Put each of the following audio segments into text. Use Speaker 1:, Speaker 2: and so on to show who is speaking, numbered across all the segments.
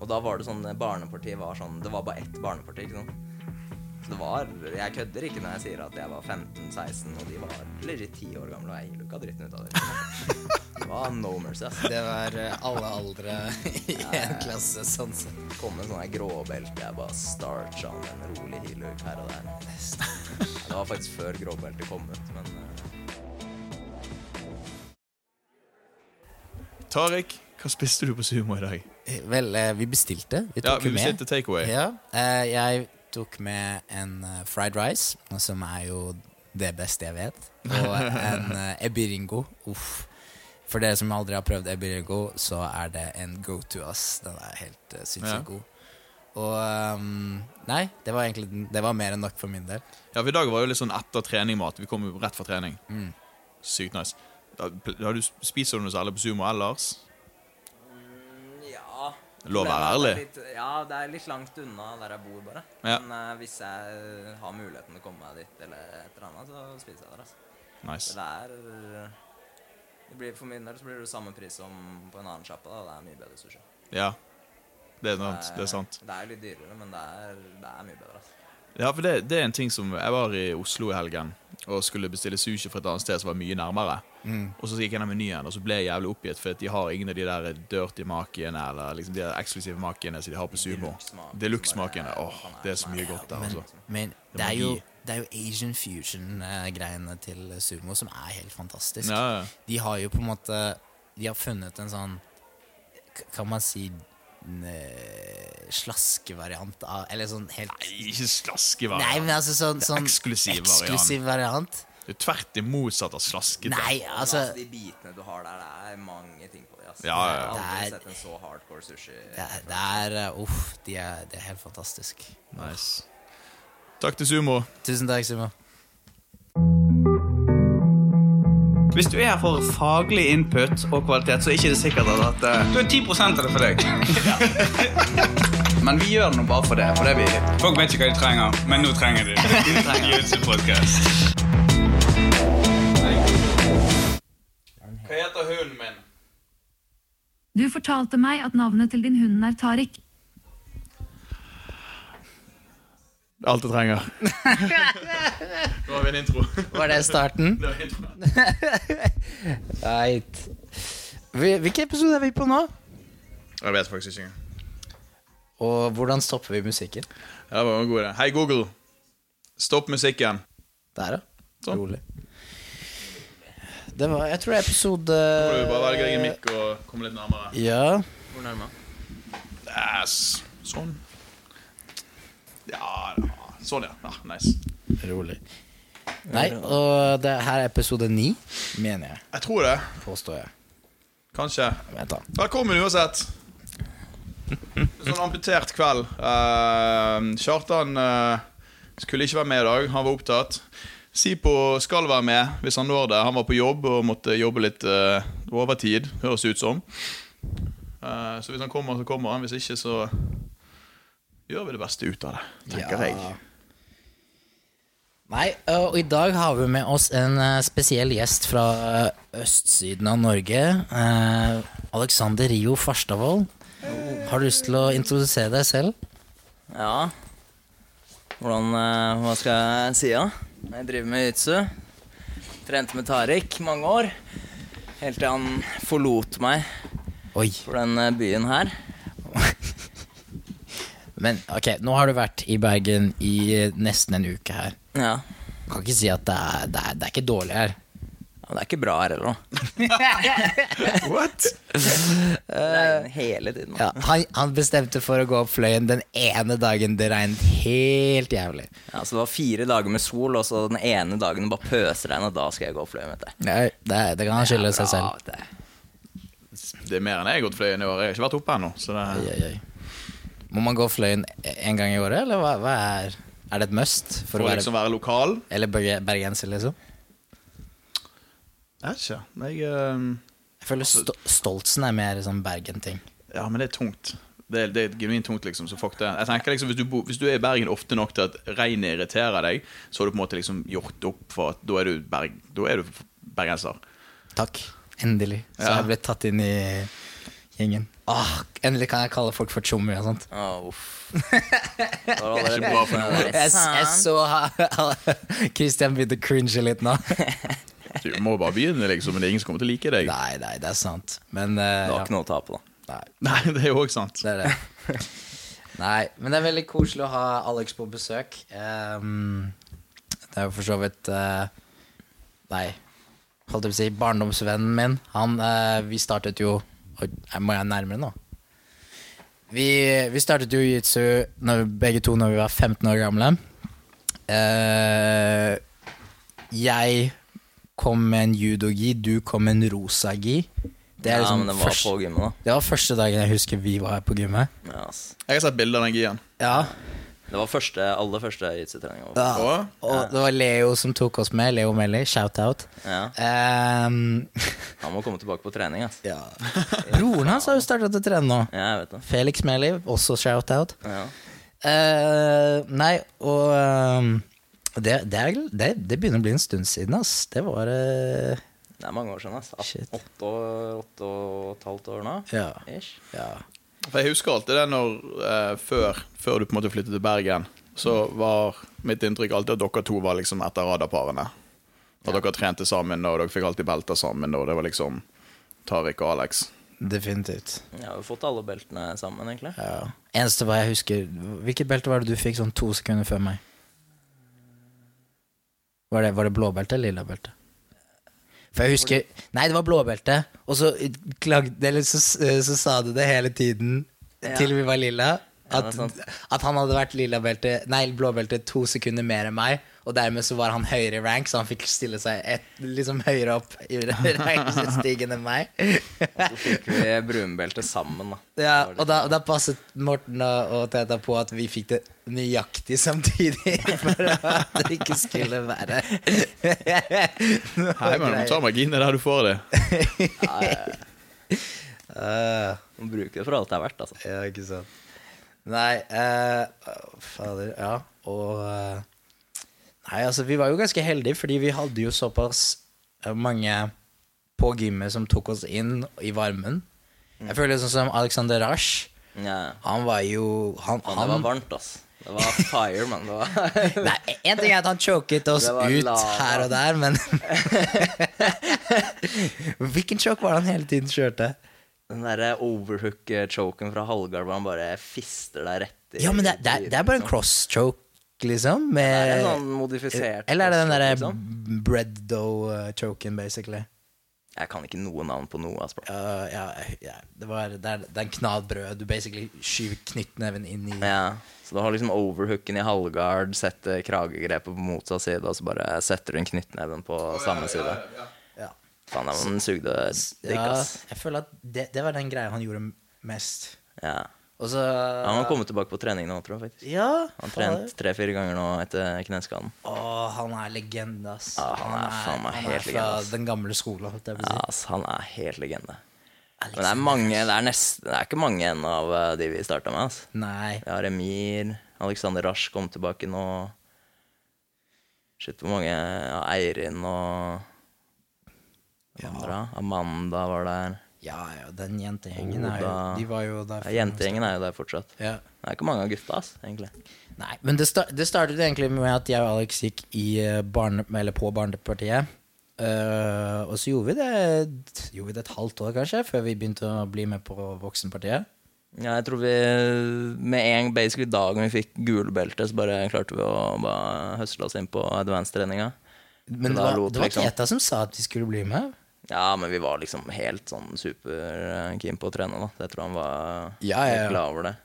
Speaker 1: Og da var det sånn Barnepartiet var sånn Det var bare ett barneparti, ikke sant. Så det var Jeg kødder ikke når jeg sier at jeg var 15-16, og de var legit 10 år gamle, og jeg lukka dritten ut av det. Det var no mercy, ass.
Speaker 2: Det var eh, alle aldre i en klasse, sånn sett.
Speaker 1: Kom med sånn gråbelte, jeg bare starcha med en rolig heelhook her og der. Det var faktisk før gråbeltet kom ut, men eh,
Speaker 3: Tariq, hva spiste du på sumo i dag?
Speaker 2: Vel, eh, vi bestilte. Vi
Speaker 3: Ja, vi bestilte takeaway.
Speaker 2: Ja, eh, jeg tok med en eh, fried rice, som er jo det beste jeg vet. Og en ebiringo. Uff. For dere som aldri har prøvd ebiringo, så er det en go to us. Den er helt uh, sinnssykt god. Og um, Nei, det var egentlig Det var mer enn nok for min del.
Speaker 3: Ja, for I dag var jo litt sånn etter trening-mat. Vi kom jo rett fra trening.
Speaker 2: Mm.
Speaker 3: Sykt nice. Da, har du, spiser du noe særlig på sumo ellers? Lov å være ærlig.
Speaker 1: litt- Ja, det er litt langt unna der jeg bor, bare.
Speaker 3: Ja.
Speaker 1: Men uh, hvis jeg har muligheten til å komme meg dit, eller et eller annet, så spiser jeg der. Altså.
Speaker 3: Nice.
Speaker 1: Det er det blir, For min del så blir det samme pris som på en annen sjappe. Det er mye bedre sushi.
Speaker 3: Ja, det er sant. Det er sant.
Speaker 1: Det er litt dyrere, men det er, det er mye bedre. Altså.
Speaker 3: Ja, for det, det er en ting som Jeg var i Oslo i helgen og skulle bestille sushi fra et annet sted som var mye nærmere. Og så gikk jeg ned menyen, og så ble jeg jævlig oppgitt, for at de har ingen av de der dirty makiene eller liksom de der eksklusive makiene som de har på sumo.
Speaker 1: Deluxe-smak.
Speaker 3: Deluxe-makene. Åh, det er så mye godt der, altså.
Speaker 2: Men
Speaker 3: Det
Speaker 2: det
Speaker 3: er
Speaker 2: jo, det er jo Asian fusion-greiene til sumo som er helt fantastisk.
Speaker 3: Ja, ja.
Speaker 2: De har jo på en måte De har funnet en sånn Kan man si en, eh, Slaskevariant av Eller sånn helt
Speaker 3: Nei, ikke slaske
Speaker 2: Nei, men altså sånn, sånn
Speaker 3: eksklusiv variant.
Speaker 2: eksklusiv variant.
Speaker 3: Det er tvert imot satt av slaskete.
Speaker 2: Nei,
Speaker 1: altså,
Speaker 2: altså
Speaker 1: de bitene du har der, det er mange ting på det. Altså.
Speaker 3: Ja, ja, ja.
Speaker 1: Jeg har aldri sett en så hardcore sushi.
Speaker 2: Det, er- det er eh, Uff, de er, det er helt fantastisk.
Speaker 3: Nice. Takk til Sumo.
Speaker 2: Tusen takk, Sumo.
Speaker 4: Hvis du er her for faglig input og kvalitet, så er ikke det sikkert at uh, Du er 10 av det for deg. Men vi gjør det nå bare for det. For det vi
Speaker 5: Folk vet ikke hva de trenger, men nå trenger de det.
Speaker 3: Hva heter hunden min?
Speaker 6: Du fortalte meg at navnet til din hund er Tariq.
Speaker 3: Alt jeg trenger. Nå har vi en intro.
Speaker 2: Var det starten?
Speaker 3: Det var introen.
Speaker 2: Right. Hvilken episode er vi på nå?
Speaker 3: Jeg vet faktisk ikke.
Speaker 2: Og hvordan stopper vi musikken?
Speaker 3: Det var en god idé. Hei, Google. Stopp musikken.
Speaker 2: Der, ja.
Speaker 3: Sånn.
Speaker 2: Rolig. Det var, jeg tror det er episode
Speaker 3: Må du bare velge deg en mikk og komme litt nærmere.
Speaker 2: Ja.
Speaker 1: Hvor nærme?
Speaker 3: Yes. Sånn. Ja, ja. Sånn, ja. ja. Nice.
Speaker 2: Rolig. Nei, og det her er episode ni, mener jeg.
Speaker 3: Jeg tror det.
Speaker 2: Påstår jeg.
Speaker 3: Kanskje.
Speaker 2: Vent, da.
Speaker 3: Velkommen uansett. Sånn amputert kveld. Uh, Kjartan uh, skulle ikke være med i dag. Han var opptatt. Sipo skal være med hvis han når det. Han var på jobb og måtte jobbe litt uh, overtid, høres det ut som. Uh, så hvis han kommer, så kommer han. Hvis ikke, så gjør vi det beste ut av det, tenker
Speaker 2: Ja.
Speaker 3: jeg.
Speaker 2: Nei, og i dag har vi med oss en eh, spesiell gjest fra østsiden av Norge. Eh, Alexander Rio Farstavold. Har du lyst til å introdusere deg selv?
Speaker 1: Ja. Hvordan Hva skal jeg si, da? Jeg driver med jitsu. Trente med Tariq mange år. Helt til han forlot meg
Speaker 2: Oi.
Speaker 1: for den eh, byen her.
Speaker 2: Men ok, nå har du vært i Bergen i eh, nesten en uke her.
Speaker 1: Ja.
Speaker 2: Kan ikke si at det er, det er, det er ikke dårlig her.
Speaker 1: Men det er ikke bra her heller, da.
Speaker 3: What?
Speaker 1: uh, hele tiden.
Speaker 2: Ja, han, han bestemte for å gå opp Fløyen den ene dagen det regnet helt jævlig.
Speaker 1: Ja, så det var fire dager med sol, og så den ene dagen det bare pøsregn, og da skal jeg gå opp fløyen, vet du.
Speaker 2: Nei, det, det kan han skylde seg selv.
Speaker 1: Det.
Speaker 3: Det er mer enn jeg har gått fløyen i år. Jeg har ikke vært oppe ennå. Det
Speaker 2: Oi, oi, oi. Må man gå Fløyen en gang i året, eller hva, hva er Er det et must? For
Speaker 3: For
Speaker 2: å være,
Speaker 3: liksom være lokal.
Speaker 2: eller bergenser, liksom?
Speaker 3: Jeg vet ikke. Jeg, uh,
Speaker 2: Jeg føler sto Stoltsen er mer sånn Bergen-ting.
Speaker 3: Ja, men det er tungt. Det, er- det er genuint tungt, liksom. Så fuck det. Jeg tenker liksom, hvis du, bo, hvis du er i Bergen ofte nok til at regnet irriterer deg, så har du på en måte liksom gjort opp for at da er du, berg, da er du bergenser.
Speaker 2: Takk. Endelig. Så
Speaker 3: Ja.
Speaker 2: jeg ble tatt inn i Gjengen. Åh, endelig kan jeg kalle folk for tjommi og sånt.
Speaker 1: Å, uff. Det var
Speaker 3: ikke bra for
Speaker 1: begynt.
Speaker 2: Jeg, jeg så Christian begynte å cringe litt nå.
Speaker 3: Du må bare begynne, liksom, men det er ingen som kommer til å like deg.
Speaker 2: Nei, nei, det er sant. Men uh,
Speaker 1: Det
Speaker 2: har
Speaker 1: ikke noe å tape, da.
Speaker 2: Nei,
Speaker 3: Nei, det er jo òg sant.
Speaker 2: det er det. Nei, men det er veldig koselig å ha Alex på besøk. Um, det er jo for så vidt uh, Nei, holdt jeg på å si barndomsvennen min. Han uh, Vi startet jo må jeg nærmere nå? Vi, vi startet jo jiu-jitsu når- begge to når vi var 15 år gamle. Uh, jeg kom med en judogi, du kom med en rosa-gi. Det, er
Speaker 1: Ja,
Speaker 2: liksom
Speaker 1: men det var
Speaker 2: første,
Speaker 1: på gymmet, da.
Speaker 2: det var første dagen jeg husker vi var her på gymmet.
Speaker 1: Ja, ass.
Speaker 3: Jeg har sett bilder av den gien.
Speaker 2: Ja,
Speaker 1: Det var første, aller første jitsu-trening.
Speaker 2: ja.
Speaker 3: Og
Speaker 2: det var Leo som tok oss med. Leo Melly, shout-out.
Speaker 1: Ja,
Speaker 2: Um,
Speaker 1: han må komme tilbake på trening, ass.
Speaker 2: ja. Broren hans har jo startet å trene nå.
Speaker 1: Ja, jeg vet det.
Speaker 2: Felix Melly, også shout-out.
Speaker 1: Ja.
Speaker 2: Uh, nei, og ehm, det, det, er, det, det begynner å bli en stund siden, ass. Det var eh,
Speaker 1: Det er mange år siden, ass.
Speaker 2: Shit.
Speaker 1: Åtte, åtte, år- og et halvt år nå.
Speaker 2: Ja.
Speaker 1: Ish.
Speaker 2: ja.
Speaker 3: For Jeg husker alltid det når eh, før, før du på en måte flyttet til Bergen, så var mitt inntrykk alltid at dere to var liksom etter radarparene. At dere trente sammen, og dere fikk alltid belter sammen, og det var liksom Tariq og Alex.
Speaker 2: Definitivt.
Speaker 1: Jeg har jo fått alle beltene sammen, egentlig.
Speaker 2: Ja. Eneste hva jeg husker Hvilket belte var det du fikk sånn to sekunder før meg? Var det, var det blåbelte eller lilla belte? For jeg husker Nei, det var blåbelte. Og så, klagde, eller så, så sa du det hele tiden
Speaker 1: Ja.
Speaker 2: til vi var lilla. At,
Speaker 1: er
Speaker 2: at han hadde vært lilla belte Nei, blåbelte to sekunder mer enn meg. Og dermed så var han høyere i rank, så han fikk stille seg et, liksom høyere opp i rankstigen enn meg.
Speaker 1: og Så fikk vi brunbelte sammen, da.
Speaker 2: Ja, og da, og da passet Morten og, og Teta på at vi fikk det nøyaktig samtidig. For at det ikke skulle være
Speaker 3: Hei, men du Ta marginer der du får det.
Speaker 2: Uh,
Speaker 1: Man bruker det for alt det er verdt, altså.
Speaker 2: ja, ikke sant. Nei, uh, fader, ja. Og eh, Nei, altså, vi var jo ganske heldige, fordi vi hadde jo såpass eh, mange på gymmet som tok oss inn i varmen. Jeg føler sånn som Alexander Rasch.
Speaker 1: Ja.
Speaker 2: Han var jo Han,
Speaker 1: han, det var varmt, ass. Det var fire, man. Det var
Speaker 2: Nei, En ting er at han choket oss ut
Speaker 1: lava.
Speaker 2: her og der, men Hvilken choke var det han hele tiden kjørte?
Speaker 1: Den derre overhook-choken fra Hallgard hvor han bare fister deg rett i
Speaker 2: Ja, men det, det, det er bare en cross-choke, liksom.
Speaker 1: Det
Speaker 2: Med,
Speaker 1: er en sånn modifisert
Speaker 2: eller er det den derre
Speaker 1: liksom.
Speaker 2: bread dough-choken, basically?
Speaker 1: Jeg kan ikke noe navn på noe. Altså.
Speaker 2: Ja, ja, ja, det, var, det, er, det er en knall brød. Du basically skyver knyttneven inn i
Speaker 1: Ja, så du har liksom overhooken i halvgard, setter kragegrepet på motsatt side, og så bare setter du inn knyttneven på samme side.
Speaker 2: Ja.
Speaker 1: Faen, den sugde digg,
Speaker 2: Ja,
Speaker 1: ass.
Speaker 2: jeg føler at det, det var den greia han gjorde mest.
Speaker 1: Ja.
Speaker 2: Og så
Speaker 1: Han har kommet tilbake på trening nå, tror jeg faktisk.
Speaker 2: Ja,
Speaker 1: Han trent tre-fire ganger nå etter kneskaden.
Speaker 2: Å, han er legende, ass.
Speaker 1: Ja, han er faen meg
Speaker 2: han
Speaker 1: helt
Speaker 2: er fra
Speaker 1: legende, ass.
Speaker 2: den gamle skolen, på
Speaker 1: Ja, ass, han er helt legende. Men det er mange, det er nest, Det er ikke mange igjen av eh, de vi starta med. ass.
Speaker 2: Nei.
Speaker 1: Vi har Emir, Alexander Rasch kom tilbake nå. Shit, hvor mange ja, Eirin og Hvem andre? da? Amanda var der.
Speaker 2: Ja, ja, den jentegjengen er jo De var jo der.
Speaker 1: Ja, Jentegjengen er jo der fortsatt.
Speaker 2: Ja.
Speaker 1: Det er ikke mange av gutta, ass, egentlig.
Speaker 2: Nei, men det, sta det startet egentlig med at jeg og Alex gikk i eh, barne eller på Barnepartiet. Uh, og så gjorde vi, det, gjorde vi det et halvt år, kanskje, før vi begynte å bli med på Voksenpartiet.
Speaker 1: Ja, jeg tror vi med en basically dagen vi fikk gulbelte, så bare klarte vi å bare høsle oss inn på advance-treninga.
Speaker 2: Men det var, det var Keta som sa at vi skulle bli med.
Speaker 1: Ja, men vi var liksom helt sånn superkeen på å trene, da. Jeg tror han var
Speaker 2: Ja, ja, ja.
Speaker 1: helt glad over det.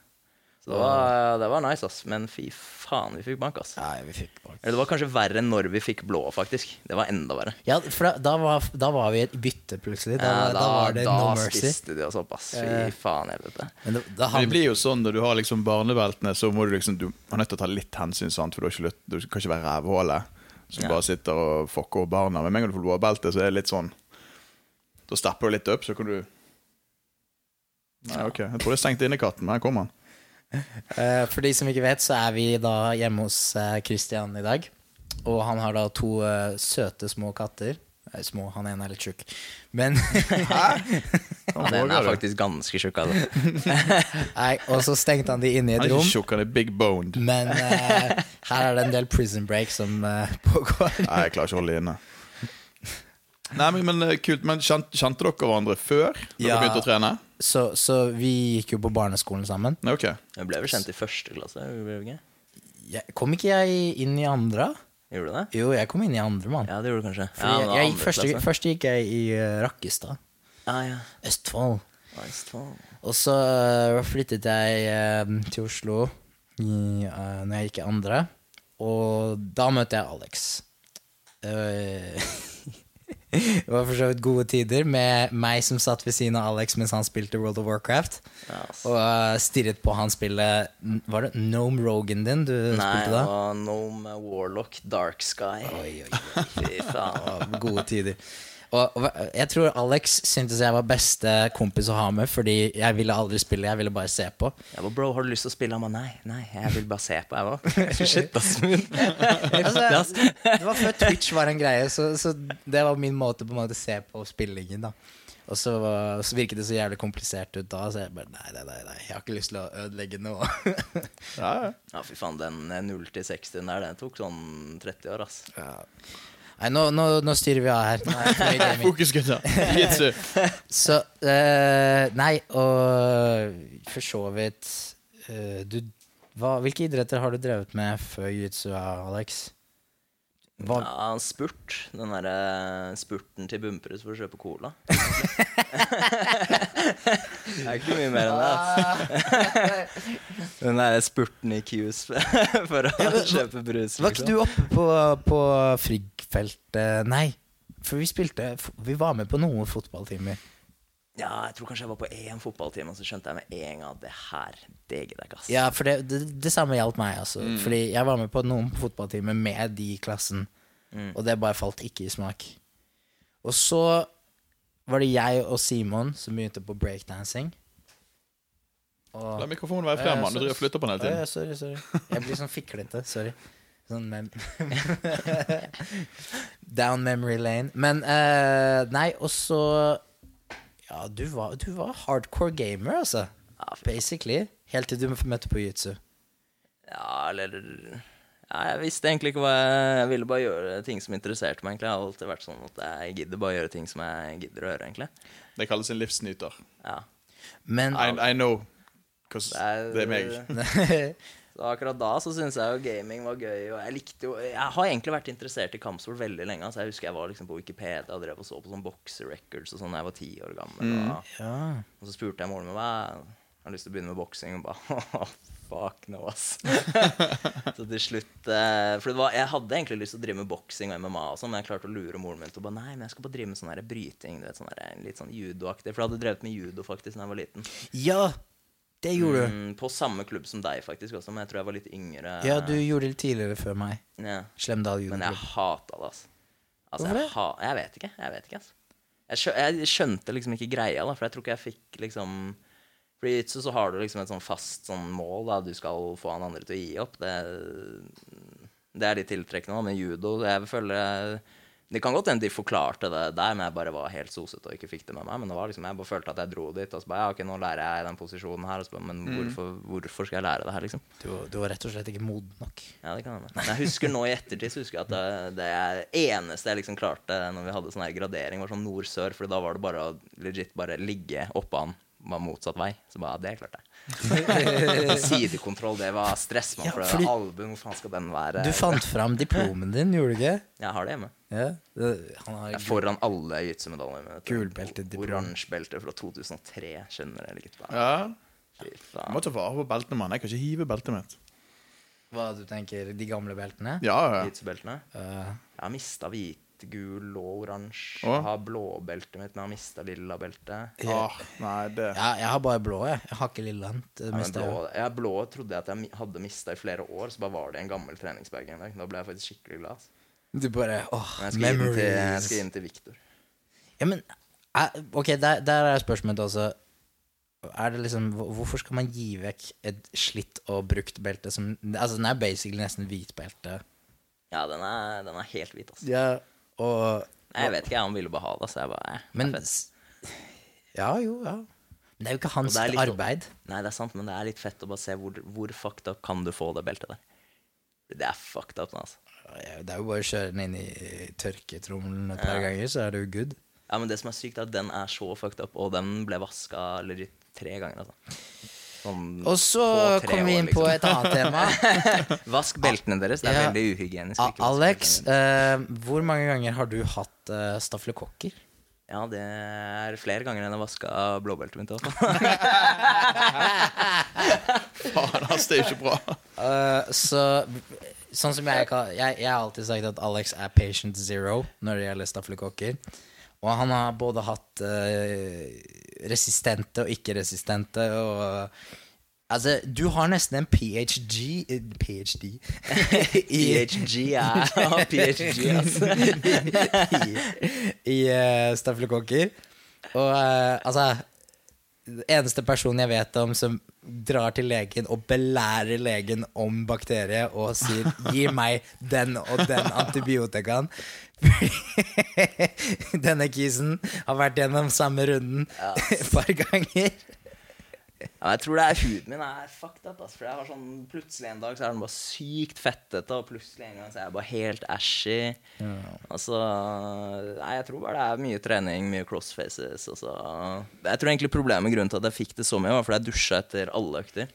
Speaker 1: Så det var, det var nice, ass. Men fy faen, vi fikk bank, ass.
Speaker 2: Nei, vi fikk bank.
Speaker 1: Eller det var kanskje verre enn når vi fikk blå, faktisk. Det var enda verre.
Speaker 2: Ja, for da, da, var, da var vi i et bytte, plutselig. Da,
Speaker 1: Ja,
Speaker 2: da, var det
Speaker 1: da
Speaker 2: no mercy.
Speaker 1: spiste de oss opp, ass. Fy faen, helvete.
Speaker 2: Men det, da
Speaker 3: Men
Speaker 2: han,
Speaker 3: det blir jo sånn når du har liksom barnebeltene, så må du liksom Du er nødt til å ta litt hensyn, sant? for du, har ikke lyst, du kan ikke være rævhålet som
Speaker 1: Ja.
Speaker 3: bare sitter og fucker over barna. Men med en gang du får blåbelte, så er det litt sånn Da stepper du litt opp, så kan du Nei, ok. Jeg tror jeg stengte stengt inne katten, men her kommer han.
Speaker 2: Eh, for de som ikke vet, så er vi da hjemme hos eh, Christian i dag. Og han har da to uh, søte små katter. Nei, små. Han ene er litt tjukk. Men
Speaker 1: Hæ? Han
Speaker 3: ene
Speaker 1: er faktisk ganske tjukk. Altså.
Speaker 2: Nei, og så stengte han de inne i
Speaker 3: Han
Speaker 2: et
Speaker 3: er
Speaker 2: rom.
Speaker 3: ikke tjukk, han er big boned.
Speaker 2: Men her er det en del prison break som pågår.
Speaker 3: Nei, jeg klarer ikke å holde dem inne. Nei, men, men eh, kult, men kjente, kjente dere hverandre før dere
Speaker 2: Ja.
Speaker 3: begynte å trene?
Speaker 2: Så, så vi gikk jo på barneskolen sammen.
Speaker 3: Ok.
Speaker 1: Jeg ble vel kjent i første klasse. ikke?
Speaker 2: Jeg, kom ikke jeg inn i andre?
Speaker 1: Gjorde du det?
Speaker 2: Jo, jeg kom inn i andre, mann.
Speaker 1: Ja, det gjorde du kanskje. Ja,
Speaker 2: jeg, jeg, første, først gikk jeg i uh, Rakkestad.
Speaker 1: Ah, ja.
Speaker 2: Østfold.
Speaker 1: Østfold.
Speaker 2: Og så uh, flyttet jeg uh, til Oslo i, uh, når jeg gikk i andre. Og da møtte jeg Alex. Eh, det var for så vidt gode tider med meg som satt ved siden av Alex mens han spilte World of Warcraft.
Speaker 1: Yes.
Speaker 2: Og eh, stirret på han spillet Var det Nome Rogan din du
Speaker 1: Nei,
Speaker 2: spilte da?
Speaker 1: Nei, Nome Warlock Dark Sky.
Speaker 2: Oi, oi, oi.
Speaker 1: Fy faen.
Speaker 2: Gode tider. Og og jeg tror Alex syntes jeg var beste kompis å ha med, fordi jeg ville aldri spille, jeg ville bare se på.
Speaker 1: Jeg var, bro, har du lyst til å spille? Han ba, nei, nei, jeg vil bare se på. Jeg òg. shit, ass.
Speaker 2: Altså, det var før Twitch var en greie, så, så det var min måte på en måte å se på spillingen. da Og så, så virket det så jævlig komplisert ut da, så jeg bare nei, nei, nei, nei jeg har ikke lyst til å ødelegge noe.
Speaker 3: Ja, ja.
Speaker 1: Ja, fy faen, den eh, 0 til 60 der, den tok sånn 30 år, ass.
Speaker 2: Nei, nå, nå, nå styrer vi av her. Er.
Speaker 3: Fokus, gutta. Jitsu.
Speaker 2: Så uh, Nei, og for så vidt uh, du, hva, Hvilke idretter har du drevet med før jiu-jitsu, Alex? Hva,
Speaker 1: Ja, spurt. Den derre spurten til Bumperud for å kjøpe cola. det er ikke mye mer enn det. ass. Den derre spurten i Qs for å kjøpe brus.
Speaker 2: var ikke
Speaker 1: liksom.
Speaker 2: du oppe på, på Frigg-feltet? Nei, for vi spilte Vi var med på noen fotballtimer.
Speaker 1: Ja, jeg tror kanskje jeg var på én fotballtime, og så skjønte jeg med en gang at det her, det gidder jeg ikke, ass.
Speaker 2: Ja, for det, det, det samme gjaldt meg. Altså. Fordi jeg var med på noen fotballtimer med de i klassen, og det bare falt ikke i smak. Og så var det jeg og Simon som begynte på breakdancing. Og
Speaker 3: La mikrofonen være frem, mann. Du driver og flytter på den hele
Speaker 2: Ja, ja,
Speaker 3: tiden.
Speaker 2: sorry, sorry. Jeg blir sånn fiklete. Sorry. Sånn mem Down memory lane. Men uh, Nei, og så Ja, du var, du var hardcore gamer, altså.
Speaker 1: Ja,
Speaker 2: Basically. Helt til du møtte på jiu-jitsu.
Speaker 1: Ja, eller ja, Jeg visste egentlig ikke hva jeg Jeg ville bare gjøre ting som interesserte meg. egentlig Jeg har alltid vært sånn at jeg gidder bare gjøre ting som jeg gidder å gjøre. egentlig
Speaker 3: Det kalles en livsnyter.
Speaker 1: Ja
Speaker 2: Men
Speaker 3: I, I know. because
Speaker 1: Det
Speaker 3: det er meg.
Speaker 1: Så akkurat da så syns jeg jo gaming var gøy. Og jeg likte jo Jeg har egentlig vært interessert i kampsport veldig lenge. Altså jeg husker jeg var liksom på Wikipedia og drev og så på sånn boxer records og sånn da jeg var ti år gammel. Og,
Speaker 2: ja.
Speaker 1: og så spurte jeg moren min hva jeg har lyst til å begynne med boksing. Og bare fuck no, ass. så til slutt eh, For det var, jeg hadde egentlig lyst til å drive med boksing og MMA, og sånn, men jeg klarte å lure moren min til å bare Nei, men jeg skal bare drive med sånn bryting. Du vet, sånn litt sånn judoaktig. For jeg hadde drevet med judo faktisk da jeg var liten.
Speaker 2: ja, det gjorde du.
Speaker 1: Mm, på samme klubb som deg faktisk også, men jeg tror jeg var litt yngre.
Speaker 2: Ja, du gjorde det tidligere før meg.
Speaker 1: Ja.
Speaker 2: Slemdal
Speaker 1: Men jeg hata det, altså. altså
Speaker 2: Hvorfor
Speaker 1: jeg,
Speaker 2: det?
Speaker 1: ha, jeg vet ikke. Jeg vet ikke, altså. Jeg, skjø jeg skjønte liksom ikke greia, da, for jeg tror ikke jeg fikk liksom For i jitsu så har du liksom et sånn fast sånn mål, da. Du skal få han andre til å gi opp. Det, det er litt tiltrekkende. Men judo jeg føler Det kan godt hende de forklarte det der, men jeg bare var helt sosete og ikke fikk det med meg. Men det var liksom, jeg bare følte at jeg dro dit, og så bare ja, ok, nå lærer jeg den posisjonen her. Og så bare, men hvorfor, hvorfor skal jeg lære det her, liksom?
Speaker 2: Du, du var rett og slett ikke moden nok.
Speaker 1: Ja, det kan hende. Men jeg husker nå i ettertid så husker jeg at det, det eneste jeg liksom klarte når vi hadde sånn her gradering, var sånn nord-sør, for da var det bare å legit bare ligge oppå han. Var motsatt vei. Så bare, det klarte jeg. Sidekontroll, det var stress, man.
Speaker 2: Ja,
Speaker 1: for
Speaker 2: fordi-
Speaker 1: album, hvor faen skal den være?
Speaker 2: Du fant fram diplomen din, gjorde du ikke?
Speaker 1: Jeg har det hjemme.
Speaker 2: Ja. Det, han har
Speaker 1: Jeg er foran alle jitsu-medaljene.
Speaker 2: Gulbelte, diplom.
Speaker 1: Oransje belte fra 2003. Skjønner dere ikke?
Speaker 3: Ja.
Speaker 1: Faen.
Speaker 3: må ta vare på beltene, mann. Jeg kan ikke hive beltet mitt.
Speaker 2: Hva du tenker, de gamle beltene?
Speaker 3: Ja, ja.
Speaker 1: Jitsu-beltene.
Speaker 2: Uh,
Speaker 1: Jeg har mista hvit, gul og oransje. Jeg har blåbeltet mitt, men jeg har mista lilla beltet.
Speaker 3: Ah, nei, det
Speaker 2: ja, jeg har bare blå, jeg. Jeg har ikke lilla. Det
Speaker 1: Ja, blå, jeg blå trodde jeg at jeg hadde mista i flere år, så bare var det en gammel treningsbag en dag. Da ble jeg faktisk skikkelig glad. Altså.
Speaker 2: Du bare åh,
Speaker 1: Memories til, jeg skal gi den til Victor.
Speaker 2: Ja, men eh, Ok, der, der er spørsmålet også. Er det liksom, Hvorfor skal man gi vekk et slitt og brukt belte som Altså, den er basically nesten hvit belte.
Speaker 1: Ja, den er, den er helt hvit, altså.
Speaker 2: Ja, og
Speaker 1: Jeg vet ikke, han ville bare ha det, så jeg bare jeg, er
Speaker 2: Men Ja, jo, ja. Men det er jo ikke hans
Speaker 1: litt sånn-
Speaker 2: arbeid.
Speaker 1: Nei, det er sant, men det er litt fett å bare se hvor, hvor fucked up kan du få det beltet der. Det er fucked up, altså.
Speaker 2: Det er jo bare å kjøre den inn i tørketrommelen et par ganger, så er det jo good.
Speaker 1: Ja, men det som er sykt, er at den er så fucked up, og den ble vaska tre ganger, altså. Sånn
Speaker 2: Og så kom vi
Speaker 1: år,
Speaker 2: inn på
Speaker 1: liksom.
Speaker 2: et annet tema.
Speaker 1: Vask beltene deres. Det er
Speaker 2: Ja.
Speaker 1: veldig uhygienisk. Ikke
Speaker 2: Alex, eh, hvor mange ganger har du hatt uh, staflekokker?
Speaker 1: Ja, det er flere ganger enn jeg har vaska blåbeltet mitt. Også.
Speaker 3: Faen, ass, det er ikke bra.
Speaker 2: Uh, så sånn som jeg, jeg Jeg har alltid sagt at Alex er patient zero når det gjelder stafylokokker. Og han har både hatt uh, resistente og ikke-resistente og Altså, du har nesten en PhD eh, PhD
Speaker 1: PhD er ja, PhD, altså.
Speaker 2: i, i eh, stafylokokker. Og uh, altså eneste personen jeg vet om som drar til legen og belærer legen om bakterie og sier 'gi meg den og den antibiotikaen'. Denne kisen har vært gjennom samme runden et par ganger.
Speaker 1: Ja, jeg tror det er huden min er fucked up. Altså, for jeg har sånn, Plutselig en dag så er den bare sykt fettete, og plutselig en gang så er jeg bare helt ashy. Altså, nei, Jeg tror bare det er mye trening, mye crossfaces. Altså. Jeg tror egentlig problemet grunnen til at jeg fikk det så mye, var fordi jeg dusja etter alle økter.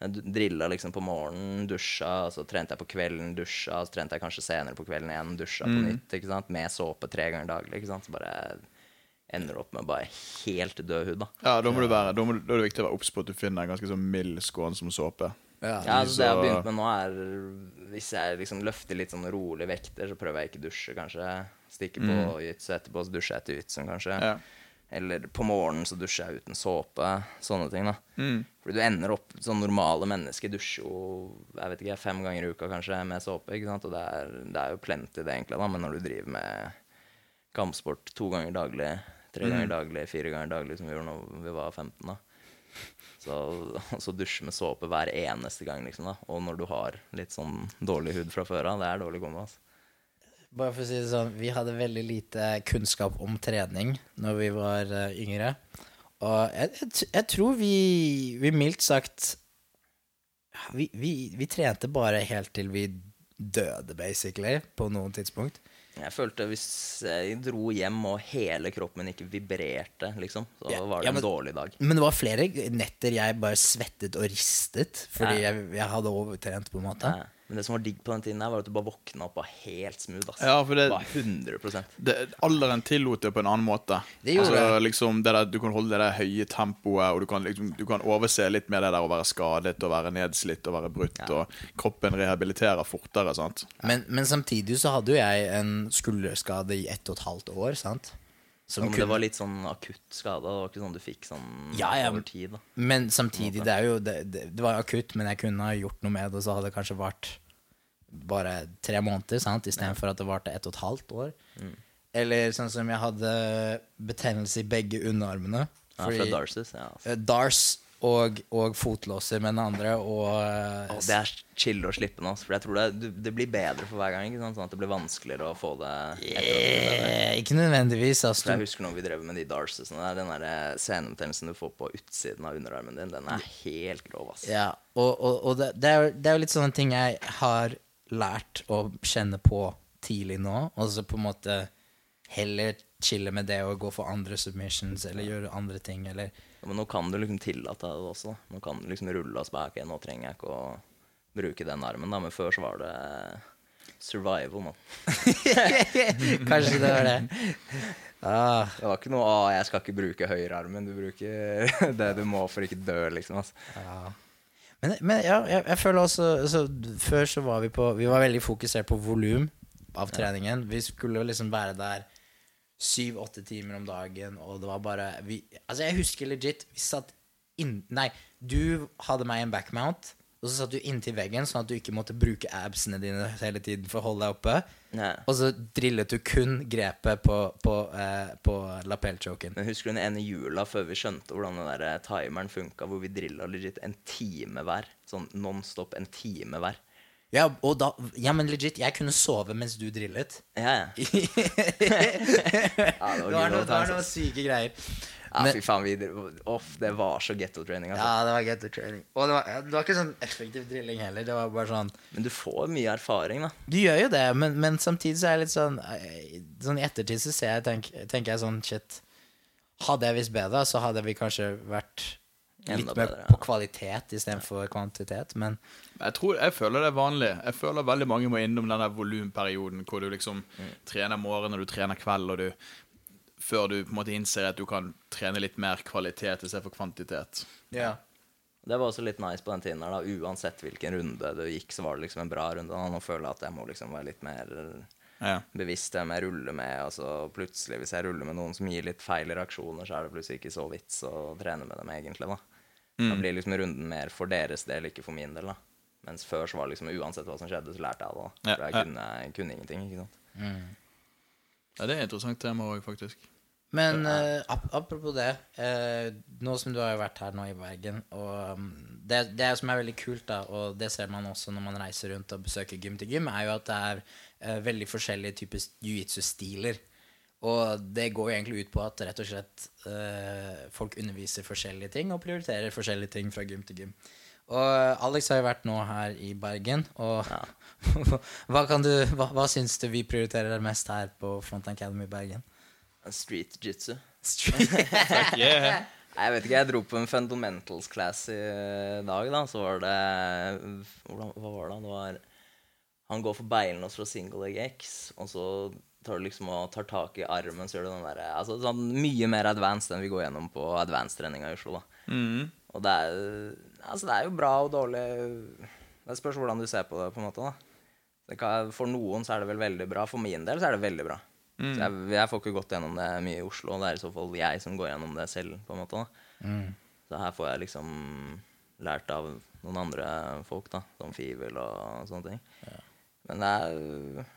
Speaker 1: Jeg drilla liksom på morgenen, dusja, så trente jeg på kvelden, dusja, så trente jeg kanskje senere på kvelden igjen, dusja på nytt, ikke sant, med såpe tre ganger daglig. ikke sant, Så bare ender opp med bare helt død hud, da.
Speaker 3: Ja, Da må du være Da, må, da er det viktig å være obs på at du finner en ganske sånn mild, skånsom såpe.
Speaker 2: Ja.
Speaker 1: Ja, altså det jeg har begynt med nå er Hvis jeg liksom løfter litt sånn rolig vekter, så prøver jeg ikke å dusje, kanskje. Stikker på jitsu etterpå, så dusjer jeg etter jitsuen, kanskje.
Speaker 3: Mm. Ja.
Speaker 1: Eller på morgenen så dusjer jeg uten såpe. Sånne ting, da.
Speaker 3: Mm.
Speaker 1: Fordi du ender opp Sånn normale mennesker dusjer jo jeg vet ikke, fem ganger i uka kanskje med såpe. ikke sant? Og det er, det er jo plenty, det, egentlig, da. Men når du driver med kampsport to ganger daglig, tre ganger daglig, fire ganger daglig, som vi gjorde når vi var 15, da. Så, så dusje med såpe hver eneste gang, liksom. da Og når du har litt sånn dårlig hud fra før av, det er dårlig kombo. Altså.
Speaker 2: Bare for å si det sånn, vi hadde veldig lite kunnskap om trening når vi var uh, yngre. Og jeg, jeg, jeg tror vi, vi mildt sagt vi, vi, vi trente bare helt til vi døde, basically, på noen tidspunkt.
Speaker 1: Jeg følte hvis jeg dro hjem og hele kroppen min ikke vibrerte, liksom, så
Speaker 2: Ja,
Speaker 1: var det
Speaker 2: ja, men-
Speaker 1: en dårlig dag.
Speaker 2: Men det var flere netter jeg bare svettet og ristet fordi
Speaker 1: Ja.
Speaker 2: jeg, jeg hadde overtrent, på en måte.
Speaker 1: Nei. Men det som var digg på den tiden, der var at du bare våkna opp og helt smooth. ass.
Speaker 3: Ja, for det-
Speaker 1: Bare 100
Speaker 3: det, Alderen tillot det på en annen måte.
Speaker 2: Det gjorde
Speaker 3: altså, liksom, det der, Du kan holde det der høye tempoet, og du kan, liksom, du kan overse litt med det der å være skadet og være nedslitt og være brutt, og kroppen rehabiliterer fortere. sant?
Speaker 2: Men, men samtidig så hadde jo jeg en skulderskade i ett og et halvt år, sant? Som
Speaker 1: Ja, det var litt sånn akutt skade. Det var ikke sånn du fikk sånn
Speaker 2: Ja, ja,
Speaker 1: over tid. da
Speaker 2: Men samtidig, det jo Det, det, var akutt, men jeg kunne ha gjort noe med det, og så hadde det kanskje vart bare tre måneder, sant, istedenfor at det varte ett og et halvt år.
Speaker 1: Mm.
Speaker 2: Eller sånn som jeg hadde betennelse i begge underarmene.
Speaker 1: Ja, fra Darces. Ja, altså.
Speaker 2: eh, Dars og, og fotlåser med den andre, og eh,
Speaker 1: Og det er chill å slippe nå. For jeg tror det, det blir bedre for hver gang. Ikke sant? Sånn at det blir vanskeligere å få det bedre.
Speaker 2: eh, Ikke nødvendigvis, altså.
Speaker 1: jeg husker når vi drev med de darcesene der, Den eh, senebetennelsen du får på utsiden av underarmen din, den er helt grov, Altså.
Speaker 2: Ja, og, og, og det, det, er, jo- det er jo litt sånne ting jeg har lært å kjenne på tidlig nå. Og så på en måte heller chille med det og gå for andre submissions eller gjøre andre ting. Eller
Speaker 1: Men nå kan du liksom tillate deg det også. da. Nå kan du liksom rulle oss bak. Nå trenger jeg ikke å bruke den armen, da. Men før så var det survival, mann.
Speaker 2: Kanskje det var det. Ah,
Speaker 1: Det var ikke noe 'Å, jeg skal ikke bruke høyrearmen'. Du bruker det du må for ikke dø, liksom. ass.
Speaker 2: men, men ja, jeg, jeg føler også altså, Før så var vi på Vi var veldig fokusert på volum av treningen. Vi skulle liksom være der syv-åtte timer om dagen, og det var bare vi, Altså, jeg husker legit Vi satt inn Nei, du hadde meg i en backmount, og så satt du inntil veggen, sånn at du ikke måtte bruke absene dine hele tiden for å holde deg oppe.
Speaker 1: Nei.
Speaker 2: Og så drillet du kun grepet på, på, eh, på lapellchoken.
Speaker 1: Husker du den ene jula før vi skjønte hvordan den der timeren funka, hvor vi drilla legit en time hver? Sånn non stop en time hver.
Speaker 2: Ja, og da, ja, men legit, jeg kunne sove mens du drillet.
Speaker 1: Ja, ja.
Speaker 2: det
Speaker 1: var
Speaker 2: noe, det var noen syke greier.
Speaker 1: ja
Speaker 2: Men-
Speaker 1: fy faen, vi Off, det var så getto-training. Altså.
Speaker 2: Ja, det var getto-training. Og det var, det var ikke sånn effektiv drilling heller. Det var bare sånn
Speaker 1: Men du får mye erfaring, da.
Speaker 2: Du gjør jo det, men, men samtidig så er jeg litt sånn eh, Sånn i ettertid så ser jeg, tenk, tenker jeg sånn Shit. Hadde jeg visst bedre, så hadde vi kanskje vært litt mer
Speaker 1: bedre, ja.
Speaker 2: på kvalitet istedenfor kvantitet. Men
Speaker 3: Jeg, tror, jeg føler det er vanlig. Jeg føler veldig mange må innom den der volumperioden hvor du liksom
Speaker 1: Mm.
Speaker 3: trener morgen og du trener kveld, og du før du på en måte innser at du kan trene litt mer kvalitet istedenfor kvantitet.
Speaker 2: ja.
Speaker 1: Det var også litt nice på den tiden her, da. Uansett hvilken runde du gikk, så var det liksom en bra runde. Da. Nå føler jeg at jeg må liksom være litt mer
Speaker 3: Ja.
Speaker 1: bevisst hvem jeg ruller med. Altså plutselig, hvis jeg ruller med noen som gir litt feil reaksjoner, så er det plutselig ikke så vits å trene med dem, egentlig, da. Da blir liksom runden mer for deres del, ikke for min del, da. Mens før så var det liksom uansett hva som skjedde, så lærte jeg det, da.
Speaker 3: Ja,
Speaker 1: For jeg
Speaker 3: ja.
Speaker 1: kunne, jeg kunne ingenting, ikke sant.
Speaker 3: ja, det er et interessant tema òg, faktisk.
Speaker 2: Men uh, ap apropos det, Uh, nå som du har jo vært her nå i Bergen og um, det, det som er veldig kult, da, og det ser man også når man reiser rundt og besøker gym til gym, er jo at det er uh, veldig forskjellige typer jiu-jitsu-stiler. Og det går jo egentlig ut på at rett og slett eh, folk underviser forskjellige ting og prioriterer forskjellige ting fra gym til gym. Og Alex har jo vært nå her i Bergen, og hva, kan du, hva, hva syns du vi prioriterer mest her på Front Academy i Bergen?
Speaker 1: Street jitsu.
Speaker 3: Yeah.
Speaker 1: Jeg vet ikke, jeg dro på en fundamentals class i dag, da. Så var det hvordan, Hva var det? Det var Han går for beilene fra single leg X, og så tar du liksom og tar tak i armen, så gjør du den derre Altså sånn mye mer advanced enn vi går gjennom på advanced-treninga i Oslo, da.
Speaker 3: Mm.
Speaker 1: Og det er Altså, det er jo bra og dårlig Det spørs hvordan du ser på det, på en måte, da. Det kan, for noen så er det vel veldig bra. For min del så er det veldig bra. Så jeg, jeg får ikke gått gjennom det mye i Oslo, og det er i så fall jeg som går gjennom det selv. på en måte da. Så her får jeg liksom lært av noen andre folk, da, som Fivel og sånne ting. Men det er,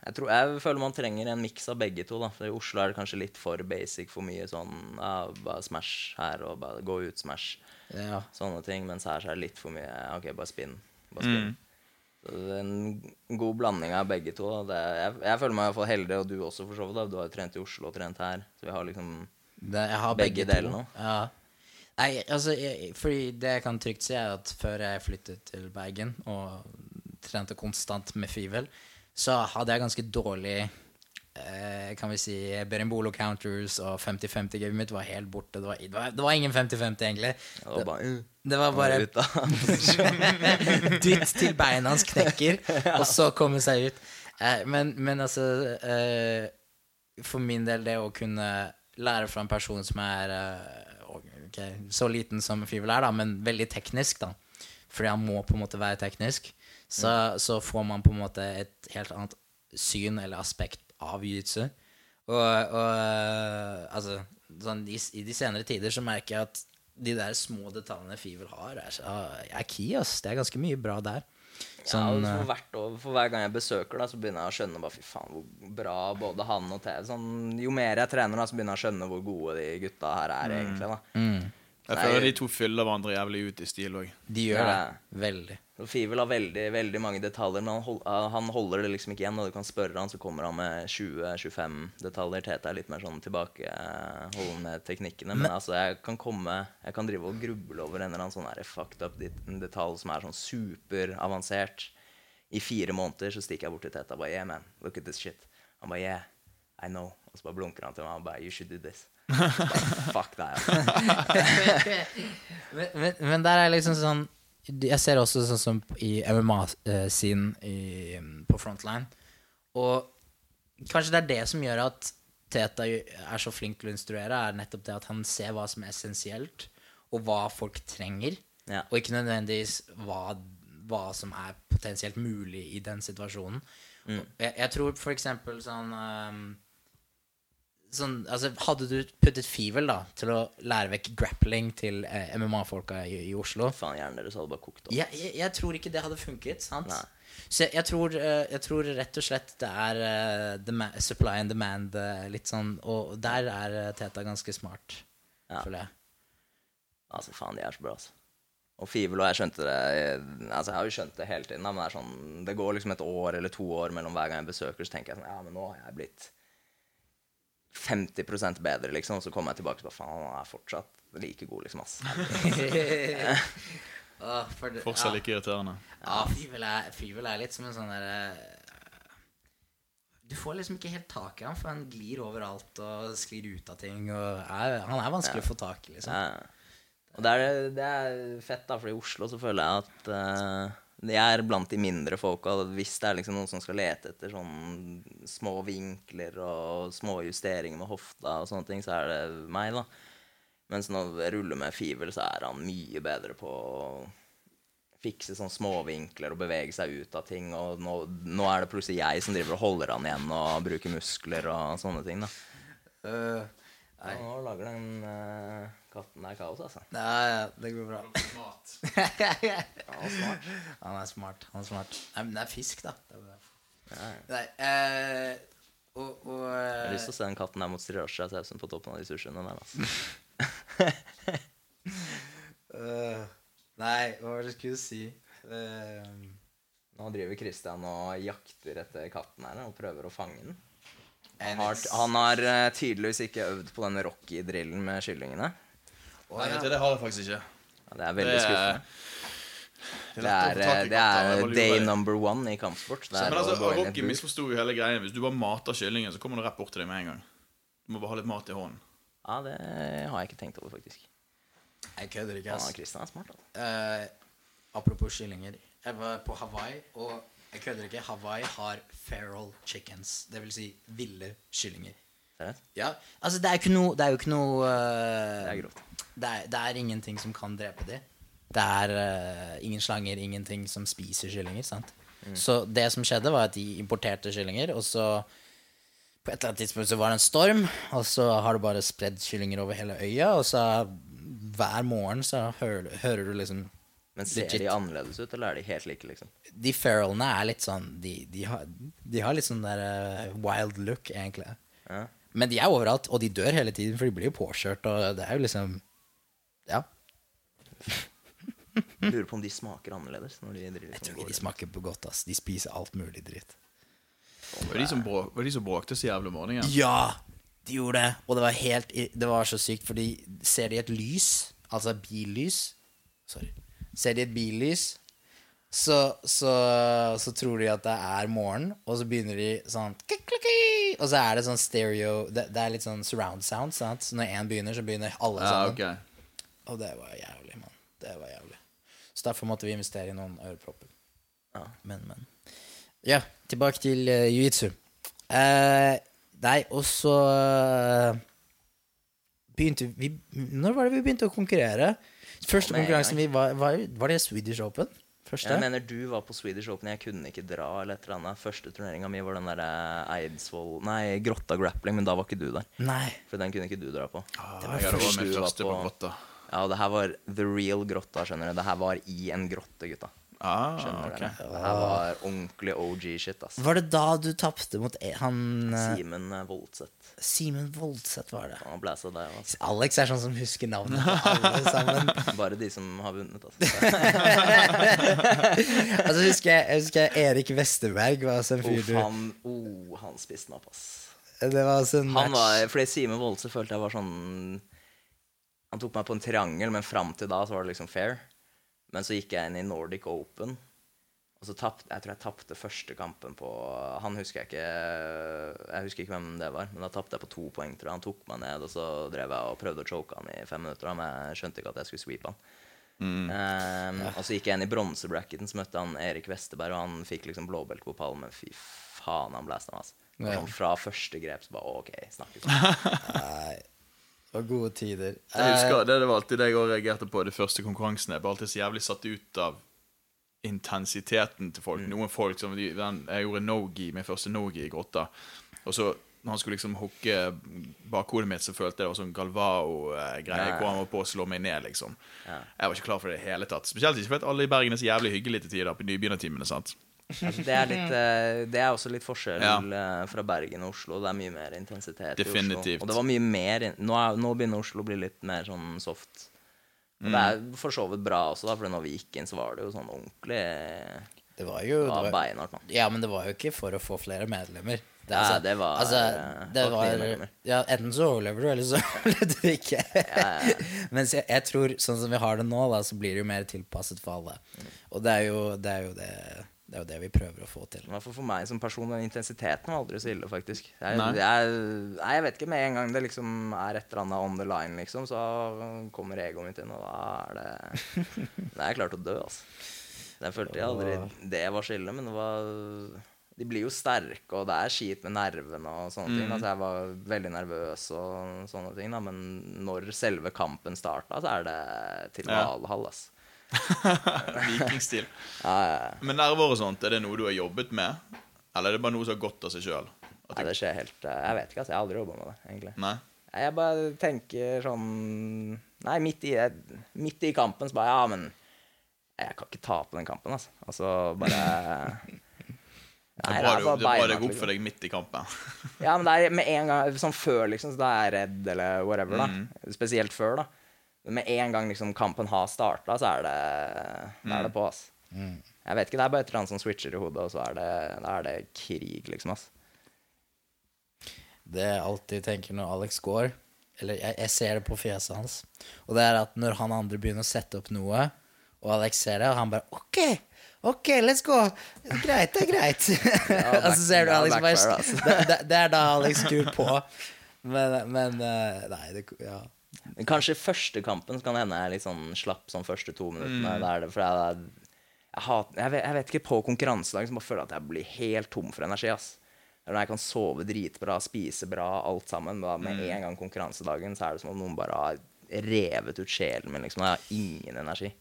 Speaker 1: jeg, tror, jeg føler man trenger en miks av begge to. da. For I Oslo er det kanskje litt for basic for mye sånn ja, bare smash her og bare gå ut, smash.
Speaker 2: Ja.
Speaker 1: Sånne ting. Mens her så er det litt for mye OK, bare spinn. Bare spinn. Så det er en god blanding av begge to. Det, jeg, jeg føler meg i hvert fall heldig, og du også, for så vidt. da. Du har jo trent i Oslo og trent her. Så vi har liksom
Speaker 2: Det, jeg har
Speaker 1: Begge
Speaker 2: begge,
Speaker 1: deler nå?
Speaker 2: Ja. Nei, altså, jeg, fordi det jeg kan trygt si, er at før jeg flyttet til Bergen og trente konstant med Fivel, så hadde jeg ganske dårlig eh, kan vi si Berimbolo counters og 50-50-gamet mitt var helt borte. Det var, det var, det var ingen 50-50, egentlig.
Speaker 1: Det var bare
Speaker 2: Det var bare dytt til beina hans knekker, og så komme seg ut. Eh, men, men altså eh, For min del, det å kunne lære fra en person som er eh, ok, så liten som Fivel er, da, men veldig teknisk, da. Fordi han må på en måte være teknisk. Så, så får man på en måte et helt annet syn eller aspekt av jiu-jitsu. Og, og eh, altså sånn, i, I de senere tider så merker jeg at de der små detaljene Fivel har, er, så, er key. Ass. Det er ganske mye bra der. Sånn,
Speaker 1: ja,
Speaker 2: eh,
Speaker 1: for, hvert år, for hver gang jeg besøker, da, så begynner jeg å skjønne bare, fy faen, hvor bra både han og TV sånn, Jo mer jeg trener, da, så begynner jeg å skjønne hvor gode de gutta her er, egentlig. da.
Speaker 2: mm,
Speaker 3: Jeg føler de to fyller hverandre jævlig ut i stil òg.
Speaker 2: de gjør
Speaker 1: Ja.
Speaker 2: det. Veldig.
Speaker 1: Fivel har veldig, veldig mange detaljer, men han, hold, uh, han holder det liksom ikke igjen. Og du kan spørre han, så kommer han med 20-25 detaljer. Tete er litt mer sånn tilbakeholden med teknikkene. Men, altså, jeg kan komme Jeg kan drive og gruble over en eller annen sånn her fucked up detalj som er sånn superavansert. I fire måneder så stikker jeg bort til Tete og bare Yeah, man, look at this shit. Han bare Yeah, I know. Og så bare blunker han til meg og bare You should do this. Bare, Fuck deg, altså.
Speaker 2: Men, men, men der er liksom sånn Jeg ser også sånn som i MMA-scenen på Frontline. Og kanskje det er det som gjør at Teta er så flink til å instruere, er nettopp det at han ser hva som er essensielt, og hva folk trenger.
Speaker 1: Ja.
Speaker 2: Og ikke nødvendigvis hva, hva som er potensielt mulig i den situasjonen.
Speaker 1: Mm.
Speaker 2: Jeg, jeg tror for eksempel sånn ehm, Sånn, altså, hadde du puttet Fivel da til å lære vekk grappling til eh, MMA-folka i, i Oslo
Speaker 1: Faen, hjernen deres hadde bare kokt opp.
Speaker 2: jeg, jeg, jeg tror ikke det hadde funket. sant?
Speaker 1: Nei.
Speaker 2: Så jeg, jeg, tror, eh, jeg tror rett og slett det er dema- supply and demand uh, litt sånn Og der er uh, Teta ganske smart,
Speaker 1: Ja.
Speaker 2: føler jeg.
Speaker 1: Altså, faen, de er så bra, altså. Og Fivel og jeg skjønte det Altså, jeg har jo skjønt det hele tiden, da, men det er sånn Det går liksom et år eller to år mellom hver gang jeg besøker, så tenker jeg sånn Ja, men nå har jeg blitt 50 bedre, liksom. Og så kommer jeg tilbake og bare Faen, han er fortsatt like god, liksom, ass.
Speaker 2: oh, for
Speaker 3: Fortsatt
Speaker 2: ja.
Speaker 3: like irriterende.
Speaker 2: Ja, Fyvel er, litt som en sånn derre Du får liksom ikke helt tak i ham, for han glir overalt og sklir ut av ting. Og er, han er vanskelig å få tak i, liksom.
Speaker 1: Ja. Og det er, det er fett, da, for i Oslo så føler jeg at eh, jeg er blant de mindre folka. Hvis det er liksom noen som skal lete etter sånn små vinkler og små justeringer med hofta og sånne ting, så er det meg, da. Mens når jeg ruller med Fivel, så er han mye bedre på å fikse sånne småvinkler og bevege seg ut av ting. Og nå, nå er det plutselig jeg som driver og holder han igjen og bruker muskler og sånne ting, da.
Speaker 2: Øh,
Speaker 1: Ja, nå lager den eh, katten er kaos, altså.
Speaker 2: ja, ja, det går bra.
Speaker 1: Ja, smart.
Speaker 2: Han er smart. Han er smart. Nei, men det er fisk, da. Det er bra.
Speaker 1: Ja, ja.
Speaker 2: Nei, eh, og, og
Speaker 1: Jeg har
Speaker 2: eh,
Speaker 1: lyst til å se den katten der mot sriracha-sausen på toppen av de sushiene der. Altså.
Speaker 2: uh, Nei, hva var det du skulle si? Uh,
Speaker 1: Nå driver Christian og jakter etter katten her og prøver å fange den. Han har, han har eh, tydeligvis ikke øvd på den Rocky-drillen med kyllingene.
Speaker 2: Å,
Speaker 3: Nei,
Speaker 2: ja.
Speaker 3: det har jeg faktisk ikke.
Speaker 1: Ja, det er veldig
Speaker 3: Det er-
Speaker 1: skuffende.
Speaker 3: Det er det
Speaker 1: er, det er day number one i kampsport. Det er
Speaker 3: Men altså, Rocky misforsto jo hele greia. Hvis du bare mater kyllingen, så kommer det rett bort til deg med en gang. Du må bare ha litt mat i hånden.
Speaker 1: Ja, det har jeg ikke tenkt over, faktisk.
Speaker 2: Jeg kødder ikke,
Speaker 1: Ja,
Speaker 2: ass.
Speaker 1: Christian er smart. Altså.
Speaker 2: Eh, apropos kyllinger. Jeg var på Hawaii, og jeg kødder ikke. Hawaii har feral chickens. Det vil si ville kyllinger.
Speaker 1: Seriøst?
Speaker 2: Ja, altså det er, ikke noe, det er jo ikke noe uh,
Speaker 1: Det er grovt.
Speaker 2: Det er, det er ingenting som kan drepe de. Det er uh, ingen slanger, ingenting som spiser kyllinger. sant? Så det som skjedde, var at de importerte kyllinger, og så på et eller annet tidspunkt så var det en storm, og så har det bare spredd kyllinger over hele øya, og så hver morgen så hører, hører du liksom
Speaker 1: Men ser
Speaker 2: Legit.
Speaker 1: de annerledes ut, eller er de helt like, liksom?
Speaker 2: De feralene er litt sånn De, de, har, de har litt sånn der uh, wild look, egentlig.
Speaker 1: Ja.
Speaker 2: Men de er overalt, og de dør hele tiden, for de blir jo påkjørt, og det er jo liksom Ja.
Speaker 1: Lurer på om de smaker annerledes når de driver
Speaker 2: Jeg
Speaker 1: sånn
Speaker 2: tror ikke de smaker på godt, ass. De spiser alt mulig dritt.
Speaker 3: Var de som, bråk, var de som bråkte så jævlig om morgenen?
Speaker 2: Ja! De gjorde det. Og det var helt Det var så sykt, fordi ser de et lys, altså billys Sorry. Ser de et billys, så, så, så tror de at det er morgen, og så begynner de sånn Og så er det sånn stereo Det, det er litt sånn surround sound. Sant? Så når én begynner, så begynner alle
Speaker 3: Ja, okay.
Speaker 2: Og det var jævlig, mann. Det var jævlig. Så derfor måtte vi investere i noen ørepropper.
Speaker 1: Ja.
Speaker 2: Men, men. Ja, tilbake til uh, jiu-jitsu. Uh, nei, og så uh, begynte vi Når var det vi begynte å konkurrere? Første konkurransen vi var, var, var det Swedish Open? Første?
Speaker 1: Jeg mener du var på Swedish Open, jeg kunne ikke dra. eller et eller annet Første turneringa mi var den der eh, Eidsvoll Nei, Grotta grappling, men da var ikke du der.
Speaker 2: Nei.
Speaker 1: For den kunne ikke du dra på.
Speaker 3: Ah,
Speaker 2: var
Speaker 3: jeg
Speaker 1: første du var
Speaker 3: på
Speaker 1: på-
Speaker 3: grotta.
Speaker 1: Ja, det her var the real grotta, skjønner du. Det her var i en grotte, gutta.
Speaker 3: Ah,
Speaker 1: Skjønner
Speaker 3: ok.
Speaker 1: dere? Det her var ordentlig OG-shit, ass.
Speaker 2: Var det da du tapte mot e- han eh,
Speaker 1: Simen eh, Voldseth.
Speaker 2: Simen Voldseth, var det?
Speaker 1: Han blæsa deg, altså.
Speaker 2: Alex er sånn som husker navnet på alle sammen.
Speaker 1: Bare de som har vunnet, altså.
Speaker 2: altså, husker jeg, jeg husker Erik Westerberg var også en fyr du
Speaker 1: han, oh, han spiste meg opp, ass.
Speaker 2: Det var altså en
Speaker 1: Han
Speaker 2: match.
Speaker 1: var, fordi Simen Voldseth følte jeg var sånn Han tok meg på en triangel, men fram til da så var det liksom fair. Men så gikk jeg inn i Nordic Open, og så tapt, jeg tror jeg tapte første kampen på Han husker jeg ikke Jeg husker ikke hvem det var, men da tapte jeg på to poeng. Tror jeg. Han tok meg ned, og så drev jeg og prøvde å choke han i fem minutter, men jeg skjønte ikke at jeg skulle sweepe han. Um, Og så gikk jeg inn i bronsebracketen, så møtte han Erik Westerberg, og han fikk liksom blåbelte på pallen, men fy faen, han blæsta meg, altså. Sånn, fra første grep så bare OK, snakkes.
Speaker 2: Nei, det var gode tider.
Speaker 3: Jeg
Speaker 2: Eh,
Speaker 3: husker, det, det var alltid det jeg reagerte på de første konkurransene. Jeg ble alltid så jævlig satt ut av intensiteten til folk. Noen folk som de, den, Jeg gjorde no-gi, min første no-gi i grotta. Og så når han skulle liksom hooke bakhodet mitt, så følte jeg det var sånn Galvao-greie.
Speaker 1: Ja.
Speaker 3: Hvor han var på å slå meg ned, liksom.
Speaker 1: Ja.
Speaker 3: Jeg var ikke klar for det i det hele tatt. Spesielt ikke fordi alle i Bergen er så jævlig hyggelige til tider på nybegynnertimene. sant?
Speaker 1: Altså, det, er litt, eh, det er også litt forskjell
Speaker 3: Ja.
Speaker 1: eh, fra Bergen og Oslo. Det er mye mer intensitet i
Speaker 3: Definitivt.
Speaker 1: Oslo. Og det var mye mer nå, er, nå begynner Oslo å bli litt mer sånn soft. Og det er for så vidt bra også, da, for når vi gikk inn, så var det jo sånn ordentlig
Speaker 2: Det var jo
Speaker 1: ja,
Speaker 2: det var,
Speaker 1: beinart.
Speaker 2: Ja, men det var jo ikke for å få flere medlemmer. Det,
Speaker 1: Nei, det var,
Speaker 2: altså,
Speaker 1: eh,
Speaker 2: det var ja, Enten så overlever du, eller så overlever du ikke. Mens jeg, jeg tror, sånn som vi har det nå, da, så blir det jo mer tilpasset for alle. Og det er jo det, er jo det, det, er jo det vi prøver å få til.
Speaker 1: For, for meg som person, den intensiteten var aldri så ille, faktisk. Jeg,
Speaker 3: Nei.
Speaker 1: jeg, nei, jeg vet ikke. Med en gang det liksom er et eller annet on the line, liksom, så kommer egoet mitt inn, og da er det Da er jeg klar til å dø, altså. Jeg følte jeg aldri det var så ille, men det var De blir jo sterke, og det er skit med nervene og sånne ting. Altså, jeg var veldig nervøs og sånne ting, da, men når selve kampen starta, så er det til
Speaker 3: Ja.
Speaker 1: Valhall, altså.
Speaker 3: Vikingstil.
Speaker 1: Ja.
Speaker 3: Men nerver og sånt, er det noe du har jobbet med? Eller er det bare noe som har gått av seg sjøl?
Speaker 1: Nei, det skjer helt eh, Jeg vet ikke, altså. Jeg har aldri jobba med det, egentlig.
Speaker 3: Nei?
Speaker 1: Jeg bare tenker sånn Nei, midt i, midt i kampen så bare Ja, men jeg kan ikke tape den kampen, altså. Og så bare
Speaker 3: Det
Speaker 1: Nei,
Speaker 3: det bra
Speaker 1: beinhardt,
Speaker 3: det går opp
Speaker 1: liksom.
Speaker 3: for deg midt i kampen.
Speaker 1: Ja, men det er med en gang Sånn før, liksom, så da er jeg redd eller whatever, da.
Speaker 3: Mm.
Speaker 1: Spesielt før, da. Men med en gang liksom kampen har starta, så er det,
Speaker 3: Mm.
Speaker 1: er det på, ass. Jeg vet ikke, det er bare et eller annet som switcher i hodet, og så er det, er det krig, liksom, ass.
Speaker 2: Det jeg alltid tenker når Alex går Eller jeg, jeg ser det på fjeset hans. Og det er at når han andre begynner å sette opp noe, og Alex ser det, og han bare OK, OK, let's go. Greit, det er greit. og så ser du Alex bare
Speaker 1: altså.
Speaker 2: det, det, det er da Alex skrur på. Men, men eh, Nei, det Ja.
Speaker 1: Men Kanskje første kampen så kan det hende jeg er litt sånn slapp sånn første to minuttene. Mm. Der, for jeg, jeg, hat, jeg, vet, jeg vet ikke, på konkurransedag så bare føler jeg at jeg blir helt tom for energi. ass. Når jeg kan sove dritbra, spise bra, alt sammen. Da med en gang konkurransedagen så er det som om noen bare har revet ut sjelen min. liksom. Jeg har ingen energi.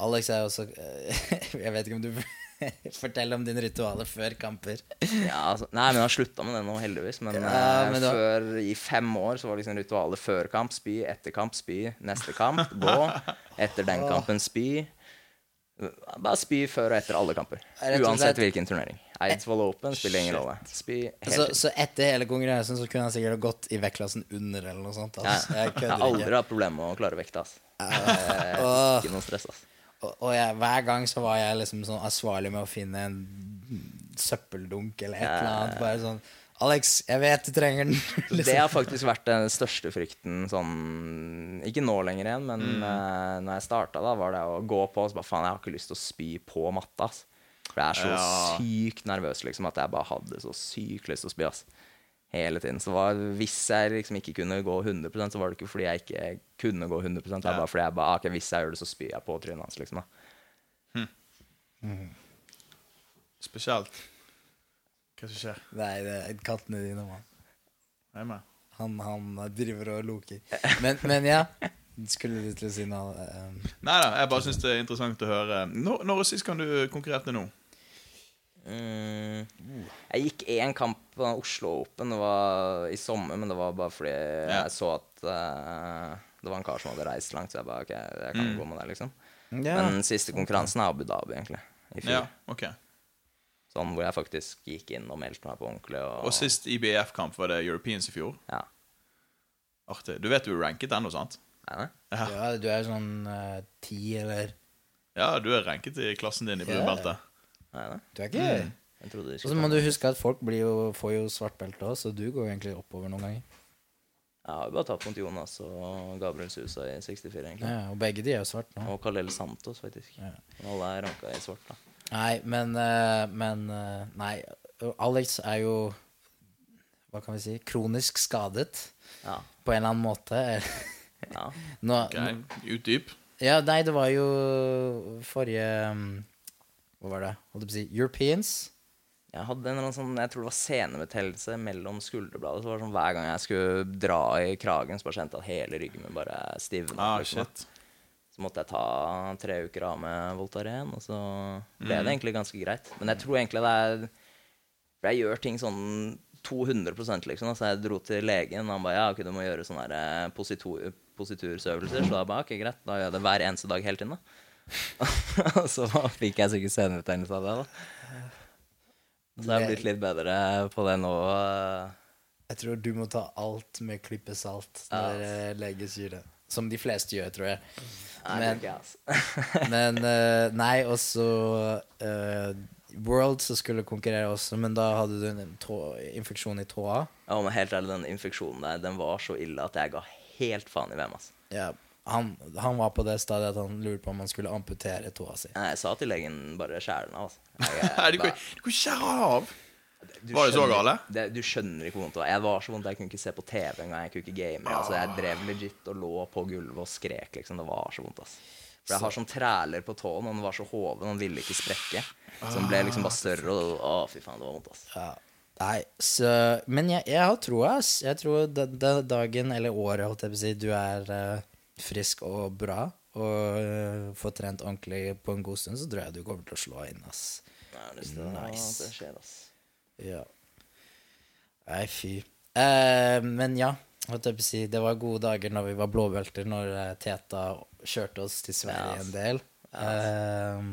Speaker 2: Alex er også Jeg vet ikke om du forteller om dine ritualer før kamper.
Speaker 1: Ja, altså, nei, men jeg har slutta med det nå, heldigvis. Men,
Speaker 2: Ja,
Speaker 1: eh,
Speaker 2: men da-
Speaker 1: før, i fem år så var liksom ritualet før kamp spy, etter kamp spy, neste kamp gå, etter den kampen spy. Bare spy før og etter alle kamper. Uansett hvilken turnering. Eidsvoll Open spiller ingen rolle. Spy
Speaker 2: Så, så etter hele konkurransen så kunne han sikkert gått i vektklassen under eller noe sånt. Altså. Jeg
Speaker 1: Jeg har aldri hatt problemer med å klare vekta. Altså. Eh, Ikke noe stress. Altså.
Speaker 2: Og, og jeg, hver gang så var jeg liksom sånn ansvarlig med å finne en søppeldunk eller et eller annet. Bare sånn Alex, jeg vet du trenger den.
Speaker 1: Det
Speaker 2: liksom.
Speaker 1: har faktisk vært den største frykten sånn Ikke nå lenger igjen, men eh, når jeg starta, da, var det å gå på og så bare faen, jeg har ikke lyst til å spy på matta. ass. For jeg er så
Speaker 3: Ja.
Speaker 1: sykt nervøs liksom at jeg bare hadde så sykt lyst til å spy. ass. Hele tiden. Så var, hvis jeg liksom ikke kunne gå 100% så var det ikke fordi jeg ikke kunne gå 100 Det var
Speaker 3: Ja.
Speaker 1: bare fordi jeg bare, ah, ok, hvis jeg gjør det, så spyr jeg på trynet hans. liksom da.
Speaker 3: Spesielt. Hva som skjer?
Speaker 2: Nei, det er kattene dine, mann. Han, han driver og loker. Men, men ja. Skulle du til å si noe? Um,
Speaker 3: Nei da, jeg bare syns det er interessant å høre. Når, når sist kan du konkurrerte nå?
Speaker 1: Mm. Jeg gikk én kamp på Oslo Open. Det var i sommer, men det var bare fordi
Speaker 3: Ja.
Speaker 1: jeg så at uh, det var en kar som hadde reist langt, så jeg bare OK, jeg kan gå med det, liksom.
Speaker 2: Yeah.
Speaker 1: Men siste konkurransen er Abu Dhabi, egentlig. I fjor.
Speaker 3: Ja, ok
Speaker 1: Sånn hvor jeg faktisk gikk inn og meldte meg på ordentlig. Og,
Speaker 3: Og sist IBF-kamp var det Europeans i fjor.
Speaker 1: Ja.
Speaker 3: Artig. Du vet du er ranket ennå, sant?
Speaker 1: Nei.
Speaker 2: ja, du er sånn eh, ti eller
Speaker 3: Ja, du er ranket i klassen din i brunbeltet.
Speaker 1: Nei, nei.
Speaker 2: Du er ikke
Speaker 1: Jeg trodde det
Speaker 2: Og så må du huske at folk blir jo, får jo svart belte òg, så du går jo egentlig oppover noen ganger.
Speaker 1: Jeg har jo bare tapt mot Jonas og Gabriel Susa i 64, egentlig.
Speaker 2: Ja, og begge de er jo svart nå.
Speaker 1: Og Kalel Santos, faktisk.
Speaker 2: Ja.
Speaker 1: Men alle er ranka i svart, da.
Speaker 2: Nei, men, eh, men eh, Nei, Alex er jo Hva kan vi si? Kronisk skadet
Speaker 1: Ja.
Speaker 2: på en eller annen måte.
Speaker 1: ja.
Speaker 2: Nå,
Speaker 3: Ok, Utdyp.
Speaker 2: Ja, nei, det var jo forrige um, Hva var det? Holdt jeg på å si Europeans.
Speaker 1: Jeg hadde en eller annen sånn, jeg tror det var senebetennelse mellom skulderbladet. Så var det sånn Hver gang jeg skulle dra i kragen, så bare kjente jeg at hele ryggen min bare stivna.
Speaker 3: Ah, shit.
Speaker 1: Så måtte jeg ta tre uker av med Voltaren, og så ble
Speaker 3: Mm.
Speaker 1: det egentlig ganske greit. Men jeg tror egentlig det er For jeg gjør ting sånn 200% liksom. Så jeg dro til legen, og han bare Ja, ok, du må gjøre sånne eh, positur, positursøvelser. Så da ba, ok, greit. Da gjør jeg det hver eneste dag hele tiden, da. Og så fikk jeg sikkert senebetennelse av det, da. Så jeg har blitt litt bedre på det nå. eh,
Speaker 2: Jeg tror du må ta alt med klippe salt når
Speaker 1: Ja.
Speaker 2: eh, lege sier det. Som de fleste gjør, tror jeg. Men-. Men eh, nei, også uh, World så skulle konkurrere også, men da hadde du en tå, infeksjon i tåa.
Speaker 1: Ja, men helt ærlig, den infeksjonen der, den var så ille at jeg ga helt faen i hvem, altså.
Speaker 2: Ja, han, han var på det stadiet at han lurte på om han skulle amputere tåa si.
Speaker 1: Nei, Jeg sa til legen bare skjær den av, altså.
Speaker 3: Du kan skjære av!
Speaker 1: du
Speaker 3: Var det så gale?
Speaker 1: Det, du skjønner ikke hvor vondt det var. Jeg var så vondt jeg kunne ikke se på TV engang. Jeg kunne ikke game. Altså, jeg drev legit og lå på gulvet og skrek, liksom. Det var så vondt, altså. For jeg har sånn træler på tåen, og den var så hoven, og den ville ikke sprekke. Så den ble liksom bare større, og å, fy faen, det var vondt, altså.
Speaker 2: Ja. Nei, så Men jeg, jeg har troa, ass. Jeg tror den, dagen, eller året, holdt jeg på å si, du er eh, frisk og bra, og eh, får trent ordentlig på en god stund, så tror jeg du kommer til å slå inn, ass.
Speaker 1: Nei, det
Speaker 2: Nice.
Speaker 1: det skjer, ass.
Speaker 2: Ja. Nei, fy. Eh, men ja, si, det var gode dager når vi var blåbelter, når eh, Teta kjørte oss til Sverige
Speaker 1: Ja,
Speaker 2: en del. Eh,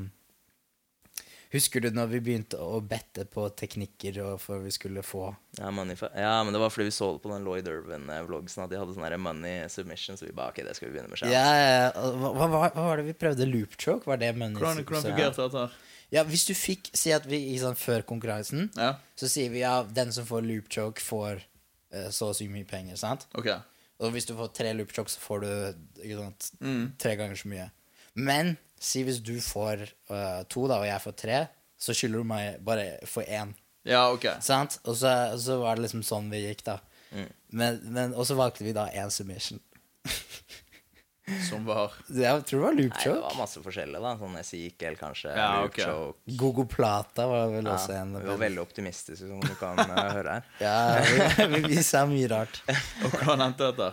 Speaker 2: husker du når vi begynte å bette på teknikker og for vi skulle få
Speaker 1: Ja, money for, ja, men det var fordi vi så det på den Lloyd Irvin-vloggen, at de hadde sånn money submission, så vi bare, ok, det skal vi begynne med selv.
Speaker 2: Ja, ja, hva, hva, hva var det vi prøvde? Loop choke? Var det money?
Speaker 3: Hvordan, hvordan fungerte dette her?
Speaker 2: Ja, hvis du fikk Si at vi i sånn før konkurransen,
Speaker 3: Ja,
Speaker 2: så sier vi ja, den som får loop choke, får uh, så og så mye penger, sant?
Speaker 3: ok.
Speaker 2: Og hvis du får tre loop choke, så får du ikke sant,
Speaker 3: Mm.
Speaker 2: tre ganger så mye. Men si hvis du får uh, to, da, og jeg får tre, så skylder du meg bare for én.
Speaker 3: Ja, ok.
Speaker 2: Sant? Og så, så var det liksom sånn vi gikk, da.
Speaker 3: Mm.
Speaker 2: Men, men, og så valgte vi da én submission.
Speaker 3: Som var
Speaker 2: Jeg tror det var loop
Speaker 1: Nei, det var masse forskjellig, da. Sånn Ezekiel, kanskje.
Speaker 3: Ja,
Speaker 1: Loop
Speaker 3: ok.
Speaker 1: choke.
Speaker 2: Gogo Plata var vel
Speaker 1: Ja,
Speaker 2: også en.
Speaker 1: vi var veldig optimistiske, som du kan eh, høre her.
Speaker 2: Ja, vi, vi, vi sa mye rart.
Speaker 3: Og hvordan endte dette?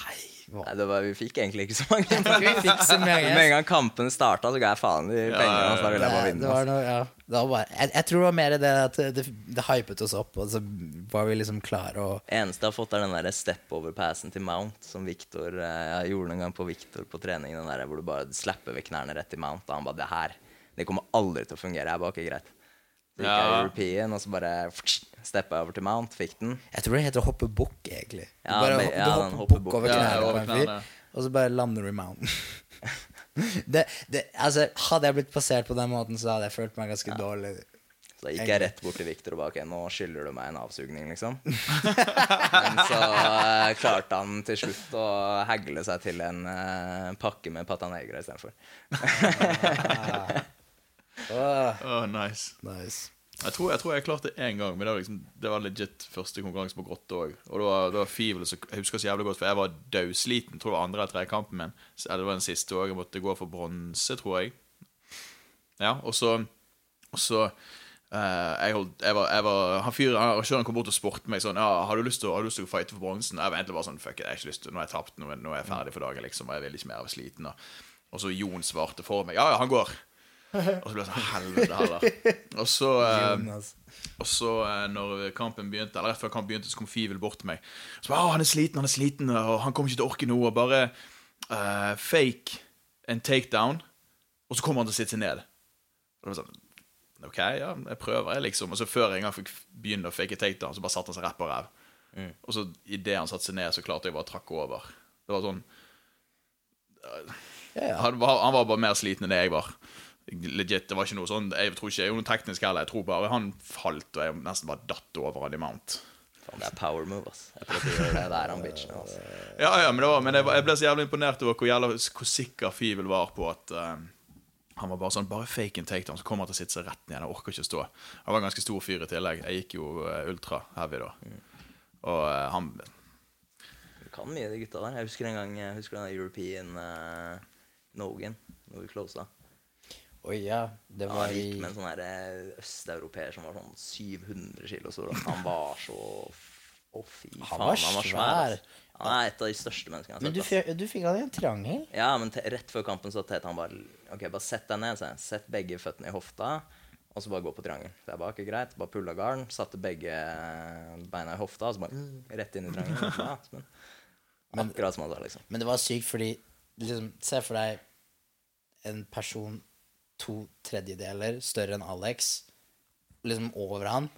Speaker 2: Nei, hva?
Speaker 1: Nei, det var, vi fikk egentlig ikke så mange.
Speaker 2: Vi fikk så mange.
Speaker 1: Med en gang kampen starta, så ga jeg faen i pengene.
Speaker 3: ja,
Speaker 1: og så ville jeg bare vinne.
Speaker 2: det var
Speaker 1: altså.
Speaker 2: noe, ja. Det var bare, jeg, jeg tror det var mer det at det, det, hypet oss opp, og så var vi liksom klare og
Speaker 1: Eneste jeg har fått, er den der step over-passen til Mount, som Victor eh, Jeg gjorde noen gang på Victor på trening, den der hvor du bare slapper ved knærne rett i Mount. Og han bare Det her, det kommer aldri til å fungere. Jeg bare ikke greit. Gikk
Speaker 3: Ja.
Speaker 1: European, og så bare steppa jeg over til Mount, fikk den.
Speaker 2: Jeg tror det heter å hoppe bukk, egentlig. Du,
Speaker 1: Ja,
Speaker 2: bare,
Speaker 1: men- ja, du
Speaker 2: hopper
Speaker 1: hopper
Speaker 2: bukk
Speaker 1: bukk.
Speaker 2: over knærne på en fyr, og så bare lander du i mountain. det, det, altså, hadde jeg blitt passert på den måten, så hadde jeg følt meg ganske dårlig.
Speaker 1: Så da gikk jeg rett bort til Victor og bare Ok, nå skylder du meg en avsugning, liksom. Men så uh, klarte han til slutt å hagle seg til en uh, pakke med patanegra istedenfor.
Speaker 2: Åh,
Speaker 3: nice.
Speaker 2: nice.
Speaker 3: Jeg tror, jeg tror jeg klarte det én gang, men det var, liksom, det var legit første konkurranse på grotte òg. Og det var, det var Fivel så Jeg husker så jævlig godt, for jeg var dødsliten. Tror det var andre eller tredje kampen min. Så, eller det var den siste òg. Jeg måtte gå for bronse, tror jeg. Ja, og så Og så uh, jeg, holdt, jeg, var, jeg var Han fyren arrangøren kom bort og spurte meg sånn Ja, har du lyst til, har du lyst til å fighte for bronsen? Jeg var egentlig bare sånn Fuck it, jeg har ikke lyst til Nå har jeg tapt, nå, nå er jeg ferdig for dagen, liksom. Og jeg vil ikke mer, jeg var sliten. Og, og så Jon svarte for meg. Ja, ja, han går. Og så ble jeg sånn Helvete heller. Og så eh, og så eh, når kampen begynte Eller rett før kampen begynte, så kom Fivel bort til meg. Så bare, han er sliten, han er sliten, og han kommer ikke til å orke noe. Og bare eh, fake en takedown, og så kommer han til å sitte seg ned. Og det var sånn OK, ja, jeg prøver, jeg, liksom. Og så før jeg engang fikk begynne å fake takedown, så bare satte han seg rett på ræv. Og så idet han satte seg ned, så klarte jeg bare å trakke over. Det var sånn
Speaker 2: Ja, ja.
Speaker 3: han var, han var bare mer sliten enn det jeg var. Legit, det var ikke noe sånn Jeg tror ikke jeg er noe teknisk heller. Jeg tror bare han falt, og jeg nesten bare datt over han i mount.
Speaker 1: Faen, det er power move, ass. Jeg det der han bitchen. Altså.
Speaker 3: Ja, ja, men, det var, men jeg, jeg ble så jævlig imponert over hvor, jævlig, hvor sikker Fivel var på at uh, han var bare sånn Bare fake and take down, så kommer han til å sitte seg rett ned. Han orker ikke å stå. Han var en ganske stor fyr i tillegg. Jeg gikk jo uh, ultra heavy da. Og uh, han
Speaker 1: Du kan mye, de gutta der. Jeg husker en gang jeg husker den European uh, Nogan, når vi closa.
Speaker 2: Oi, ja. Det
Speaker 1: Han gikk med en sånn eh, østeuropeer som var sånn 700 kilo stor. Han var så Å, fy faen.
Speaker 2: Han var svær.
Speaker 1: ass. Han er et av de største menneskene jeg har
Speaker 2: du,
Speaker 1: sett.
Speaker 2: Men du fikk han i en triangel?
Speaker 1: Ja, men rett før kampen så tete han bare Ok, bare sett deg ned. jeg. Sett begge føttene i hofta, og så bare gå på triangel. Så jeg bare, ikke greit. Bare pulla garden, satte begge beina i hofta, og så bare mm, rett inn i triangelen. Ja, men, akkurat som han sa, liksom.
Speaker 2: Men det var sykt fordi liksom, Se for deg en person to tredjedeler større enn Alex, liksom over han,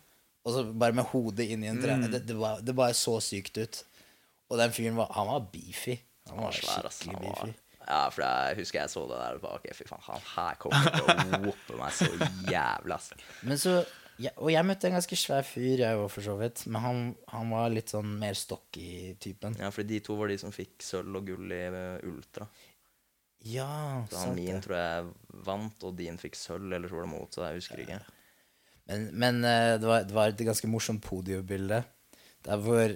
Speaker 2: og så bare med hodet inn i en tre... Det, det, var, det bare så sykt ut. Og den fyren var Han var beefy. Han
Speaker 1: Han
Speaker 2: var
Speaker 1: var svær, ass. Han var,
Speaker 2: beefy.
Speaker 1: Ja, for jeg husker jeg så det der og bare Ok, fy faen, han her kommer til å whoppe meg så jævlig, ass.
Speaker 2: Men så ja, Og jeg møtte en ganske svær fyr, jeg òg, for så vidt. Men han, han var litt sånn mer stocky-typen.
Speaker 1: Ja, for de to var de som fikk sølv og gull i eh, ultra.
Speaker 2: Ja,
Speaker 1: Så han min
Speaker 2: det.
Speaker 1: tror jeg vant, og din fikk sølv, eller så var det mot, så jeg husker ikke.
Speaker 2: Men, men eh, det, var, det var et ganske morsomt podiobilde. Der hvor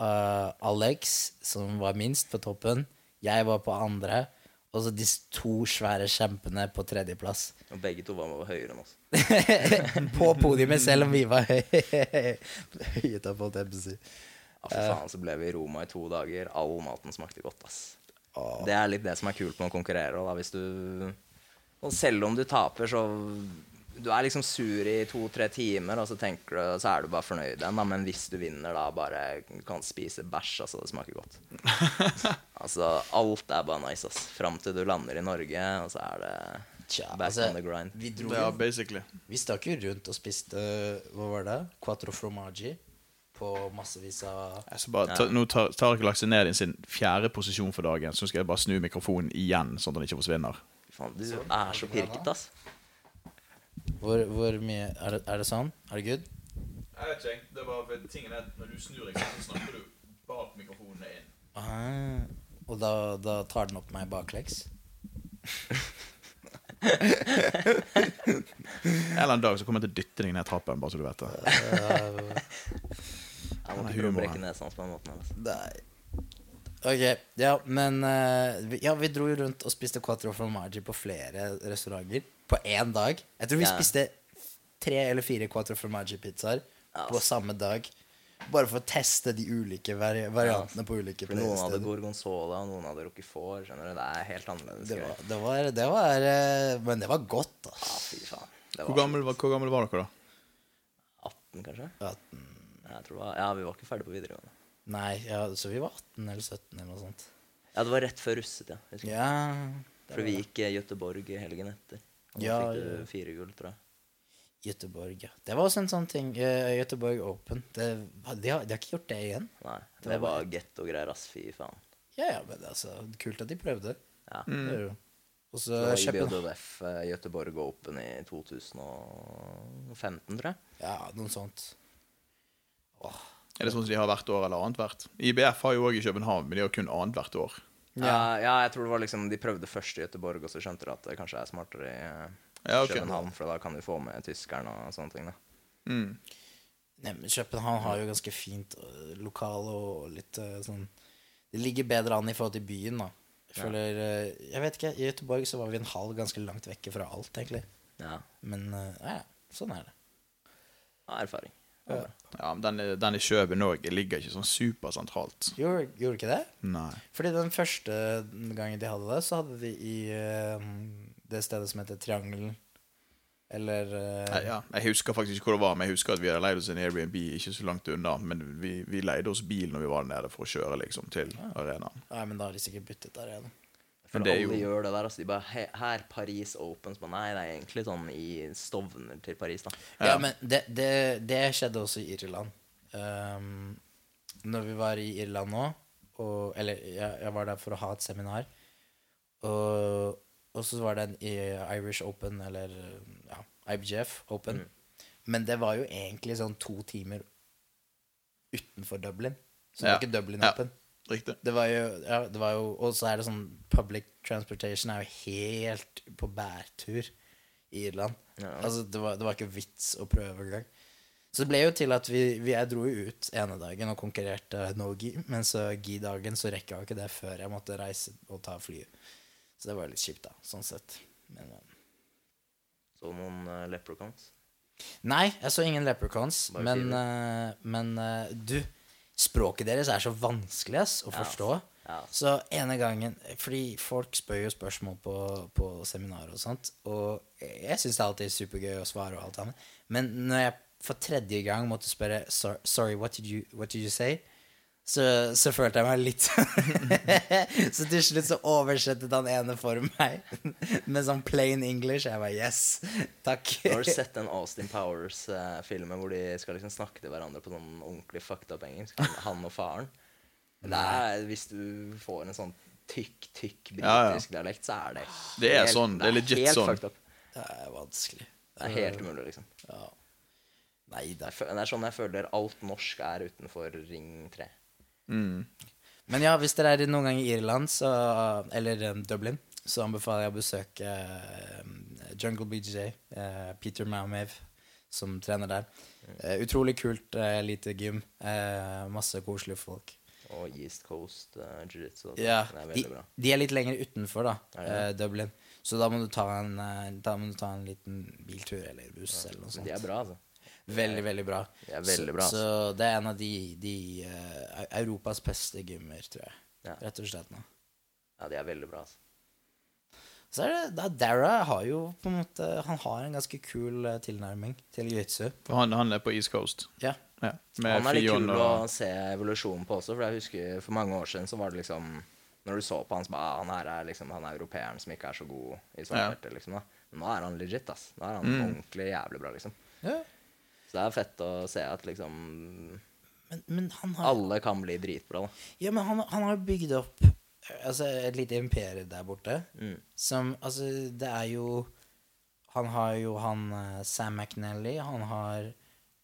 Speaker 2: uh, Alex, som var minst på toppen, jeg var på andre, og så disse to svære kjempene på tredjeplass.
Speaker 1: Og begge to var høyere enn oss.
Speaker 2: på podiumet, selv om vi var høy- høyet opp, holdt jeg på å si.
Speaker 1: Ja, for faen, så ble vi i Roma i to dager. All maten smakte godt, ass. Det er litt det som er kult med å konkurrere. Og da, hvis du, og selv om du taper, så Du er liksom sur i to-tre timer, og så tenker du, så er du bare fornøyd igjen. Men hvis du vinner, da bare kan spise bæsj. Altså, det smaker godt. altså, alt er bare nice, ass. Fram til du lander i Norge, og så er det
Speaker 2: Tja,
Speaker 1: back
Speaker 2: altså,
Speaker 1: on the grind.
Speaker 2: vi dro
Speaker 3: Ja.
Speaker 2: Vi stakk jo rundt og spiste Hva var det? Quattro formaggi på massevis av
Speaker 3: Jeg skal bare ta, nå tar Tariq lagt seg ned i sin fjerde posisjon for dagen, så skal jeg bare snu mikrofonen igjen, sånn at den ikke forsvinner.
Speaker 1: Faen, du er så pirket, ass.
Speaker 2: Hvor, hvor mye er det, er det sånn? Er det good?
Speaker 3: Jeg vet ikke, det var for tingen er Når du snur deg, så snakker du bak mikrofonen inn.
Speaker 2: Ah, og da, da tar den opp meg baklengs?
Speaker 3: En eller annen dag så kommer jeg til å dytte deg ned trappen, bare så du vet det.
Speaker 1: Jeg må ikke prøve å brekke nesa hans på den måten. Altså.
Speaker 2: Nei. Ok, ja, men eh, vi- Ja, vi dro jo rundt og spiste quattro formaggi på flere restauranter på én dag. Jeg tror vi
Speaker 1: Ja.
Speaker 2: spiste tre eller fire quattro formaggi-pizzaer
Speaker 1: Ja,
Speaker 2: på
Speaker 1: ass.
Speaker 2: samme dag. Bare for å teste de ulike vari variantene på ulike
Speaker 1: For noen hadde
Speaker 2: steder.
Speaker 1: gorgonzola, og noen hadde roquefort. Skjønner du? Det er helt annerledes.
Speaker 2: Det
Speaker 1: greier.
Speaker 2: var, det var, det var eh, Men det var godt,
Speaker 1: Ja,
Speaker 2: ass.
Speaker 1: fy faen. Det
Speaker 3: Hvor
Speaker 1: var
Speaker 3: gammel, var- hvor gammel var dere da?
Speaker 1: 18, kanskje?
Speaker 2: Ja,
Speaker 1: Jeg tror det var, ja, vi var ikke ferdig på videregående.
Speaker 2: nei, ja, så vi var 18 eller 17 eller noe sånt.
Speaker 1: Ja, det var rett før russetida.
Speaker 2: Ja. Ja,
Speaker 1: For vi gikk Gøteborg Göteborg helgen etter. Og da
Speaker 2: Ja,
Speaker 1: fikk du fire gull, tror jeg.
Speaker 2: Göteborg, ja. Det var også en sånn ting. Uh, Göteborg Open. Det, de, har, de har ikke gjort det igjen.
Speaker 1: Nei,
Speaker 2: Det
Speaker 1: det
Speaker 2: var-
Speaker 1: getto-greier, ass. Fy faen.
Speaker 2: Ja, ja, men altså, kult at de prøvde.
Speaker 1: Ja.
Speaker 2: Det er jo. Og så
Speaker 1: IBJF uh, Göteborg Open i 2015, tror jeg.
Speaker 2: Ja, noe sånt. Åh.
Speaker 3: Er det sånn som de har hvert år eller annethvert? IBF har jo òg i København, men de har kun annethvert år.
Speaker 1: Ja. ja, jeg tror det var liksom De prøvde først i Göteborg, og så skjønte de at det kanskje er smartere i eh,
Speaker 3: Ja, okay.
Speaker 1: København, for da kan de få med tyskerne og sånne ting. da
Speaker 3: Mm.
Speaker 2: Nei, men København har jo ganske fint Lokal lokale og litt øh, sånn Det ligger bedre an i forhold til byen, da. Jeg føler Jeg vet ikke, i Göteborg så var vi en halv ganske langt vekke fra alt, egentlig.
Speaker 1: Ja,
Speaker 2: Men ja, sånn er det.
Speaker 1: ja erfaring.
Speaker 2: Ja.
Speaker 3: Ja, men den, i- kjøper i Norge ligger ikke sånn supersentralt.
Speaker 2: Gjorde, gjorde ikke det?
Speaker 3: Nei.
Speaker 2: Fordi den første gangen de hadde det, så hadde de i uh, det stedet som heter Triangelen. Eller uh...
Speaker 3: Nei, Ja, jeg husker faktisk ikke hvor det var, men jeg husker at vi hadde leid oss en Airbnb ikke så langt unna. Men vi, vi leide oss bil når vi var nede for å kjøre liksom til arenaen.
Speaker 2: Nei, men da har de sikkert byttet igjen.
Speaker 1: For
Speaker 3: det
Speaker 1: alle
Speaker 3: jo-
Speaker 1: gjør det der. Altså, de bare «He- Her, Paris Open. Så nei, det er egentlig sånn i Stovner til Paris, da.
Speaker 2: Ja, men det, det, det skjedde også i Irland. Um, når vi var i Irland nå, og, eller jeg, jeg var der for å ha et seminar, og, og så var det en i Irish Open, eller ja, IBGF Open. Men det var jo egentlig sånn to timer utenfor Dublin. Så det
Speaker 3: Ja.
Speaker 2: var ikke Dublin
Speaker 3: Ja. Riktig.
Speaker 2: Det var jo, ja, det var jo Og så er det sånn Public transportation er jo helt på bærtur i Irland.
Speaker 1: Ja.
Speaker 2: Altså, det var, det var ikke vits å prøve engang. Så det ble jo til at vi, vi Jeg dro jo ut ene dagen og konkurrerte no-gi, men så gi-dagen så rekker jeg jo ikke det før jeg måtte reise og ta flyet. Så det var litt kjipt, da, sånn sett. Men, men.
Speaker 1: Så noen uh, leprechauns.
Speaker 2: Nei, jeg så ingen leprechauns, men, eh, men uh, du Språket deres er så vanskelig ass, å forstå.
Speaker 1: Ja.
Speaker 2: Så ene gangen Fordi folk spør jo spørsmål på, på seminarer og sånt. Og jeg syns det er alltid er supergøy å svare og alt annet. Men når jeg for tredje gang måtte spørre Sorry, what did you, what did you say? Så, så følte jeg meg litt Så til slutt så oversettet han ene for meg med sånn plain English. Jeg bare Yes, takk.
Speaker 1: Har du sett den Austin Powers-filmen hvor de skal liksom snakke til hverandre på sånn ordentlig fucked up engelsk? Han, og faren. Det er, hvis du får en sånn tykk, tykk
Speaker 3: Ja, ja.
Speaker 1: britisk dialekt, så er det
Speaker 3: Det er
Speaker 1: helt-
Speaker 3: sånn, det er legit
Speaker 1: helt
Speaker 3: sånn.
Speaker 1: up.
Speaker 2: Det er vanskelig.
Speaker 1: Det er helt umulig, liksom.
Speaker 2: Ja. Nei, det
Speaker 1: er, Det er sånn jeg føler alt norsk er utenfor Ring 3.
Speaker 2: Men ja, hvis dere er noen gang i Irland, så, eller Dublin, så anbefaler jeg å besøke um, Jungle BJ, eh, Peter Mamev som trener der. Eh, utrolig kult uh, lite gym. Eh, masse koselige folk.
Speaker 1: Og East Coast uh, Jiu-Jitsu.
Speaker 2: Ja.
Speaker 1: Det er
Speaker 2: de,
Speaker 1: bra.
Speaker 2: de er litt lenger utenfor, da, eh, Dublin. Så da må, du ta en, eh, da må du ta en liten biltur eller buss eller noe sånt.
Speaker 1: de er bra, altså.
Speaker 2: Veldig, veldig bra.
Speaker 1: De er veldig bra, Så,
Speaker 2: Så det er en av de, de uh, Europas beste gymmer, tror jeg.
Speaker 1: Ja.
Speaker 2: Rett og slett nå.
Speaker 1: Ja, de er veldig bra, altså.
Speaker 2: Så er det, da Dara har jo på en måte Han har en ganske kul eh, tilnærming til jiu-jitsu.
Speaker 3: For han, han er på East Coast.
Speaker 2: Ja.
Speaker 3: Ja, med
Speaker 1: Han er litt kul
Speaker 3: og
Speaker 1: å se evolusjonen på også, for jeg husker for mange år siden så var det liksom Når du så på han så bare ah, Han her er liksom Han er europeeren som ikke er så god i svartbelte, liksom. da nå er han legit, ass. Nå er han
Speaker 3: Mm.
Speaker 1: ordentlig jævlig bra, liksom.
Speaker 2: Ja.
Speaker 1: Så det er fett å se at liksom
Speaker 2: Men, men han har
Speaker 1: alle kan bli dritbra, da.
Speaker 2: Ja, men han, han har bygd opp eh, altså, et lite imperium der borte.
Speaker 1: Mm.
Speaker 2: Som Altså, det er jo Han har jo han eh, Sam McNally, han har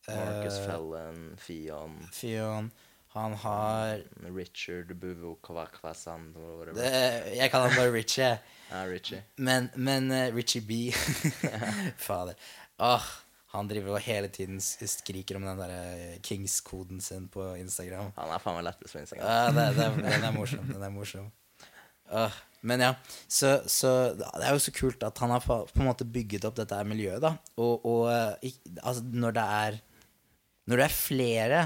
Speaker 1: Marcus
Speaker 2: uh,
Speaker 1: Fellen, Fion,
Speaker 2: Fion, han har
Speaker 1: Richard Buvo
Speaker 2: Kvakvasan Jeg kaller han bare Richie.
Speaker 1: Ja, Richie.
Speaker 2: Men, men uh, Richie B Fader. Åh, han driver og hele tiden skriker om den der eh, Kings-koden sin på Instagram.
Speaker 1: Han er faen meg lettest på Instagram.
Speaker 2: Ja, det, det, den er morsom. Den er morsom. Uh, men ja, så, så det er jo så kult at han har på på en måte bygget opp dette miljøet, da. Og, og eh, altså, når det er Når det er flere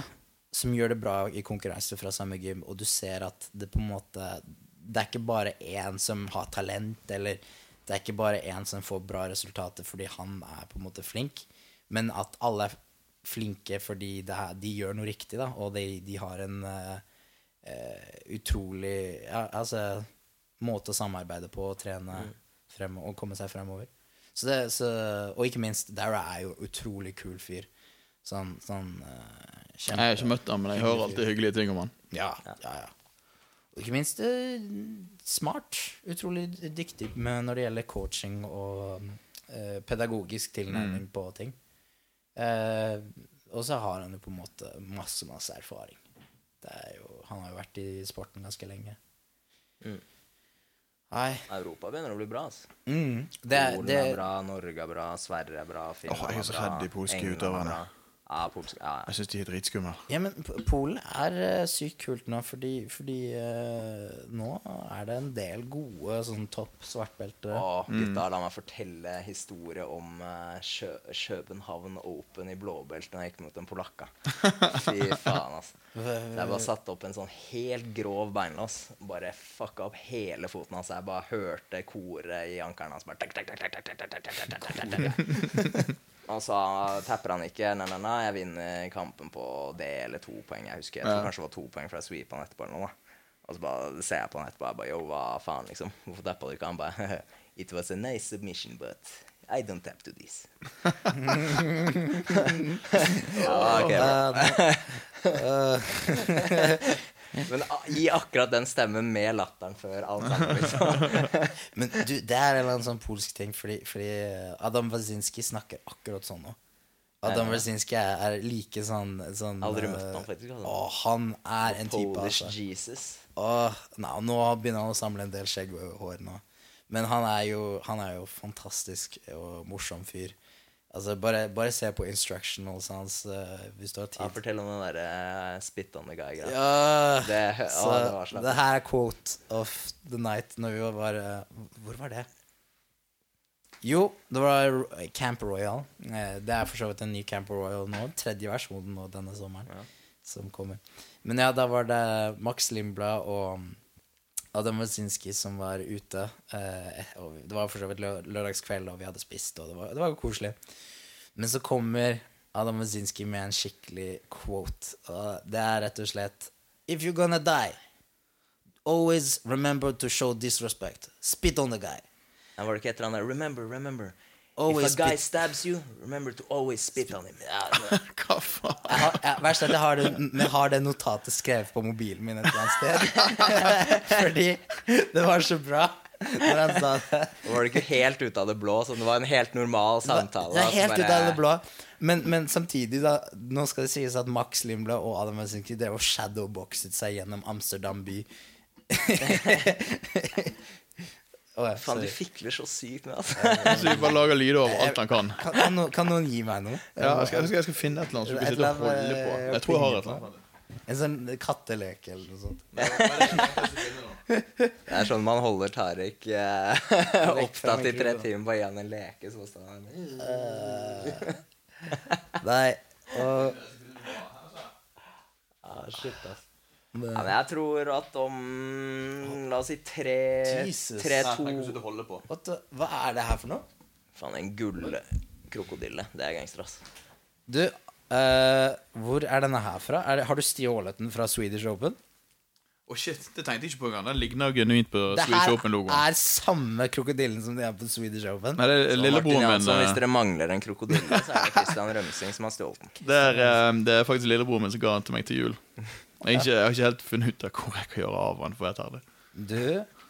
Speaker 2: som gjør det bra i konkurranse fra samme gym, og du ser at det på en måte Det er ikke bare én som har talent, eller det er ikke bare én som får bra resultater fordi han er på en måte flink, men at alle er flinke fordi det er, de gjør noe riktig, da, og de, de har en uh, uh, utrolig ja, altså, måte å samarbeide på og trene frem, og komme seg fremover. Så det, så, og ikke minst, Dara er jo utrolig kul fyr. Sånn, sånn eh,
Speaker 3: Jeg har ikke møtt ham, men jeg hører alltid hyggelige ting om han.
Speaker 2: Ja, ja, ja. Og ikke minst uh, smart. Utrolig dyktig med når det gjelder coaching og uh, pedagogisk tilnærming på ting. Eh, og så har han jo på en måte masse, masse erfaring. Det er jo, han har jo vært i sporten ganske lenge.
Speaker 1: Mm.
Speaker 2: Nei
Speaker 1: Europa begynner å bli bra, altså.
Speaker 2: mm, det, er-
Speaker 1: Polen
Speaker 2: det,
Speaker 1: er bra, Norge er bra, Sverige er bra, Finland
Speaker 3: Åh, jeg er så
Speaker 1: bra,
Speaker 3: redd de polske
Speaker 1: England er
Speaker 3: utøverne.
Speaker 1: Ja, polske, ja, ja.
Speaker 3: Jeg syns de er dritskumle.
Speaker 2: Ja, men Polen er eh, sykt kult nå, fordi, fordi eh, nå er det en del gode sånn topp svartbeltere.
Speaker 1: Å, gutta, la meg fortelle historie om uh, Kø København Open i blåbelte da jeg gikk mot en polakka. Fy faen, altså. Jeg bare satte opp en sånn helt grov beinlås. Bare fucka opp hele foten hans. Jeg bare hørte koret i ankelen hans. Bare, tak, tak, tak, tak, tak, tak, tak, tak, tak, tak, tak, tak. Og så tapper han ikke. Nei, nei, nei, jeg vinner kampen på det eller to poeng. Jeg husker, jeg tror
Speaker 3: Ja.
Speaker 1: kanskje det var to poeng, for jeg sweepa han etterpå. eller noe da. Og så bare ser jeg på han etterpå og jeg bare Yo, hva faen, liksom? Hvorfor tappa du ikke? Han bare It was a nice submission, but I don't tap to this. ja, okay, bra. Men gi akkurat den stemmen med latteren før alt sammen, liksom.
Speaker 2: Men du, det er en eller annen sånn polsk ting, fordi, fordi eh, Adam Wazinski snakker akkurat sånn nå. Adam Wazinski er, er like sånn, sånn
Speaker 1: Aldri
Speaker 2: eh,
Speaker 1: møtt han, faktisk, altså.
Speaker 2: Å, han er en type,
Speaker 1: Polish
Speaker 2: altså.
Speaker 1: Jesus.
Speaker 2: Å, nei, nå begynner han å samle en del skjegghår nå. Men han er jo, han er jo fantastisk og morsom fyr. Altså, bare, bare se på instructionals hans uh, hvis du har tid.
Speaker 1: Ja, fortell om den derre uh, spit on the guy-greia.
Speaker 2: Ja,
Speaker 1: Det, å, det
Speaker 2: det her er quote of the night når vi var uh, Hvor var det? Jo, det var Camp Royal. Eh, Det er for så vidt en ny Camp Royal nå. Tredje versjonen nå denne sommeren. Som kommer. Men ja, da var det Max Limbla og Adam Wazinski som var ute. Eh, og det var for så vidt lø- lørdagskveld, og vi hadde spist, og det var, det koselig. Men så kommer Adam Wazinski med en skikkelig quote. Og det er rett og slett If you're gonna die, always remember to show disrespect. Spit on the guy.
Speaker 1: Ja, var det ikke et eller annet Remember, remember.
Speaker 2: Always
Speaker 1: If a guy
Speaker 2: spit
Speaker 1: stabs you, remember to always spit on him. Ja,
Speaker 3: Hva faen?
Speaker 2: jeg har, jeg, Verst er at jeg har, det, jeg har det notatet skrevet på mobilen min et eller annet sted. Fordi det var så bra når han sa det.
Speaker 1: Var det ikke helt ut av det blå, så det var en helt normal samtale.
Speaker 2: Det er
Speaker 1: altså
Speaker 2: helt
Speaker 1: bare-
Speaker 2: ut av det blå. Men, men samtidig, da Nå skal det sies at Max Lindblad og Adam Helsinki drev og shadowboxet seg gjennom Amsterdam by. Ja,
Speaker 1: Faen, du fikler så sykt med, altså.
Speaker 3: Så vi bare lager lyder over alt han kan.
Speaker 2: kan, kan, noen, kan noen gi meg noe?
Speaker 3: Ja, jeg, skal, jeg, skal, jeg skal finne et eller annet som vi kan sitte og
Speaker 2: holder
Speaker 3: holde på.
Speaker 2: eh,
Speaker 3: Jeg tror jeg har et eller annet.
Speaker 2: En sånn kattelek eller noe sånt.
Speaker 1: Det er sånn man holder Tariq eh, opptatt i tre timer på én en leke. Så sånn. uh,
Speaker 2: Nei, og
Speaker 1: ah, shit, ass. Ja, men jeg tror at om La oss si tre,
Speaker 2: Jesus.
Speaker 1: tre to
Speaker 2: what the, Hva er det her for noe?
Speaker 1: Faen, en gullkrokodille. Det er gangster, ass.
Speaker 2: Du, uh, hvor er denne her fra? Er det, har du stjålet den fra Swedish Open?
Speaker 3: Å shit, det tenkte jeg ikke på engang. Den ligner genuint på
Speaker 2: Det
Speaker 3: Swedish
Speaker 2: her
Speaker 3: Open-logoen.
Speaker 2: er samme krokodillen som de har på Swedish Open.
Speaker 3: Nei, det er
Speaker 1: Så
Speaker 3: lillebroren min.
Speaker 1: Jansson, hvis dere mangler en krokodille, så er det Christian Rømsing som har stjålet den.
Speaker 3: Det er, eh, det er faktisk lillebroren min som ga den til meg til jul. Jeg ikke, jeg har ikke helt funnet ut av hvor jeg kan gjøre av den. For jeg tar det.
Speaker 2: Du,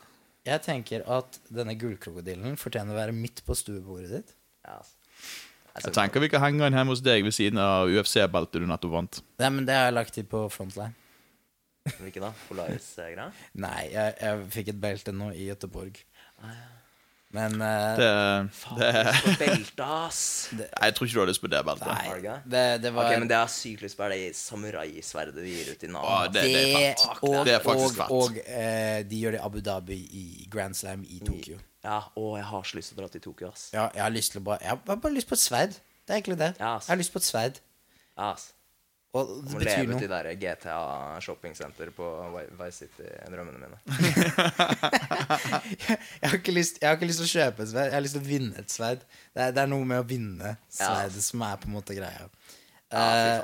Speaker 2: jeg tenker at denne gullkrokodillen fortjener å være midt på stuebordet ditt.
Speaker 1: Ja, altså.
Speaker 3: Jeg tenker vi kan henge den hjemme hos deg ved siden av UFC-beltet du nettopp vant.
Speaker 2: Nei, men det har jeg lagt til på frontline.
Speaker 1: Hvilken da? Polaris-greia?
Speaker 2: Nei, jeg, jeg fikk et belte nå i Göteborg. Men uh,
Speaker 3: Det,
Speaker 1: Faen,
Speaker 3: det,
Speaker 1: belte, ass.
Speaker 3: jeg tror ikke du har lyst på det beltet.
Speaker 2: Nei,
Speaker 1: det?
Speaker 2: det, det var
Speaker 1: Ok, men det er sykt lyst på det samuraisverdet de gir ut i Nav.
Speaker 3: Det, det er fett.
Speaker 2: og,
Speaker 3: Det er faktisk
Speaker 2: og,
Speaker 3: fett.
Speaker 2: og uh, de gjør det i Abu Dhabi i Grand Slam i Tokyo.
Speaker 1: Ja, og jeg har så lyst til å dra til Tokyo, ass.
Speaker 2: Ja, jeg har lyst til å bare Jeg har bare lyst på et sverd. Det er egentlig det.
Speaker 1: Ja, ass.
Speaker 2: Jeg har lyst på et sverd.
Speaker 1: Ja, ass.
Speaker 2: Og det
Speaker 1: må
Speaker 2: betyr
Speaker 1: leve
Speaker 2: noe.
Speaker 1: de der GTA shoppingsenter på Vice City-drømmene mine.
Speaker 2: Jeg har, ikke lyst, jeg har ikke lyst til å kjøpe et sverd, jeg har lyst til å vinne et sverd. Det er, det er noe med å vinne sverdet som er på en måte greia.
Speaker 1: Ja,
Speaker 2: Eh,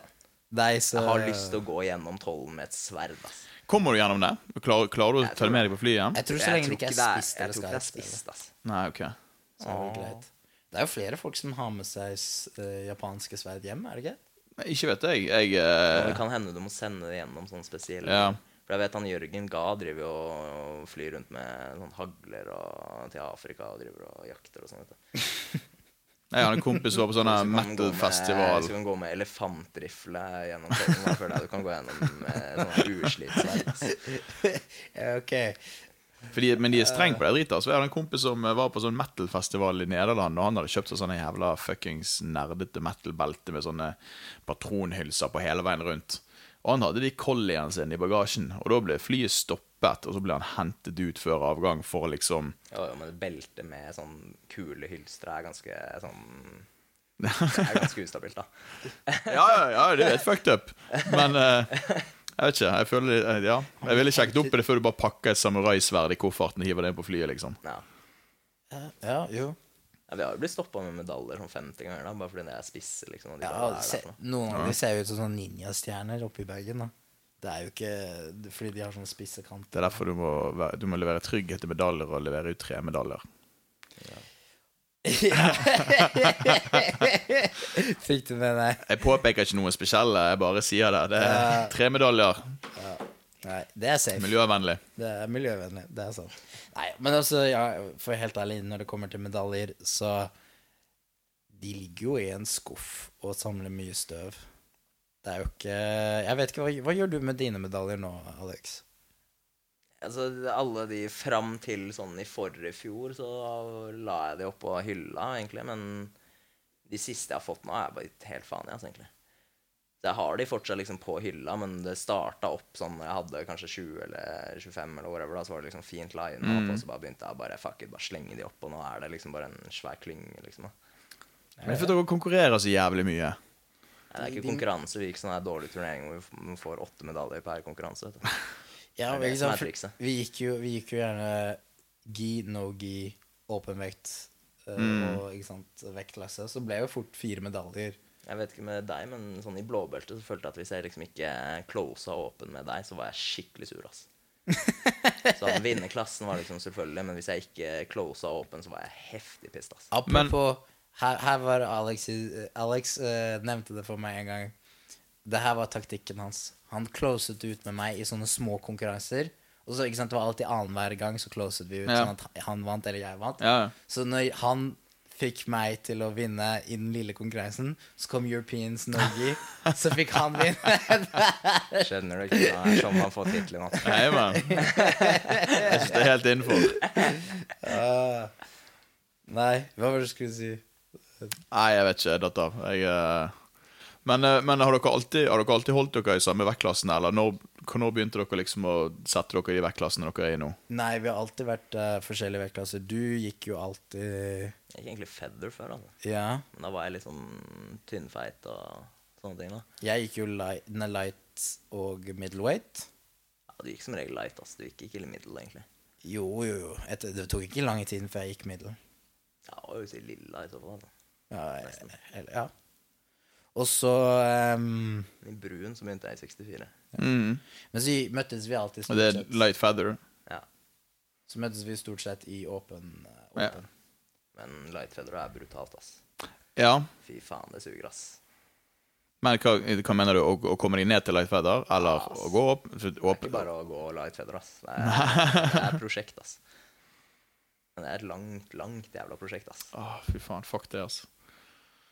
Speaker 2: deg, så
Speaker 1: Jeg har lyst til å gå gjennom tollen med et sverd, ass.
Speaker 3: Kommer du gjennom det? Klarer, klarer du å ta det med deg på flyet igjen?
Speaker 2: Jeg tror så lenge det ikke er
Speaker 1: det
Speaker 2: spist
Speaker 1: jeg tror ikke det er spist, ass.
Speaker 3: Nei, ok.
Speaker 2: så er det greit. Det er jo flere folk som har med seg eh, japanske sverd hjem, er det ikke?
Speaker 3: Ikke vet jeg. Jeg eh,
Speaker 1: det kan hende du må sende det gjennom sånn spesiell
Speaker 3: Ja.
Speaker 1: For jeg vet han Jørgen Ga driver jo og flyr rundt med sånn hagler og, til Afrika og driver og jakter og sånn. vet du.
Speaker 3: jeg har en kompis som var på sånn metal-festival.
Speaker 1: Så kan gå med elefantrifle gjennom tollen. Da føler jeg du kan gå gjennom med sånn uslitsverd. ass.
Speaker 2: Ja, ok.
Speaker 3: Fordi, men de er strenge på det dritet. Så jeg hadde en kompis som eh, var på sånn metal-festival i Nederland, og han hadde kjøpt seg sånne jævla fuckings nerdete metal-belte med sånne patronhylser på hele veien rundt. Og han hadde de collien sine i bagasjen, og da ble flyet stoppet, og så ble han hentet ut før avgang for å liksom
Speaker 1: Ja, men et belte med sånn kule hylster er ganske sånn Det er ganske ustabilt, da.
Speaker 3: Ja, ja, ja, det er helt fucked up. Men eh, jeg vet ikke. Jeg føler eh, Ja. Jeg ville sjekket opp i det før du bare pakker et samuraisverd i kofferten og hiver det inn på flyet, liksom.
Speaker 1: Ja.
Speaker 2: Ja, jo.
Speaker 1: Ja, vi har jo blitt stoppa med medaljer sånn 50 ganger, da, bare fordi det er spisse. liksom og de
Speaker 2: Ja, se, noen av de ser jo ut som sånne ninjastjerner oppi bagen. da Det er jo ikke fordi de har sånne spisse
Speaker 3: Det er derfor du må, du må levere trygghet til medaljer og levere ut tre medaljer.
Speaker 2: Fikk du med deg?
Speaker 3: Jeg påpeker ikke noe spesielle, jeg bare sier det. Det er tre medaljer.
Speaker 2: Nei, det er safe.
Speaker 3: Miljøvennlig.
Speaker 2: Det er miljøvennlig. Det er sant. Nei, men altså, ja, for helt ærlig, når det kommer til medaljer, så De ligger jo i en skuff og samler mye støv. Det er jo ikke Jeg vet ikke, hva, hva gjør du med dine medaljer nå, Alex?
Speaker 1: Altså, alle de fram til sånn i forrige fjor, så la jeg de oppå hylla, egentlig. Men de siste jeg har fått nå, er bare helt faen i, altså, egentlig. Så jeg har de fortsatt liksom på hylla, men det starta opp sånn når jeg hadde kanskje 20 eller 25, eller whatever, da, så var det liksom fint line mm. og så bare begynte jeg bare fuck it, bare slenge de opp, og nå er det liksom bare en svær klynge, liksom. da.
Speaker 3: Men for dere konkurrerer så jævlig mye.
Speaker 1: Nei, det er ikke konkurranse, vi gikk sånn dårlig turnering hvor vi vi får åtte medaljer per konkurranse.
Speaker 2: Ja,
Speaker 1: Det er det som er trikset.
Speaker 2: Vi gikk jo, vi gikk jo gjerne gi, no gi, åpen vekt eh,
Speaker 1: Mm.
Speaker 2: og ikke sant, vektklasse. Så ble jo fort fire medaljer.
Speaker 1: Jeg vet ikke med deg, men sånn i blåbeltet så følte jeg at hvis jeg liksom ikke closa åpen med deg, så var jeg skikkelig sur, ass. Så at vinne klassen var liksom selvfølgelig, men hvis jeg ikke closa åpen, så var jeg heftig pissed, ass.
Speaker 2: Apropos, Her, her var Alex Alex eh, nevnte det for meg en gang. Det her var taktikken hans. Han closet ut med meg i sånne små konkurranser. Og så, ikke sant, Det var alltid annenhver gang så closet vi ut,
Speaker 3: Ja.
Speaker 2: sånn at han vant eller jeg vant.
Speaker 3: Ja.
Speaker 2: Så når han fikk meg til å vinne i den lille konkurransen, så kom Europeans Norge, så fikk han vinne.
Speaker 1: Skjønner du ikke? Det er sånn man får tittelen. altså.
Speaker 3: Nei, mann. Jeg syns det er helt innenfor.
Speaker 2: Uh, Nei, hva var det du skulle si?
Speaker 3: Nei, jeg vet ikke. Jeg datt av. Jeg, eh, men eh, men har, dere alltid, har dere alltid holdt dere i samme vektklassen, eller når, når begynte dere liksom å sette dere i vektklassen dere er i nå?
Speaker 2: Nei, vi har alltid vært uh, forskjellige vektklasser. Du gikk jo alltid
Speaker 1: Jeg gikk egentlig feather før, altså.
Speaker 2: Ja.
Speaker 1: Men da var jeg litt sånn tynnfeit og sånne ting. da
Speaker 2: Jeg gikk jo light, ne, light og middleweight.
Speaker 1: ja, Du gikk som regel light, altså. Du gikk ikke i middle, egentlig.
Speaker 2: Jo, jo, jo. Etter, det tok ikke lang tid før jeg gikk middle.
Speaker 1: Ja, det var jo si lilla i så fall. altså.
Speaker 2: Ja, jeg- jeg, ja. Og så um,
Speaker 1: I brun så begynte jeg i 64.
Speaker 3: Mm.
Speaker 2: Men så møttes vi alltid
Speaker 3: Og det er light feather.
Speaker 1: Ja.
Speaker 2: Så møttes vi stort sett i åpen. eh,
Speaker 3: Ja.
Speaker 1: Men light feather er brutalt, ass.
Speaker 3: Ja.
Speaker 1: Fy faen, det suger, ass.
Speaker 3: Men hva, hva mener du? Å, å komme deg ned til light feather, eller
Speaker 1: Ja,
Speaker 3: å gå opp?
Speaker 1: Det er ikke bare å gå light feather, ass. Det er, det er prosjekt, ass. Men det er et langt, langt jævla prosjekt, ass.
Speaker 3: Åh, fy faen. Fuck det, ass.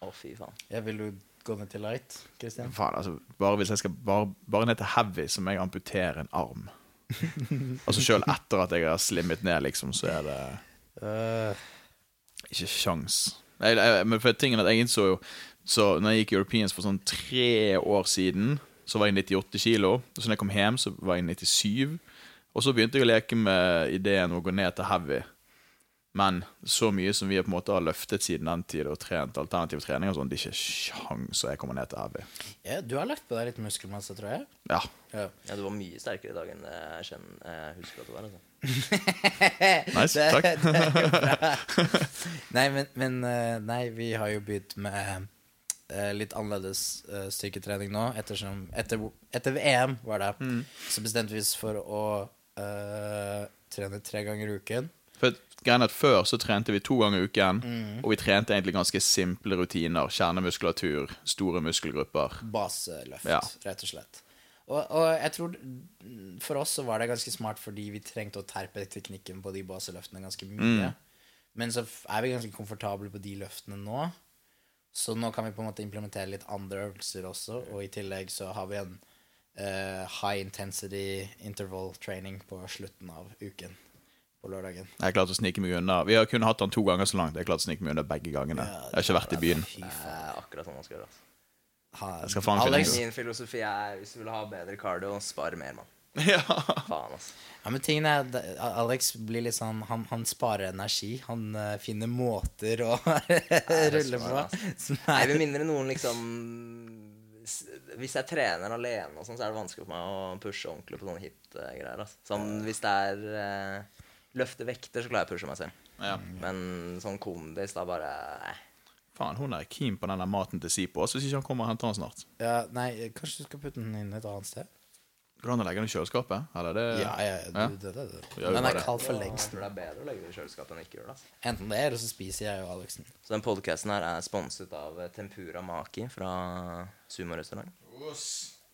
Speaker 1: Å, fy faen.
Speaker 2: Jeg vil jo gå ned til light.
Speaker 3: Faen, altså, bare hvis jeg skal bare, bare ned til heavy, så må jeg amputere en arm. altså Sjøl etter at jeg har slimmet ned, liksom, så er det
Speaker 2: Øh,
Speaker 3: ikke jeg, men for tingen at jeg innså jo Så når jeg gikk Europeans for sånn tre år siden, så var jeg 98 kilo. Og så når jeg kom hjem, så var jeg 97. Og så begynte jeg å leke med ideen om å gå ned til heavy. Men så mye som vi på en måte har løftet siden den tid og trent alternativ trening, og sånn, det er ikke sjans så jeg kommer ned til heavy.
Speaker 2: ja, du har lagt på deg litt muskelmasse, tror jeg.
Speaker 3: Ja.
Speaker 2: Ja.
Speaker 1: Ja, du var mye sterkere i dag enn jeg, kjenner, jeg husker at du var. altså.
Speaker 3: Nice,
Speaker 2: Det-
Speaker 3: takk.
Speaker 2: det er jo bra. nei, men, men eh, Nei, vi har jo begynt med eh, litt annerledes eh, styrketrening nå. Ettersom, etter, etter VM var det, så bestemte vi oss for å uh, trene tre ganger i uken.
Speaker 3: For greien at Før så trente vi to ganger i uken, og vi trente egentlig ganske simple rutiner. Kjernemuskulatur, store muskelgrupper.
Speaker 2: Baseløft,
Speaker 3: Ja.
Speaker 2: rett og slett. Og, og jeg tror mm, for oss så var det ganske smart fordi vi trengte å terpe teknikken på de baseløftene ganske mye. Men så er vi ganske komfortable på de løftene nå. Så nå kan vi på en måte implementere litt andre øvelser også, og i tillegg så har vi en uh, high intensity interval training på slutten av uken. På lørdagen.
Speaker 3: Jeg har klart å snike meg unna. Vi har kun hatt han to ganger så langt. Jeg har klart å snike meg unna begge gangene. Jeg har ikke vært i byen.
Speaker 1: Det er akkurat sånn man skal gjøre. altså.
Speaker 2: Ha-
Speaker 3: Jeg skal faen
Speaker 2: Alex,
Speaker 1: Min filosofi er hvis du vil ha bedre cardio, spar mer, mann.
Speaker 3: Ja.
Speaker 1: Faen, altså.
Speaker 2: Ja, men tingen er Alex blir litt sånn Han, han sparer energi. Han uh, finner måter å rulle på.
Speaker 1: Jeg
Speaker 2: vil
Speaker 1: Nei, med mindre noen liksom Hvis jeg trener alene, og sånn, så er det vanskelig for meg å pushe ordentlig på sånne hit-greier. Altså. Sånn, hvis det er eh, løfte vekter, så klarer jeg å pushe meg selv.
Speaker 3: ja.
Speaker 1: Men sånn kondis, da bare nei.
Speaker 3: Faen, hun er keen på den der maten til Sipo. Hvis ikke han kommer og henter den snart.
Speaker 2: ja, Nei, kanskje du skal putte den inn et annet sted?
Speaker 3: Går det an å legge den i kjøleskapet? Eller det
Speaker 2: Ja, ja,
Speaker 3: Ja.
Speaker 2: det, det, det.
Speaker 3: Gjør vi
Speaker 2: Den
Speaker 3: bare
Speaker 2: er
Speaker 3: det.
Speaker 2: kald for
Speaker 1: Jeg
Speaker 2: lengst.
Speaker 1: tror det er bedre å legge det i kjøleskapet enn ikke gjøre det. Altså.
Speaker 2: Enten det, eller så spiser jeg og Alexen.
Speaker 1: Så den podkasten her er sponset av eh, Tempura Maki fra Sumo-restaurant.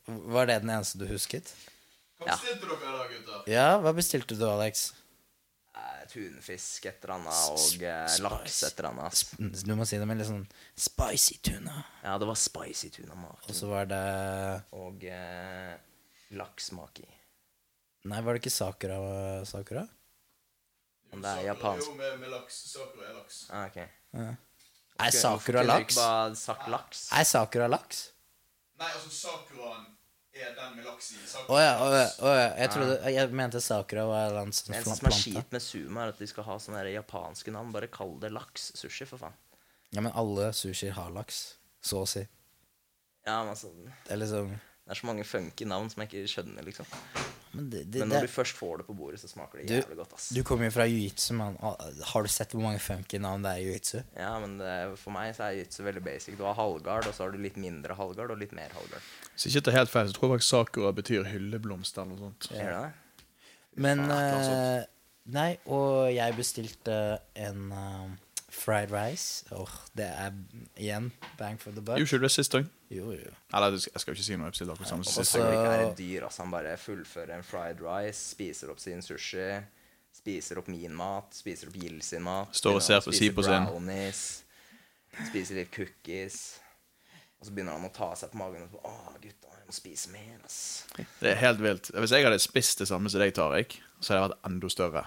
Speaker 2: Var det den eneste du husket?
Speaker 3: Hva bestilte dere da, gutter?
Speaker 2: Ja, hva bestilte du, Alex?
Speaker 1: Eh, tunfisk et eller annet og eh, laks et eller annet. Sp-
Speaker 2: Du må si det med litt sånn spicy tuna.
Speaker 1: Ja, det var spicy tuna-maken
Speaker 2: Og så var det
Speaker 1: Og eh, laks maki.
Speaker 2: Nei, var det ikke sakura? sakura?
Speaker 1: Men det er japansk.
Speaker 3: med, med laks. Sakura er laks.
Speaker 1: Ah, ok.
Speaker 2: Er sakura
Speaker 1: Kunne du
Speaker 2: laks?
Speaker 1: bare sagt laks?
Speaker 2: Er sakura laks?
Speaker 3: Nei, altså sakuraen er den med laks i.
Speaker 2: Å ja, å ja, å ja. Jeg, trodde, jeg mente sakura var en sånn
Speaker 1: Det som er
Speaker 2: plante.
Speaker 1: kjipt med sumo, er at de skal ha sånne der japanske navn. Bare kall det laks-sushi, for faen.
Speaker 2: Ja, men alle sushier har laks. Så å si.
Speaker 1: Ja, men altså,
Speaker 2: Det er liksom
Speaker 1: Det er så mange funky navn som jeg ikke skjønner, liksom.
Speaker 2: Men, det, det,
Speaker 1: Men når
Speaker 2: det,
Speaker 1: du først får det på bordet, så smaker det
Speaker 2: Du-
Speaker 1: jævlig godt, ass.
Speaker 2: du kommer jo fra jiu-jitsu, mann. Har du sett hvor mange funky navn det er i jiu-jitsu?
Speaker 1: Ja, men det, for meg så er jiu-jitsu veldig basic. Du har halvgard, og så har du litt mindre halvgard og litt mer halvgard.
Speaker 3: Så ikke ta helt feil, så tror jeg faktisk sakura betyr hylleblomst eller noe sånt.
Speaker 1: Ja. det det?
Speaker 2: Men eh, Nei, og jeg bestilte en eh, Fried rice. Åh, det er igjen bang for the buck.
Speaker 3: Ikke du det sist òg?
Speaker 2: Jo, jo.
Speaker 3: Eller jeg skal jo ikke si noe. Bestilte akkurat samme som sist.
Speaker 1: er et dyr, altså. Han bare fullfører en fried rice, spiser opp sin sushi, spiser opp min mat, spiser opp Gild sin mat.
Speaker 3: Står og ser på Sipo sin.
Speaker 1: Brownies, spiser litt cookies. Og så begynner han å ta seg på magen og så, Å, gutta, jeg må spise mer, ass.
Speaker 3: Det er helt vilt. Hvis jeg hadde spist det samme som deg, Tariq, så hadde jeg vært enda større.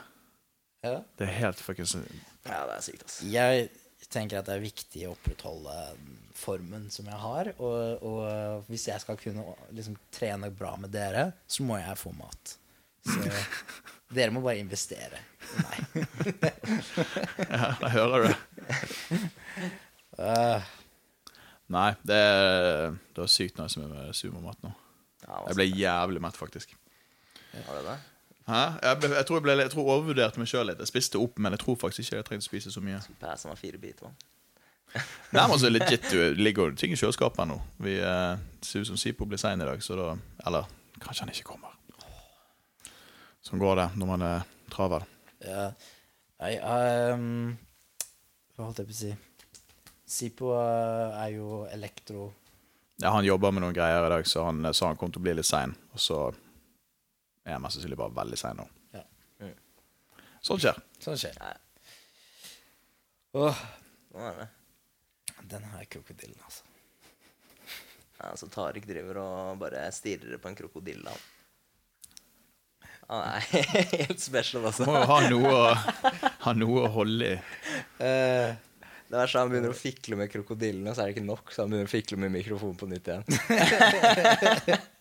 Speaker 2: Ja.
Speaker 3: Det er helt fuckings
Speaker 1: Ja, det er sykt, ass.
Speaker 2: Jeg tenker at det er viktig å opprettholde formen som jeg har. Og, og hvis jeg skal kunne liksom, trene bra med dere, så må jeg få mat. Så dere må bare investere i meg.
Speaker 3: Ja, jeg hører det.
Speaker 2: Uh.
Speaker 3: Nei, det er, det var sykt nice med sumomat nå.
Speaker 1: Ja,
Speaker 3: Jeg ble jævlig mett, faktisk.
Speaker 1: Har du det?
Speaker 3: Jeg, ble, jeg tror jeg, ble, jeg tror overvurderte meg sjøl litt. Jeg spiste opp, men jeg tror faktisk ikke jeg trengte å spise så mye.
Speaker 1: Som fire biter.
Speaker 3: Nei, men altså legit, du ligger ting i kjøleskapet nå. Vi eh, ser ut som Sipo blir sein i dag, så da Eller kanskje han ikke kommer. Sånn går det når man er travel.
Speaker 2: ja. Nei, um, Hva holdt jeg på å si? Sipo uh, er jo elektro...
Speaker 3: Ja, han jobber med noen greier i dag, så han sa han kom til å bli litt sein. Og så er han mest sannsynlig bare veldig sein nå.
Speaker 2: Ja.
Speaker 3: Sånt skjer.
Speaker 2: Sånn skjer. Åh,
Speaker 1: Sånn er det.
Speaker 2: den her krokodillen, altså.
Speaker 1: Ja, så Tariq driver og bare stirrer på en krokodille. han. Han er helt special, altså.
Speaker 3: Må jo ha noe å, ha noe å holde i.
Speaker 2: Eh,
Speaker 1: Det er sånn Han begynner å fikle med krokodillene, og så er det ikke nok, så han begynner å fikle med mikrofonen på nytt igjen.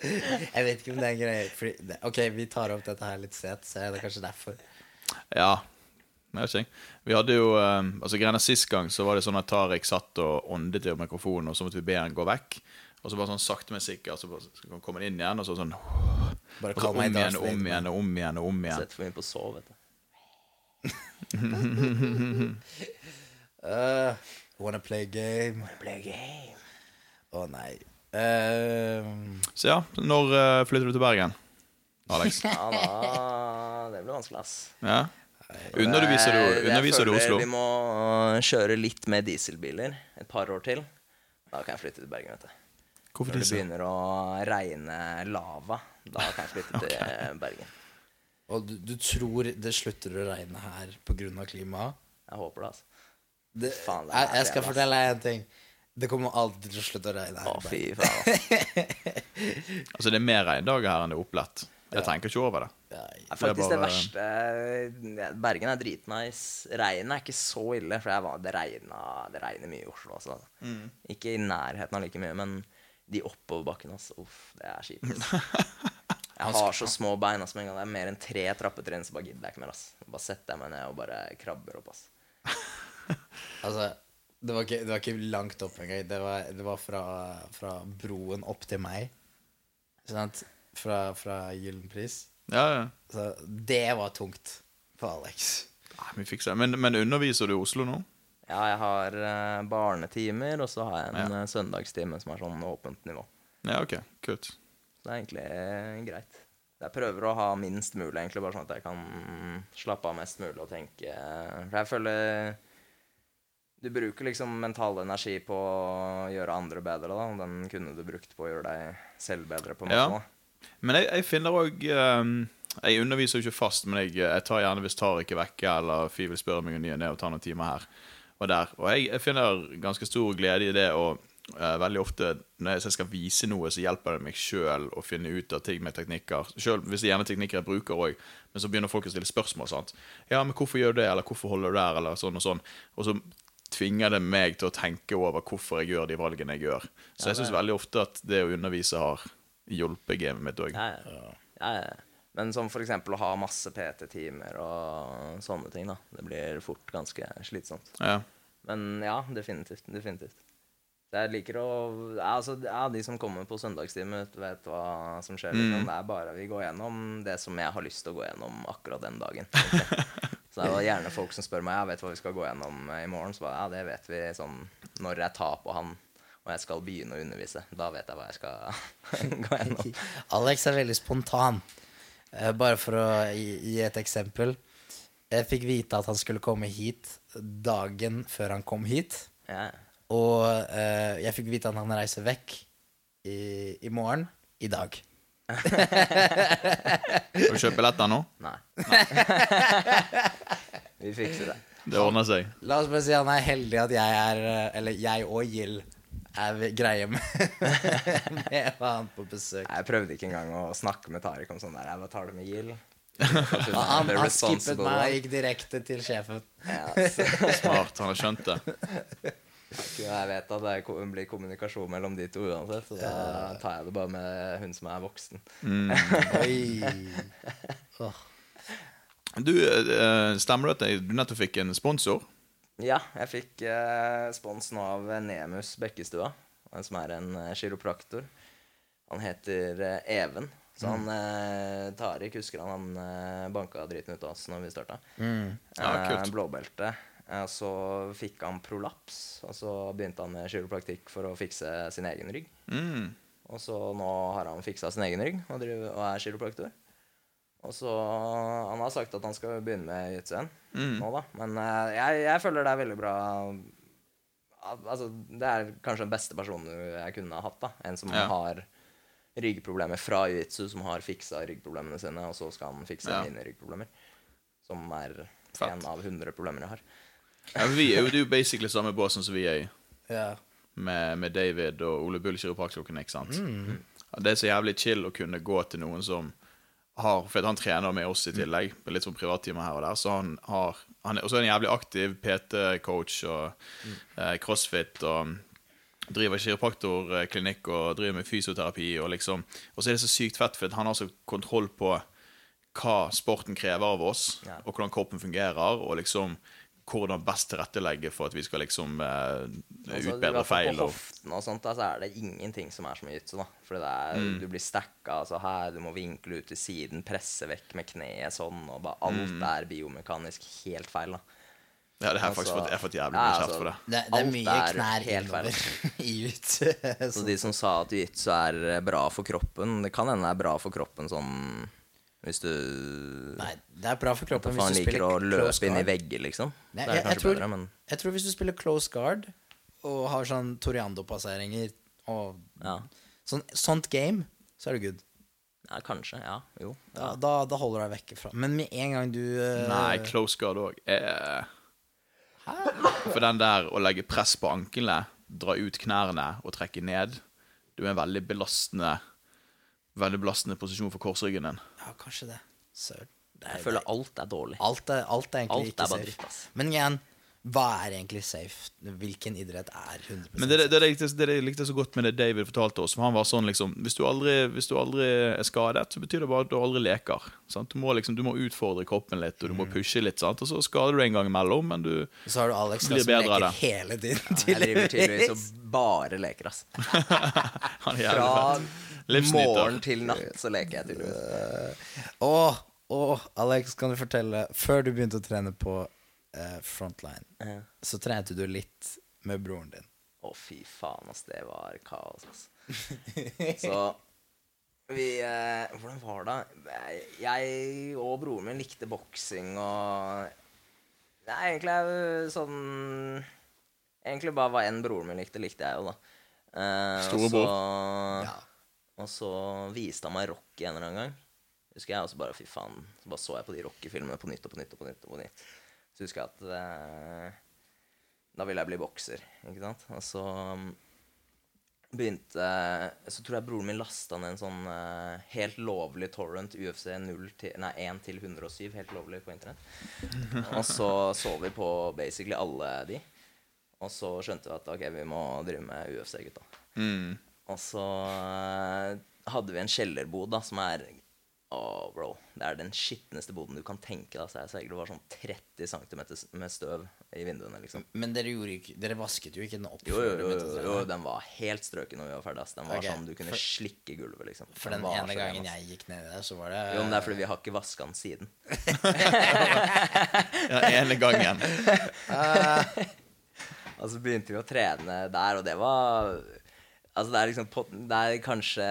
Speaker 2: jeg vet ikke om det er en greie fordi, det, Ok, vi tar opp dette her litt sent, så er det kanskje derfor.
Speaker 3: Ja. Jeg vet ikke. Vi hadde jo eh, altså greiene Sist gang så var det sånn at Tariq satt og åndet i mikrofonen, og så måtte vi be han gå vekk. Og så bare sånn sakte, men sikkert, så kom han inn igjen, og så sånn
Speaker 2: Bare
Speaker 3: Og så
Speaker 2: kall
Speaker 3: om igjen og om igjen og om igjen og om igjen.
Speaker 1: Sett for mye på sov, vet du.
Speaker 2: Uh, wanna play game?
Speaker 1: Wanna Play game.
Speaker 2: Å nei. Eh,
Speaker 3: Så ja, når uh, flytter du til Bergen, Alex?
Speaker 1: Ja, da Det blir vanskelig, ass.
Speaker 3: Ja? Underviser du,
Speaker 1: Jeg-
Speaker 3: underviser du Oslo?
Speaker 1: Vi må kjøre litt med dieselbiler et par år til. Da kan jeg flytte til Bergen, vet du.
Speaker 3: Hvorfor
Speaker 1: Når det begynner å regne lava, da kan jeg flytte til eh, Bergen.
Speaker 2: og du, du tror det slutter å regne her pga. klimaet?
Speaker 1: Jeg håper det, altså.
Speaker 2: Det,
Speaker 1: Faen, det er
Speaker 2: jeg, jeg skal fortelle deg en ting. Det kommer alltid til å slutte å regne.
Speaker 1: Å, fy faen.
Speaker 3: Altså, det er mer regndager her enn det er opplett. Jeg tenker ikke over det.
Speaker 2: Ja,
Speaker 1: Det er
Speaker 3: Det bare...
Speaker 1: faktisk det, verste Bergen er dritnice. Regnet er ikke så ille, for jeg var, det, regna, det regner mye i Oslo. også.
Speaker 3: Mm.
Speaker 1: Ikke i nærheten av like mye, men de oppoverbakkene, altså. Uff, det er kjipt. Jeg har så små bein. Altså, en gang det er mer enn tre trappetrinn, så bare gidder jeg ikke mer. Altså. Bare setter jeg meg ned og bare krabber opp. Altså,
Speaker 2: Altså, det var, ikke, det var ikke langt opp engang. Det var, det var fra, fra broen opp til meg. Sant? Fra, fra Gyllenpris.
Speaker 3: Ja, ja.
Speaker 2: Så det var tungt for Alex.
Speaker 3: Nei, vi fikser det. Men, men underviser du i Oslo nå?
Speaker 1: Ja, jeg har uh, barnetimer, og så har jeg en eh, søndagstime som er sånn åpent nivå.
Speaker 3: Ja, ok. Kult.
Speaker 1: Det er egentlig uh, greit. Jeg prøver å ha minst mulig, egentlig, bare sånn at jeg kan slappe av mest mulig og tenke For jeg føler Du bruker liksom mental energi på å gjøre andre bedre, da. og Den kunne du brukt på å gjøre deg selv bedre, på en måte.
Speaker 3: Ja. Men jeg, jeg finner òg Jeg underviser jo ikke fast, men jeg, jeg tar gjerne hvis tar ikke vekke, eller Fi vil spørre meg om ny og ne og tar noen timer her og der. Og jeg, jeg finner ganske stor glede i det, og uh, veldig ofte når jeg skal vise noe, så hjelper det meg sjøl å finne ut av ting med teknikker. Selv hvis det er gjerne teknikker jeg bruker òg, men så begynner folk å stille spørsmål. sant? Ja, men hvorfor gjør du det, eller hvorfor holder du der, eller sånn og sånn. Og så tvinger det meg til å tenke over hvorfor jeg gjør de valgene jeg gjør. Så jeg syns veldig ofte at det å undervise har hjulpet gamet mitt òg.
Speaker 1: Ja, ja. Men som eksempel å ha masse PT-timer og sånne ting, da. Det blir fort ganske slitsomt.
Speaker 3: Ja.
Speaker 1: Men ja, definitivt. Definitivt. Jeg liker å altså, ja, De som kommer på søndagstime, vet- vet hva som skjer. Mm. Det er bare Vi går gjennom det som jeg har lyst til å gå gjennom akkurat den dagen. Så det jo gjerne folk som spør meg ja, vet hva vi skal gå gjennom eh, i morgen. Så bare, ja, det vet vi sånn når jeg tar på han og jeg skal begynne å undervise. Da vet jeg hva jeg skal gå gjennom.
Speaker 2: Alex er veldig spontan. Eh, bare for å gi, gi et eksempel. Jeg fikk vite at han skulle komme hit dagen før han kom hit.
Speaker 1: Ja.
Speaker 2: Og eh, jeg fikk vite at han reiser vekk i, i morgen. I dag.
Speaker 3: Har vi kjøpe billetter nå?
Speaker 1: Nei. Vi fikser det.
Speaker 3: Det ordner seg.
Speaker 2: La oss bare si han er heldig at jeg er Eller jeg og Gill er greie med, med å ha han på besøk.
Speaker 1: Jeg prøvde ikke engang å snakke med Tariq om sånn der. Jeg bare tar det med Gill.
Speaker 2: Han, han, han skippet meg og gikk direkte til sjefen.
Speaker 1: Ja, så,
Speaker 3: Smart. Han har skjønt det.
Speaker 1: jeg vet at det blir kommunikasjon mellom de to uansett, så da tar jeg det bare med hun som er voksen.
Speaker 2: Oi.
Speaker 3: Du, eh, Stemmer det at du nettopp fikk en sponsor?
Speaker 1: Ja, jeg fikk eh, spons nå av Nemus Bekkestua, som er en eh, kiropraktor. Han heter Even. Så han eh, Tariq husker han, han banka driten ut av oss når vi starta.
Speaker 3: Ja.
Speaker 1: Eh, blåbelte. Eh, så fikk han prolaps, og så begynte han med kiropraktikk for å fikse sin egen rygg.
Speaker 3: Mm.
Speaker 1: Og så nå har han fiksa sin egen rygg og, er kiropraktor. Og så Han har sagt at han skal begynne med jiu-jitsu
Speaker 3: Mm.
Speaker 1: nå, da. Men eh, jeg, jeg føler det er veldig bra Altså, det er kanskje den beste personen jeg kunne ha hatt. da En som
Speaker 3: Ja.
Speaker 1: har ryggproblemer fra jiu-jitsu, som har fiksa ryggproblemene sine, og så skal han fikse
Speaker 3: Ja.
Speaker 1: mine ryggproblemer. Som er en av hundre problemer jeg har.
Speaker 3: Ja, vi er jo, det er jo basically samme båsen som vi er i.
Speaker 2: Ja.
Speaker 3: Med, med David og Ole Bull kiropraktoren, ikke sant? Ja, Det er så jævlig chill å kunne gå til noen som har For han trener med oss i tillegg, på litt sånn privattimer her og der, så han har han er, Og så er jævlig aktiv PT-coach og eh, crossfit og driver kiropraktorklinikk og driver med fysioterapi og liksom Og så er det så sykt fett, for at han har så kontroll på hva sporten krever av oss, og hvordan kroppen fungerer, og liksom hvordan best tilrettelegge for at vi skal liksom eh,
Speaker 1: Altså,
Speaker 3: utbedre feil.
Speaker 1: På hoften og sånt, da, så er det ingenting som er som ytse jiu-jitsu. da. Fordi det er,
Speaker 3: Mm.
Speaker 1: du blir stacka altså her, du må vinkle ut til siden, presse vekk med kneet sånn, og bare alt
Speaker 3: Mm.
Speaker 1: er biomekanisk helt feil. da.
Speaker 3: ja, det har
Speaker 1: Altså,
Speaker 3: jeg har fått jævlig mye kjeft
Speaker 1: altså,
Speaker 3: for det.
Speaker 2: Det, det er
Speaker 1: Alt
Speaker 2: mye
Speaker 1: er
Speaker 2: knær innover i ut.
Speaker 1: Så de som sa at jiu-jitsu er eh, bra for kroppen, det kan hende det er bra for kroppen sånn hvis du
Speaker 2: Nei, det er bra for kroppen hvis du
Speaker 1: liker å løpe inn i
Speaker 2: guard.
Speaker 1: vegger, liksom.
Speaker 2: Nei, jeg, jeg, tror,
Speaker 1: bedre, men
Speaker 2: jeg tror hvis du spiller close guard og har sånn Toriando-passeringer og
Speaker 1: ja.
Speaker 2: sånn, sånt game, så er du good.
Speaker 1: ja, kanskje. Ja. Jo.
Speaker 2: Da, da, da holder du deg vekke fra Men med en gang du uh...
Speaker 3: Nei, close guard òg. Eh, for den der å legge press på anklene, dra ut knærne og trekke ned Du er en veldig belastende Veldig belastende posisjon for korsryggen din.
Speaker 2: Ja, kanskje det. Søren.
Speaker 1: Jeg føler alt er dårlig.
Speaker 2: alt er, alt er egentlig
Speaker 1: Alt
Speaker 2: ikke
Speaker 1: er bare
Speaker 2: safe. Men igjen, hva er egentlig safe? Hvilken idrett er 100%
Speaker 3: Men det, det, det, likte, det jeg likte så godt med det David fortalte oss, for han var sånn liksom Hvis du aldri, hvis du aldri er skadet, så betyr det bare at du aldri leker. Sant? Du, må liksom, du må utfordre kroppen litt, og du må
Speaker 2: Mm.
Speaker 3: pushe litt, sant? og så skader du deg en gang imellom, men du
Speaker 2: Så har du Alex da, som leker
Speaker 3: det.
Speaker 2: hele tiden.
Speaker 1: Jeg driver tydeligvis og bare leker, ass.
Speaker 3: Han er jævlig
Speaker 1: Fra
Speaker 3: fett.
Speaker 1: Morgen til natt så leker jeg tydeligvis.
Speaker 2: Åh, åh, Alex, kan du fortelle Før du begynte å trene på eh, Frontline,
Speaker 1: Ja.
Speaker 2: så trente du litt med broren din.
Speaker 1: Å, fy faen, ass. Det var kaos, ass. Så vi eh, Hvordan var det? Jeg og broren min likte boksing og Nei, egentlig er det sånn Egentlig bare hva enn broren min likte, likte jeg jo, da. Eh, og så-
Speaker 2: Ja.
Speaker 1: Og så viste han meg Rocky en eller annen gang. Husker jeg også bare, fy faen Så bare så jeg på de Rocky-filmene på nytt og på nytt og på nytt. og på nytt Så husker jeg at eh, Da ville jeg bli bokser, ikke sant? Og så um, begynte Så tror jeg broren min lasta ned en sånn eh, helt lovlig torrent UFC 0 til, nei, 1 til 107, helt lovlig på internett. Og så så vi på basically alle de. Og så skjønte vi at ok, vi må drive med UFC, gutta.
Speaker 3: Mm.
Speaker 1: Og så eh, hadde vi en kjellerbod da, som er Åh, bro. Det er den skitneste boden du kan tenke deg. Altså, jeg sverger det var sånn 30 cm med støv i vinduene, liksom.
Speaker 2: Men dere, ikke, dere vasket jo ikke den opp?
Speaker 1: Jo, jo, jo, jo, jo, den var helt strøken når vi var ferdige. Den var
Speaker 2: okay.
Speaker 1: sånn du kunne
Speaker 2: for-
Speaker 1: slikke gulvet, liksom.
Speaker 2: For den ene gangen jeg gikk ned der, så var det
Speaker 1: Jo, men det er fordi vi har ikke vaska den siden.
Speaker 3: Ja, ene gangen.
Speaker 1: Og så begynte vi å trene der, og det var Altså, det er liksom Det er kanskje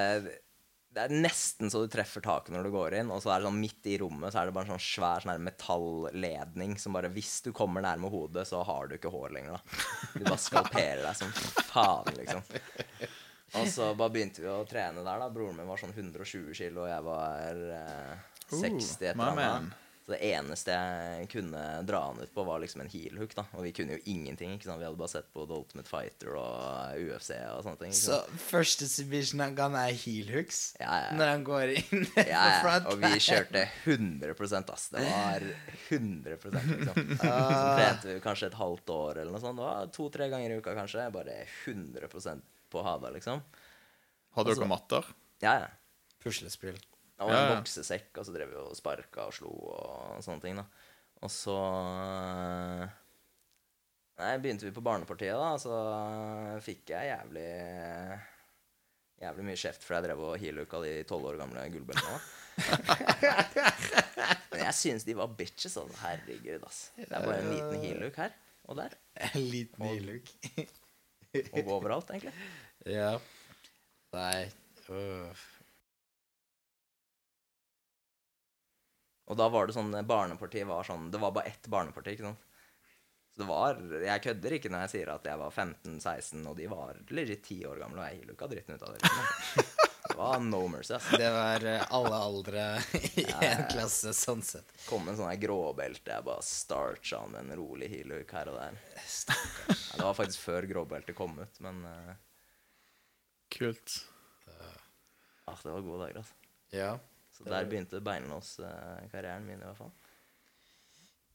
Speaker 1: Det er nesten så du treffer taket når du går inn, og så er det sånn midt i rommet så er det bare en sånn svær sånn metalledning som bare Hvis du kommer nærme hodet, så har du ikke hår lenger, da. Du bare skalperer deg som faen, liksom. Og så bare begynte vi å trene der, da. Broren min var sånn 120 kilo, og jeg var eh, 60 et
Speaker 3: my
Speaker 1: eller
Speaker 3: man.
Speaker 1: annet. Så det eneste jeg kunne dra han ut på, var liksom en heel hook, da. Og vi kunne jo ingenting. ikke sant? Vi hadde bare sett på The Ultimate Fighter og UFC og sånne ting.
Speaker 2: Så første submission han kan er heel hooks
Speaker 1: Ja, ja.
Speaker 2: når han går inn
Speaker 1: Ja,
Speaker 2: på
Speaker 1: ja,
Speaker 2: front.
Speaker 1: og vi kjørte 100 ass. Det var 100 liksom. Så trente vi kanskje et halvt år eller noe sånt. Det var To-tre ganger i uka kanskje. Bare 100% på hada, liksom.
Speaker 3: Hadde dere matter?
Speaker 1: Ja, ja.
Speaker 2: Puslespill.
Speaker 1: Og en
Speaker 3: Ja, ja.
Speaker 1: boksesekk, og så drev vi og sparka og slo og sånne ting, da. Og så eh, Nei, begynte vi på barnepartiet, da, så fikk jeg jævlig Jævlig mye kjeft fordi jeg drev og heelhooka de tolv år gamle gullbeltene. Men jeg synes de var bitches, altså. Herregud, ass. Det er bare en liten heelhook her og der.
Speaker 2: En liten heel hook.
Speaker 1: Og overalt, egentlig.
Speaker 2: ja. Nei. øh.
Speaker 1: Og da var det sånn Barnepartiet var sånn Det var bare ett barneparti, ikke sant. Så det var Jeg kødder ikke når jeg sier at jeg var 15-16, og de var legit 10 år gamle, og jeg heelooka dritten ut av det. Liksom. Det var no mercy, ass.
Speaker 2: Det var øh, alle aldre i en klasse, sånn sett.
Speaker 1: Kom med en sånn gråbelte, jeg bare starcha med en rolig heelhook her og der. Ja, det var faktisk før gråbeltet kom ut, men uh...
Speaker 3: Kult.
Speaker 1: ah, det var gode dager, altså.
Speaker 2: Ja.
Speaker 1: Så der begynte beinlås-karrieren min, i hvert fall.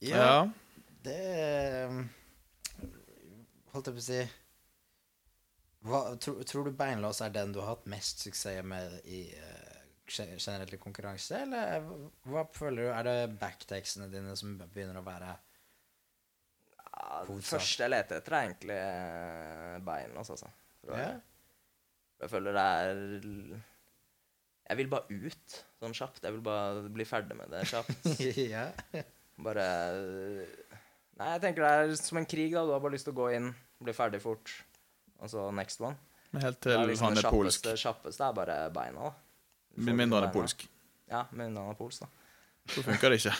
Speaker 2: Ja, det øh, Holdt jeg på å si hva, tro, Tror du beinlås er den du har hatt mest suksess med i uh, generelt i konkurranse, eller hva føler du? Er det backtakesene dine som begynner å være
Speaker 1: Ja, det første jeg leter etter, er egentlig eh, beinlås, altså. Jeg.
Speaker 2: Ja.
Speaker 1: Jeg føler det er Jeg vil bare ut sånn kjapt. Jeg vil bare bli ferdig med det kjapt.
Speaker 2: ja.
Speaker 1: Bare Nei, jeg tenker det er som en krig, da. Du har bare lyst til å gå inn, bli ferdig fort, og så next one.
Speaker 3: Helt til
Speaker 1: er liksom
Speaker 3: han er polsk.
Speaker 1: Det kjappeste er bare beina, da.
Speaker 3: Med mindre han er polsk.
Speaker 1: Ja, med mindre han er polsk, da.
Speaker 3: Så funker det ikke.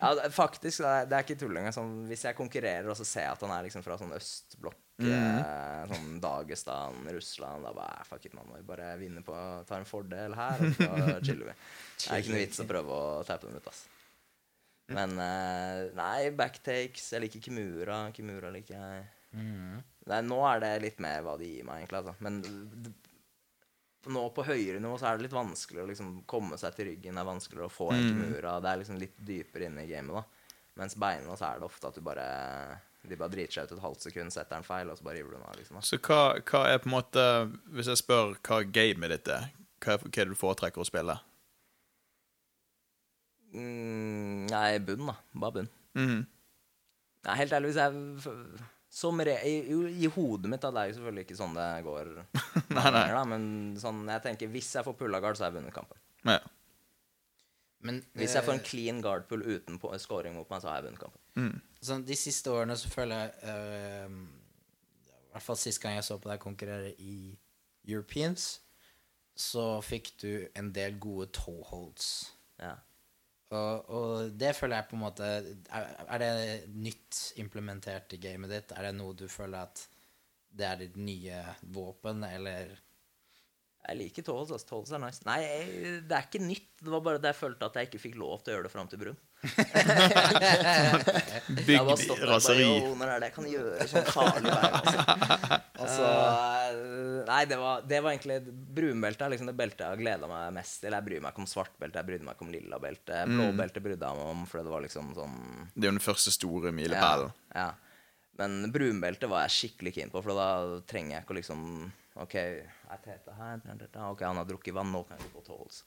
Speaker 1: Ja, faktisk, det er, ikke tull engang. Sånn, hvis jeg konkurrerer, og så ser jeg at han er liksom fra sånn østblokk, eh, sånn Dagestan, Russland, da bare Fuck it, man må bare vinne på Ta en fordel her, og så chiller vi. Det er ikke noe vits å prøve å tappe dem ut, ass. Men eh, nei, backtakes Jeg liker Kimura. Kimura liker jeg.
Speaker 2: Mm.
Speaker 1: Nei, nå er det litt mer hva de gir meg, egentlig. Altså. Men nå på høyere nivå så er det litt vanskeligere å liksom komme seg til ryggen. Det er vanskeligere å få en Kimura. Det er liksom litt dypere inne i gamet. da Mens beina så er det ofte at du bare De bare driter seg ut et halvt sekund, setter den feil, og så bare river du den av. liksom da.
Speaker 3: Så hva, hva er på en måte Hvis jeg spør hva gamet ditt er, hva, hva er det du foretrekker å spille?
Speaker 1: Mm, nei, bunn, da. Bare bunn.
Speaker 3: Mm.
Speaker 1: Nei, helt ærlig, hvis jeg som re i, i, I hodet mitt da, det er jo selvfølgelig ikke sånn det går,
Speaker 3: Nei, nei.
Speaker 1: da, men sånn, jeg tenker hvis jeg får pulla guard, så har jeg vunnet kampen.
Speaker 3: Ja.
Speaker 2: Men
Speaker 1: Hvis jeg får en
Speaker 2: eh,
Speaker 1: clean guard pull uten på, scoring mot meg, så har jeg vunnet kampen.
Speaker 3: Mm.
Speaker 2: sånn, de siste årene så føler jeg uh, I hvert fall sist gang jeg så på deg konkurrere i Europeans, så fikk du en del gode toeholds.
Speaker 1: Ja.
Speaker 2: Og, og det føler jeg på en måte er, er det nytt implementert i gamet ditt? Er det noe du føler at det er ditt nye våpen, eller
Speaker 1: Jeg liker Tolls. Tolls er nice. Nei, jeg, det er ikke nytt. Det var bare det jeg følte at jeg ikke fikk lov til å gjøre det fram til brun. Jeg har bare stått
Speaker 3: Bygd
Speaker 1: der
Speaker 3: raseri.
Speaker 1: bare, «Jo, er det kan gjøre sånn farlig vei? Altså. Altså, nei, det var, det var egentlig Brunbelte er liksom det beltet jeg har gleda meg mest til. Jeg bryr meg ikke om svartbelte, jeg brydde meg ikke om lilla belte. Blåbelte brydde jeg meg om for det var liksom sånn
Speaker 3: Det er jo den første store milepælen.
Speaker 1: Ja, ja. Men brunbelte var jeg skikkelig keen på, for da trenger jeg ikke å liksom OK, jeg teter her? Er Tete? Ok, han har drukket vann, nå kan jeg gå på tolls.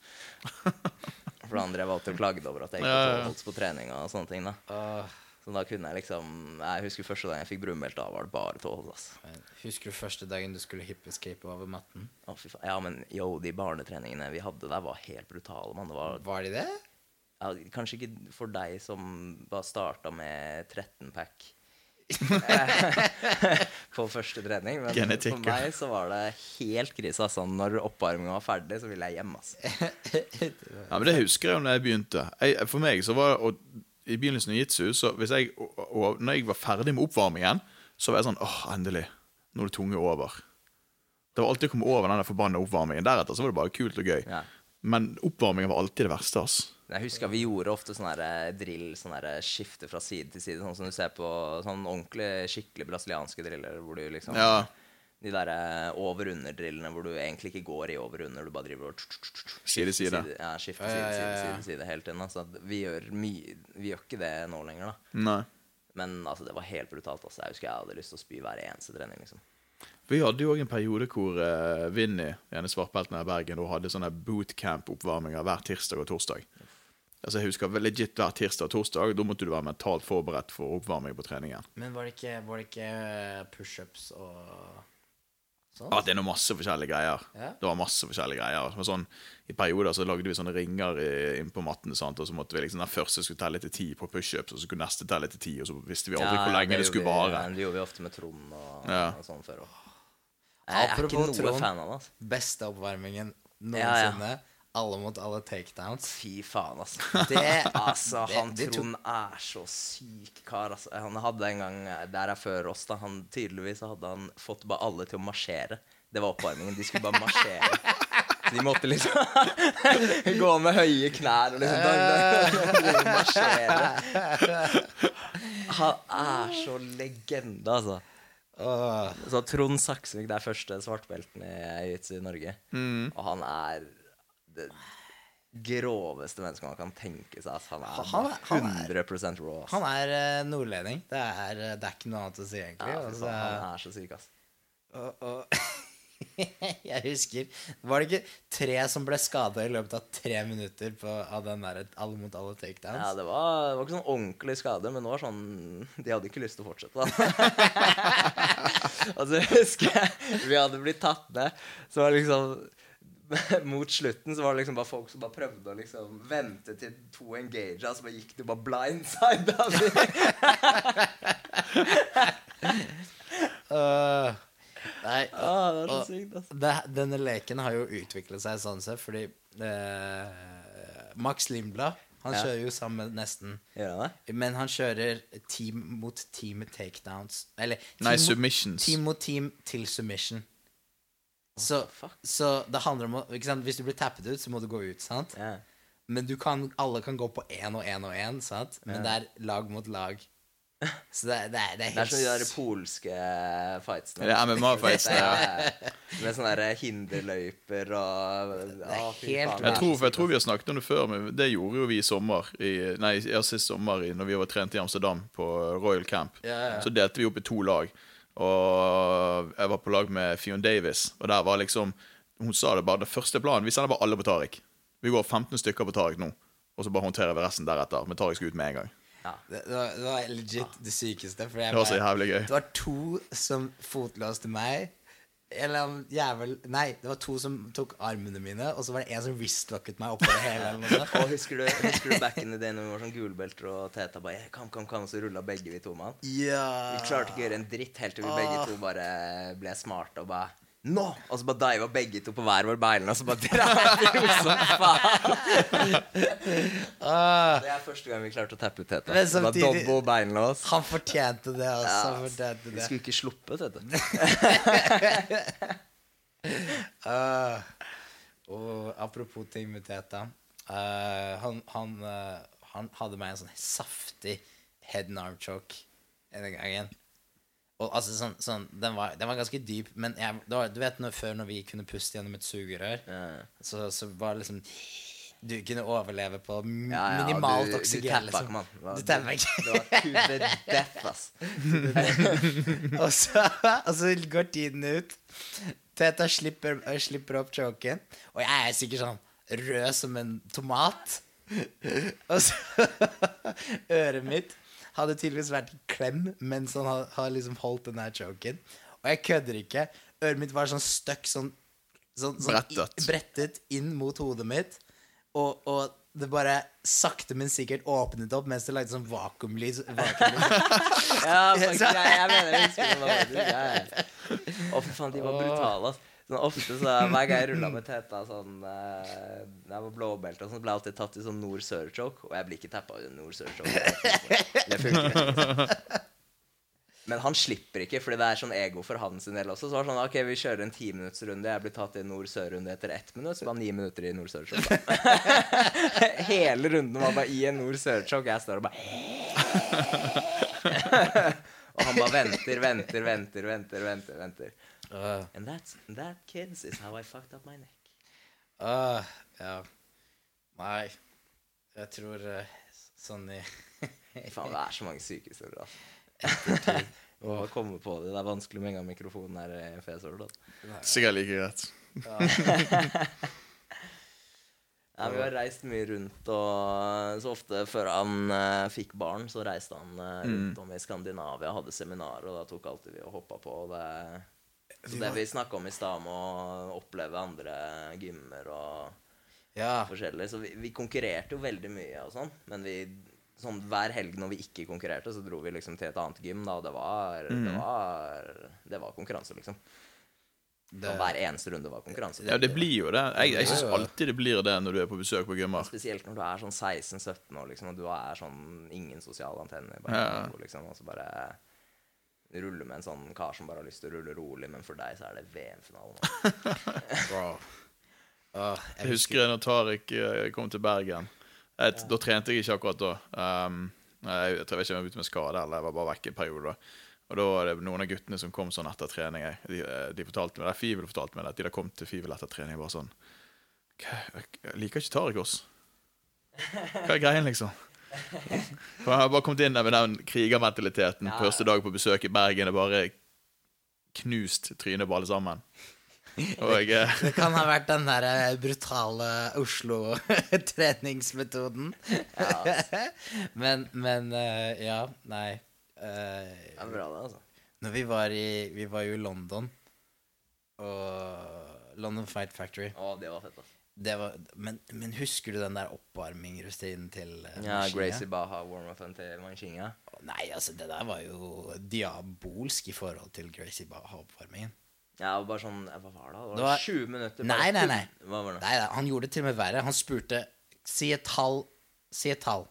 Speaker 1: For han drev alltid og klagde over at jeg ikke
Speaker 3: Ja, ja,
Speaker 1: fikk på treninga og sånne ting. da
Speaker 2: Åh,
Speaker 1: Så da kunne jeg liksom Jeg husker første dagen jeg fikk brunmelt, da var det bare tolls. Altså.
Speaker 2: Husker du første dagen du skulle hippescape over matten?
Speaker 1: Å, fy faen. Ja, men yo, de barnetreningene vi hadde der, var helt brutale, mann. Var
Speaker 2: Var de det?
Speaker 1: ja, Kanskje ikke for deg som bare starta med 13-pack. på første trening. Men
Speaker 3: Genetikk,
Speaker 1: for meg så var det helt krise. Altså. Når oppvarminga var ferdig, så ville jeg hjem. Altså.
Speaker 3: Ja, men Det husker jeg jo når jeg begynte. Jeg, for meg så var og, I begynnelsen av jitsu, så hvis jeg, og, og når jeg var ferdig med oppvarmingen, så var jeg sånn åh, endelig. Nå er det tunge over. Det var alltid å komme over den forbanna oppvarmingen. Deretter så var det bare kult og gøy.
Speaker 1: Ja.
Speaker 3: Men oppvarmingen var alltid det verste. ass.
Speaker 1: Jeg husker vi gjorde ofte sånn eh, drill, sånn her skifte fra side til side. Sånn som du ser på sånn ordentlig, skikkelig brasilianske driller. Hvor du liksom
Speaker 3: Ja.
Speaker 1: De der eh, over-under-drillene hvor du egentlig ikke går i over-under, du bare driver og
Speaker 3: Side, side.
Speaker 1: Ja, skifte side,
Speaker 2: til
Speaker 1: side, side, side hele tiden. Altså, vi, gjør mye, vi gjør ikke det nå lenger, da.
Speaker 3: Nei.
Speaker 1: Men altså, det var helt brutalt. Altså. Jeg husker jeg hadde lyst til å spy hver eneste trening. liksom.
Speaker 3: Vi hadde jo òg en periode hvor uh, Vinni, ene svartbelten her i Bergen, hadde sånne bootcamp-oppvarminger hver tirsdag og torsdag. Altså jeg husker legit hver tirsdag og torsdag. Da måtte du være mentalt forberedt for oppvarming på treningen.
Speaker 2: Men var det ikke, var det ikke pushups og sånn?
Speaker 3: Ja, det er noe masse forskjellige greier.
Speaker 2: Ja.
Speaker 3: Det var masse forskjellige greier. Men sånn, I perioder så lagde vi sånne ringer i- inn på matten, sant? og så måtte vi liksom den første skulle telle til ti på pushups, og så skulle neste telle til ti, og så visste vi aldri
Speaker 1: Ja,
Speaker 3: hvor lenge det,
Speaker 1: det
Speaker 3: skulle
Speaker 1: vi-
Speaker 3: vare.
Speaker 1: Det gjorde vi ofte med Trond og,
Speaker 3: Ja.
Speaker 1: og sånn før òg. Jeg er ikke noe
Speaker 2: Trond.
Speaker 1: fan av det. altså.
Speaker 2: Beste oppvarmingen
Speaker 1: Ja, ja.
Speaker 2: noensinne. Alle mot alle takedowns.
Speaker 1: Fy faen, altså.
Speaker 2: Det,
Speaker 1: Altså,
Speaker 2: det-
Speaker 1: han
Speaker 2: det tok-
Speaker 1: Trond er så syk kar. Altså. Han hadde en gang der er før oss, da. Han tydeligvis hadde han fått bare alle til å marsjere. Det var oppvarmingen. De skulle bare marsjere. Så de måtte liksom gå med høye knær og liksom marsjere. Han er så legende, altså. Så Trond Saksvik det er første svartbelten i jiu-jitsu i Norge.
Speaker 2: Mm.
Speaker 1: Og han er det groveste mennesket man kan tenke seg. Altså, han er,
Speaker 2: Han er- han er-
Speaker 1: 100 raw. Altså.
Speaker 2: han er eh, nordlending. Det er, eh, det er ikke noe annet å si, egentlig.
Speaker 1: ja,
Speaker 2: Altså,
Speaker 1: han er så syk, ass.
Speaker 2: og, og jeg husker Var det ikke tre som ble skada i løpet av tre minutter på, av den der alle mot alle takedowns?
Speaker 1: Ja, det var, det var ikke sånn ordentlig skade, men det var sånn De hadde ikke lyst til å fortsette. Da. altså, jeg husker jeg vi hadde blitt tatt ned, så var det liksom mot slutten så var det liksom bare folk som bare prøvde å liksom vente til to engager, så bare gikk du bare blindside. Altså.
Speaker 2: uh, nei,
Speaker 1: Ah, det er så
Speaker 2: og-
Speaker 1: sykt, altså.
Speaker 2: det, denne leken har jo utviklet seg sånn sett, fordi uh, Max Lindblad Han
Speaker 1: Ja.
Speaker 2: kjører jo sammen nesten
Speaker 1: Gjør han det?
Speaker 2: Men han kjører team mot team takedowns. Eller team
Speaker 3: Nei,
Speaker 2: mot- Team mot team til submission. Så, så det handler om å ikke sant? Hvis du blir tappet ut, så må du gå ut. sant?
Speaker 1: Yeah.
Speaker 2: Men du kan, alle kan gå på én og én og én, sant? Men det er lag mot lag. Så det, det, er, det er
Speaker 1: Det er
Speaker 2: helt
Speaker 1: som de der polske fightsene.
Speaker 3: Det er MMA-fightsene, ja.
Speaker 1: Med sånne der hinderløyper og
Speaker 2: helt
Speaker 3: Jeg tror, for jeg tror vi har snakket om det før, men det gjorde jo vi i sommer. I, nei, ja, sist sommer i, når vi var trent i Amsterdam på Royal Camp.
Speaker 2: Ja, ja.
Speaker 3: Så delte vi opp i to lag. Og jeg var på lag med Fion Davis, og der var liksom Hun sa det bare, det første planen Vi sender bare alle på Tariq. Vi går 15 stykker på Tariq nå, og så bare håndterer vi resten deretter. Men Tariq skal ut med en gang.
Speaker 2: det, det, var, det var legit det sykeste. For jeg
Speaker 3: Det var så
Speaker 2: bare-
Speaker 3: jævlig gøy.
Speaker 2: Det var to som fotlåste meg. Eller annen jævel Nei, det var to som tok armene mine, og så var det en som wristlocket meg oppå det hele.
Speaker 1: Og husker du, husker du back in the day når vi var sånn gulbelter og Teta bare «Yeah, Kom, kom, kom, så rulla begge vi to mann?
Speaker 2: Ja
Speaker 1: Vi klarte ikke å gjøre en dritt helt til vi begge to bare ble smarte og bare Nå! Og så bare diva begge to på hver vår bein, og så bare dreit vi som faen.
Speaker 2: Ah,
Speaker 1: Det er første gang vi klarte å tappe ut Teta.
Speaker 2: Men
Speaker 1: Det var
Speaker 2: samtidig- han fortjente det, altså.
Speaker 1: Ja,
Speaker 2: han fortjente
Speaker 1: Vi skulle ikke sluppet, vet du.
Speaker 2: uh, og apropos ting med Teta Uh, han, han, uh, han hadde meg en sånn saftig head and arm choke en gangen. Og altså sånn, sånn den, var, den var ganske dyp, men jeg, var, du vet når, før når vi kunne puste gjennom et sugerør, så, så var det liksom Du kunne overleve på
Speaker 1: Ja, ja,
Speaker 2: minimalt
Speaker 1: du,
Speaker 2: oksygen.
Speaker 1: Du
Speaker 2: liksom.
Speaker 1: Du
Speaker 2: Du tappa ikke.
Speaker 1: Det var the death, ass.
Speaker 2: og, så, og så går tiden ut. Teta slipper, slipper opp choken. Og jeg er sikkert sånn rød som en tomat. Og så Øret mitt hadde tydeligvis vært i klem mens han har, har liksom holdt den der choken. Og jeg kødder ikke. Øret mitt var sånn stuck sånn, sånn, sånn
Speaker 3: Brettet.
Speaker 2: I, brettet inn mot hodet mitt. Og, og det bare sakte, men sikkert åpnet opp mens det lagde sånn vakuumlyd. Vakuum
Speaker 1: Ja, faktisk, jeg, jeg mener husker det. faktisk, ja, ja. Å, fy faen, de var brutale, ass. Sånn, ofte så, Hver gang jeg rulla med teta sånn eh, jeg var blåbelte, og sånn, så ble jeg alltid tatt i sånn nord-sør-choke. Og jeg blir ikke tappa i nord-sør-choke. Det funker ikke. Men han slipper ikke, fordi det er sånn ego for hans del også. Så var det sånn, ok, vi kjører en timinuttsrunde. Jeg blir tatt i nord-sør-runde etter ett minutt. Så var ni minutter i nord-sør-choke. Hele runden var bare i en nord-sør-choke. Jeg står og bare Og han bare venter, venter, venter, venter, venter. venter.
Speaker 2: Uh,
Speaker 1: And that's, that, kids, is how I fucked up my neck.
Speaker 2: uh, ja. Nei, jeg tror uh, sånn i
Speaker 1: Faen, det er så mange syke historier. Altså. Å komme på det. Det er vanskelig med en gang mikrofonen er fjeset. da.
Speaker 3: Sikkert like greit.
Speaker 1: Ja, vi har reist mye rundt, og så ofte før han uh, fikk barn, så reiste han uh, rundt om i Skandinavia, hadde seminar, og da tok alltid vi og hoppa på. og Det, så det vi snakka om i stad, med å oppleve andre gymmer og
Speaker 2: Ja.
Speaker 1: forskjellig Så vi, vi konkurrerte jo veldig mye og sånn, men vi sånn hver helg når vi ikke konkurrerte, så dro vi liksom til et annet gym, da, og det var, det var, det var konkurranse, liksom.
Speaker 2: Det,
Speaker 1: hver eneste runde var konkurranse.
Speaker 3: Ja, det blir jo det. Jeg, jeg syns alltid det blir det når du er på besøk på gymmer.
Speaker 1: Spesielt når du er sånn 16-17 år, liksom, og du er sånn ingen sosiale antenner. Bare,
Speaker 3: Ja.
Speaker 1: liksom, og så bare rulle med en sånn kar som bare har lyst til å rulle rolig, men for deg så er det VM-finalen.
Speaker 2: wow. uh,
Speaker 3: Jeg husker når Tariq eh, kom til Bergen. Jeg, Da trente jeg ikke akkurat da. Um, jeg, jeg tror ikke jeg var ute med skade, eller jeg var bare vekk en periode. da. Og da var det noen av guttene som kom sånn etter trening. De, eh, de fortalte meg, det Fivel fortalte meg det, at de da kom til Fivel etter trening bare sånn jeg Liker ikke Tariq oss? Hva er greien, liksom? For Han har bare kommet inn der med den krigermentaliteten
Speaker 1: Ja.
Speaker 3: første dag på besøk i Bergen og bare knust trynet på alle sammen. Og eh,
Speaker 2: Det kan ha vært den der eh, brutale Oslo-treningsmetoden. men, men eh, ja, nei. Eh,
Speaker 1: Det er bra, det, altså.
Speaker 2: når vi var i Vi var jo i London, og London Fight Factory.
Speaker 1: Å, det var fett, altså.
Speaker 2: Det var, men, men husker du den der oppvarmingrutinen til uh,
Speaker 1: Ja? Gracie Baha, warm-upen til Manchinga.
Speaker 2: Nei, altså, det der var jo diabolsk i forhold til Gracie Baha-oppvarmingen.
Speaker 1: Ja, og bare sånn Hva var det? Det var
Speaker 2: var-
Speaker 1: 20 minutter.
Speaker 2: Nei, nei, nei.
Speaker 1: Hva var det?
Speaker 2: Nei, nei, han gjorde det til og med verre. Han spurte Si et tall. Si et tall,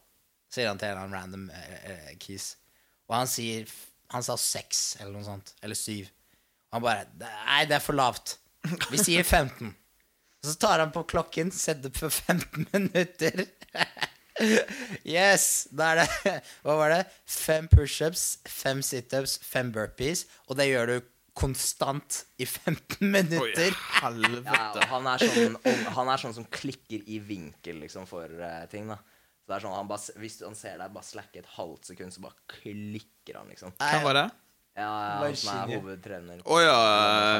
Speaker 2: sier han til en eller annen random uh, keys. Og han sier Han sa seks, eller noe sånt. Eller syv. Og han bare Nei, det er for lavt. Vi sier 15. Og så tar han på klokken, setter på 15 minutter. yes! Da er det Hva var det? Fem pushups, fem situps, fem burpees. Og det gjør du konstant i 15
Speaker 3: Oi,
Speaker 1: Ja,
Speaker 2: minutter.
Speaker 1: og
Speaker 3: helvete.
Speaker 1: han, er sånn, han er sånn som klikker i vinkel liksom, for uh, ting. da Så det er sånn, han bare, Hvis han ser deg bare slakke et halvt sekund, så bare klikker han, liksom.
Speaker 3: Hvem var det?
Speaker 1: Ja, Han som er hovedtrener.
Speaker 3: Å, ja,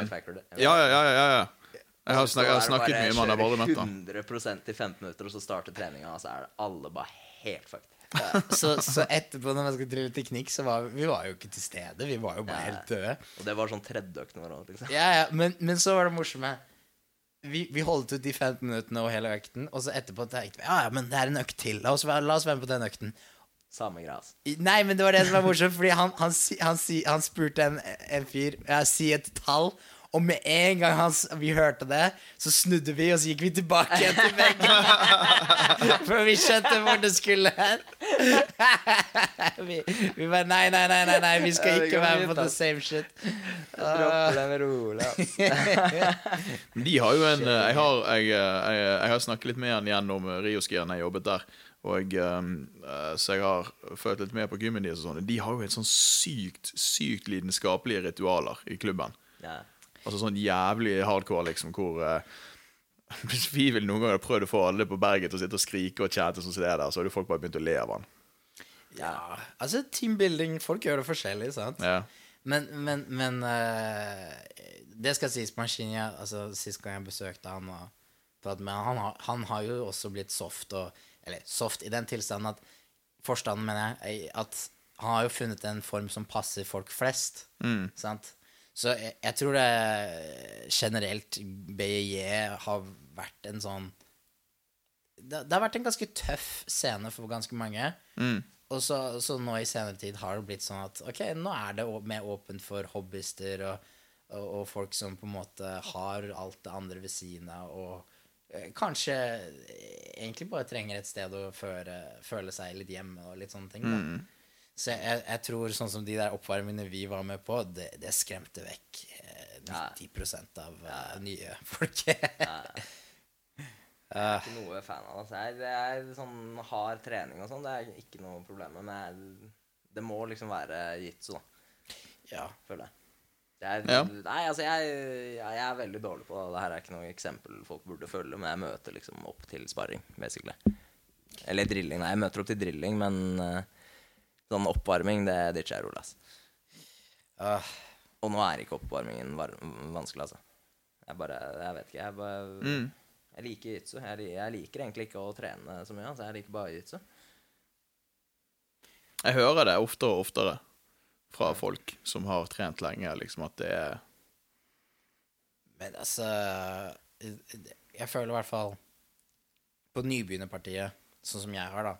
Speaker 1: Factory.
Speaker 3: Ja, ja, ja. ja, ja. Jeg har, snak, jeg har snakket mye med han, jeg har aldri møtt
Speaker 1: kjører 100 i 15 minutter, og så starter treninga, og så er det alle bare helt fucked.
Speaker 2: Så, så etterpå, når man skal drille teknikk, så var vi, var jo ikke til stede. Vi var jo bare helt døde.
Speaker 1: Og det var sånn tredjeøkt nå, liksom.
Speaker 2: Ja, ja, men, men så var det morsomme. Vi, vi holdt ut de 15 minuttene og hele økten, og så etterpå tenkte vi ja, ja, men det er en økt til. La oss, la oss være med på den økten.
Speaker 1: Samme greia. altså.
Speaker 2: Nei, men det var det som var morsomt, fordi han, han, han, han spurte en, en fyr ja, si et tall. Og med en gang hans, vi hørte det, så snudde vi, og så gikk vi tilbake igjen til veggen. For vi skjønte hvor det skulle hen. vi, vi bare nei, nei, nei, nei, nei, vi skal ikke være
Speaker 1: med
Speaker 2: på the same shit.
Speaker 1: Dropper den rolig, altså.
Speaker 3: De har jo en eh, Jeg har, jeg, eh, jeg, jeg har snakket litt med han gjennom eh, Rioskiene jeg jobbet der. Og eh, eh, Så jeg har følt litt med på gymmen deres. De har jo helt sånn sykt sykt lidenskapelige ritualer i klubben.
Speaker 1: Ja.
Speaker 3: Altså sånn jævlig hardcore, liksom, hvor eh, Hvis vi vil noen ganger prøvd å få alle på berget til å sitte og skrike og chatte, sånn som det er der, så hadde folk bare begynt å le av han.
Speaker 2: Ja, altså teambuilding Folk gjør det forskjellig, sant?
Speaker 3: Ja.
Speaker 2: Men, men, men uh, Det skal sies på Mancini altså, Sist gang jeg besøkte han og pratet med han, han, har, han har jo også blitt soft og, Eller soft i den tilstanden at Forstanden, mener jeg, at han har jo funnet en form som passer folk flest. Sant? Så jeg, jeg tror det generelt BJJ har vært en sånn det, det har vært en ganske tøff scene for ganske mange. Og så, så nå i senere tid har det blitt sånn at ok, nå er det mer åpent for hobbyister og, og, og folk som på en måte har alt det andre ved siden av, og eh, kanskje egentlig bare trenger et sted å føre, føle seg litt hjemme og litt sånne ting. Da. Så jeg, jeg tror sånn som de der oppvarmingene vi var med på, det, det skremte vekk eh, 90 av uh, nye folk.
Speaker 1: ikke noe fan av det. Altså, jeg, det er sånn hard trening og sånn, det er ikke noe problem med. Men jeg, det må liksom være jitsu, da,
Speaker 2: ja.
Speaker 1: føler jeg. Jeg,
Speaker 3: Ja.
Speaker 1: Nei, altså, jeg, jeg, jeg er veldig dårlig på det. Dette er ikke noe eksempel folk burde følge, men jeg møter liksom opp til sparring, basically. Eller drilling. Nei, jeg møter opp til drilling, men eh, sånn oppvarming, det ditcher jeg rolig,
Speaker 2: altså.
Speaker 1: Og nå er ikke oppvarmingen var vanskelig, altså. Jeg bare Jeg vet ikke. Jeg bare Jeg liker jitsu. Jeg, jeg liker egentlig ikke å trene så mye. Altså. Jeg liker bare jitsu.
Speaker 3: Jeg hører det oftere og oftere fra folk som har trent lenge, liksom at det er
Speaker 2: Men altså Jeg føler i hvert fall På nybegynnerpartiet, sånn som jeg har, da,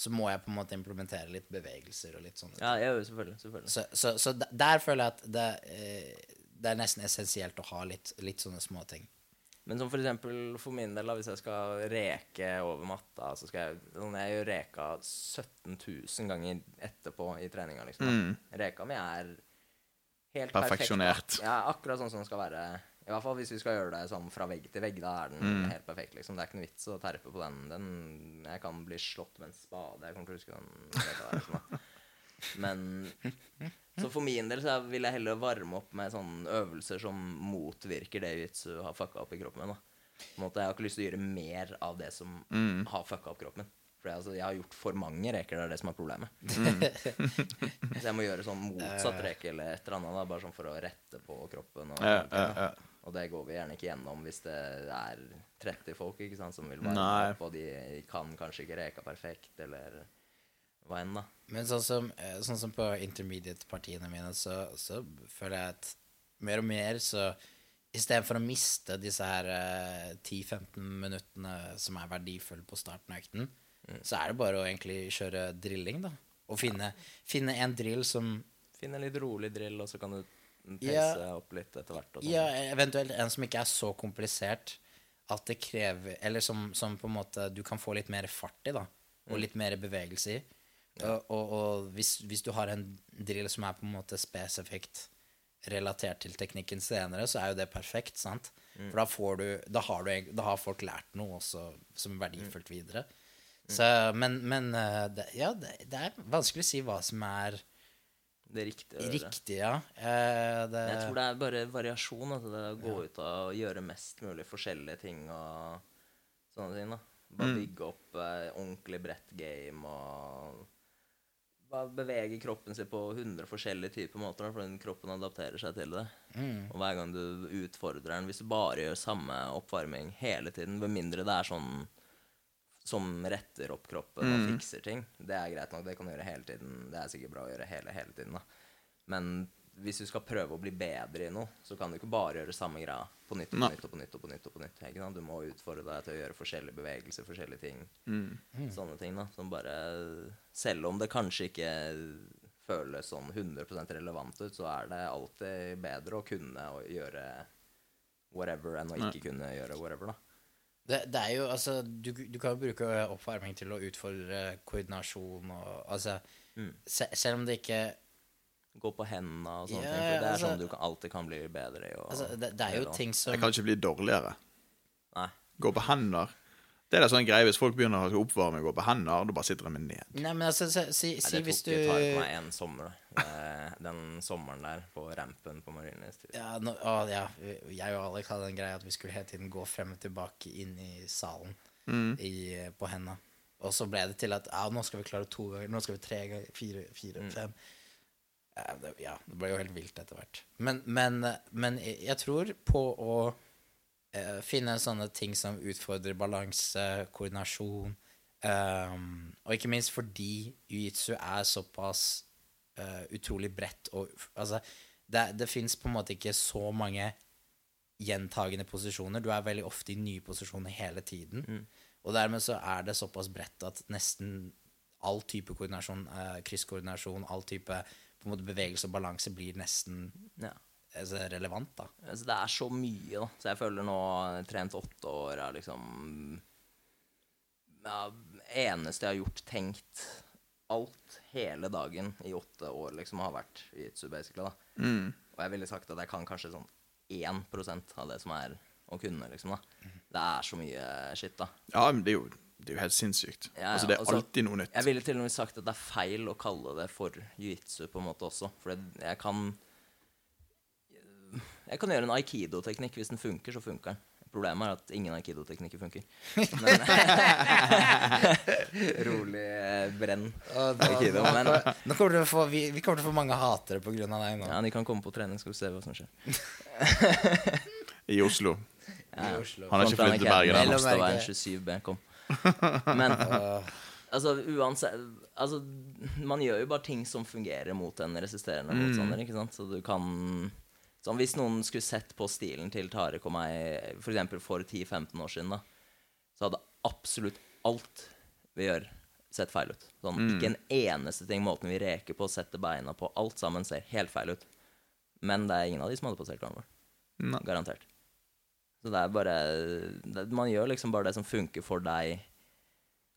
Speaker 2: så må jeg på en måte implementere litt bevegelser og litt sånne ting.
Speaker 1: Ja, gjør selvfølgelig. selvfølgelig.
Speaker 2: Så, så, så der føler jeg at det, eh, det er nesten essensielt å ha litt, litt sånne småting.
Speaker 1: Men som for eksempel for min del, da, hvis jeg skal reke over matta, så skal jeg sånn, Jeg gjør reka 17 000 ganger etterpå i treninga, liksom. mm. Reka mi er helt
Speaker 3: Perfeksjonert.
Speaker 1: perfekt. Ja, akkurat sånn som den skal være. I hvert fall hvis vi skal gjøre det sånn fra vegg til vegg. Da er den helt perfekt, liksom. Det er ikke noe vits å terpe på den. den. Jeg kan bli slått med en spade. Jeg kommer til å huske den der, liksom. Men Så for min del så vil jeg heller varme opp med sånne øvelser som motvirker det jitsu har fucka opp i kroppen min. da. På en måte, Jeg har ikke lyst til å gjøre mer av det som har fucka opp kroppen min. For altså, jeg har gjort for mange reker, det er det som er problemet. så jeg må gjøre sånn motsatt reke eller et eller annet, da, bare sånn for å rette på kroppen. Og,
Speaker 3: Ja, ja, ja.
Speaker 1: Og det går vi gjerne ikke gjennom hvis det er 30 folk ikke sant, som vil være
Speaker 3: Nei.
Speaker 1: og de kan kanskje ikke reka perfekt, eller hva enn, da.
Speaker 2: Men sånn som, eh, sånn som på intermediate-partiene mine, så, så føler jeg at mer og mer så Istedenfor å miste disse her uh, 10-15 minuttene som er verdifulle på starten av økten, så er det bare å egentlig kjøre drilling, da. Og finne, finne en drill som
Speaker 1: Finn en litt rolig drill, og så kan du
Speaker 2: Ja.
Speaker 1: opp litt etter hvert. Sånn.
Speaker 2: Ja, eventuelt en som ikke er så komplisert at det krever Eller som, som på en måte du kan få litt mer fart i, da. Og litt mer bevegelse i. Og, og, og hvis, hvis du har en drill som er på en måte spesifikt relatert til teknikken senere, så er jo det perfekt, sant? For da får du Da har, du, da har folk lært noe også som er verdifullt videre. Så, men men eh, det, ja, det, det er vanskelig å si hva som er
Speaker 1: Det riktige. gjøre.
Speaker 2: riktig, ja. Eh, det,
Speaker 1: Jeg tror det er bare variasjon. Altså det å gå ut og gjøre mest mulig forskjellige ting og sånne ting. da Bare bygge opp eh, ordentlig bredt game og bare bevege kroppen sin på 100 forskjellige typer måter, da, fordi kroppen adapterer seg til det. Og hver gang du utfordrer den Hvis du bare gjør samme oppvarming hele tiden, med mindre det er sånn som retter opp kroppen og fikser ting, det er greit nok. Det kan du gjøre hele tiden. Det er sikkert bra å gjøre hele, hele tiden, da. Men hvis du skal prøve å bli bedre i noe, så kan du ikke bare gjøre samme greia på nytt og på nytt og på nytt. og på nytt og på nytt ikke? Du må utfordre deg til å gjøre forskjellige bevegelser, forskjellige ting. Sånne ting da, som bare Selv om det kanskje ikke føles sånn 100% relevant ut, så er det alltid bedre å kunne å gjøre whatever enn å ikke kunne gjøre whatever, da.
Speaker 2: Det, det er jo, altså, du, du kan jo bruke oppvarming til å utfordre koordinasjon og Altså, se, selv om det ikke
Speaker 1: Gå på hendene og sånne
Speaker 2: Ja,
Speaker 1: ting. For det er
Speaker 2: altså-
Speaker 1: sånn du kan, alltid kan bli bedre i. Og,
Speaker 2: altså, det, det er jo ting som
Speaker 3: Jeg kan ikke bli dårligere.
Speaker 1: Nei.
Speaker 3: Gå på hender. Det er da sånn greie Hvis folk begynner å oppvarme og gå på hender, da bare sitter de ned.
Speaker 2: Nei, men altså, si, si,
Speaker 1: Nei, det
Speaker 2: hvis
Speaker 1: tok
Speaker 2: du
Speaker 1: tar på meg en sommer, da. Eh, Den sommeren der på rampen på Marienlyst.
Speaker 2: ja, nå, å, ja, jeg og Alex hadde en greie at vi skulle hele tiden gå frem og tilbake inn i salen i, på henda. Og så ble det til at ja, nå skal vi klare to ganger, nå skal vi tre ganger, fire, fire fem. Ja det, ja, det ble jo helt vilt etter hvert. Men, men, men jeg tror på å eh, finne sånne ting som utfordrer balanse, koordinasjon, Um, og ikke minst fordi jiu-jitsu er såpass uh, utrolig bredt og Altså, det, det fins på en måte ikke så mange gjentagende posisjoner. Du er veldig ofte i nye posisjoner hele tiden.
Speaker 1: Mm.
Speaker 2: Og dermed så er det såpass bredt at nesten all type koordinasjon, uh, krysskoordinasjon, all type på en måte bevegelse og balanse blir nesten
Speaker 1: Ja.
Speaker 2: Altså, relevant, da.
Speaker 1: Altså, det er så mye, da. Så jeg føler nå trent åtte år er liksom ja, Eneste jeg har gjort, tenkt alt hele dagen i åtte år, liksom, har vært jitsu, basically. da. Og jeg ville sagt at jeg kan kanskje sånn 1% av det som er å kunne, liksom. da. Det er så mye shit, da.
Speaker 3: Ja, men det er jo, det er jo helt sinnssykt.
Speaker 1: Ja,
Speaker 3: altså, det er
Speaker 1: altså,
Speaker 3: alltid noe nytt.
Speaker 1: Jeg ville til og med sagt at det er feil å kalle det for jiu-jitsu på en måte også. For jeg kan Jeg kan gjøre en aikido-teknikk. Hvis den funker, så funker den. Problemet er at ingen aikido-teknikker funker. Men Rolig eh, brenn. Aikido. Men
Speaker 2: Nå kommer til å få, vi, vi kommer til å få mange hatere av deg nå.
Speaker 1: ja, de kan komme på trening, skal vi se hva som skjer.
Speaker 3: I Oslo.
Speaker 2: I Oslo.
Speaker 3: Han har ikke flyttet til Bergen ennå.
Speaker 2: å
Speaker 1: Det var
Speaker 2: merke.
Speaker 1: en 27B, kom. Men altså, uansett Altså, man gjør jo bare ting som fungerer mot en resisterende motstander, ikke sant? Så du kan Sånn, Hvis noen skulle sett på stilen til Tarek og meg for for 10-15 år siden, da, så hadde absolutt alt vi gjør, sett feil ut. Sånn, Ikke en eneste ting. Måten vi reker på, setter beina på, alt sammen ser helt feil ut. Men det er ingen av de som hadde passert
Speaker 3: karneval.
Speaker 1: Garantert. Så det er bare det, Man gjør liksom bare det som funker for deg.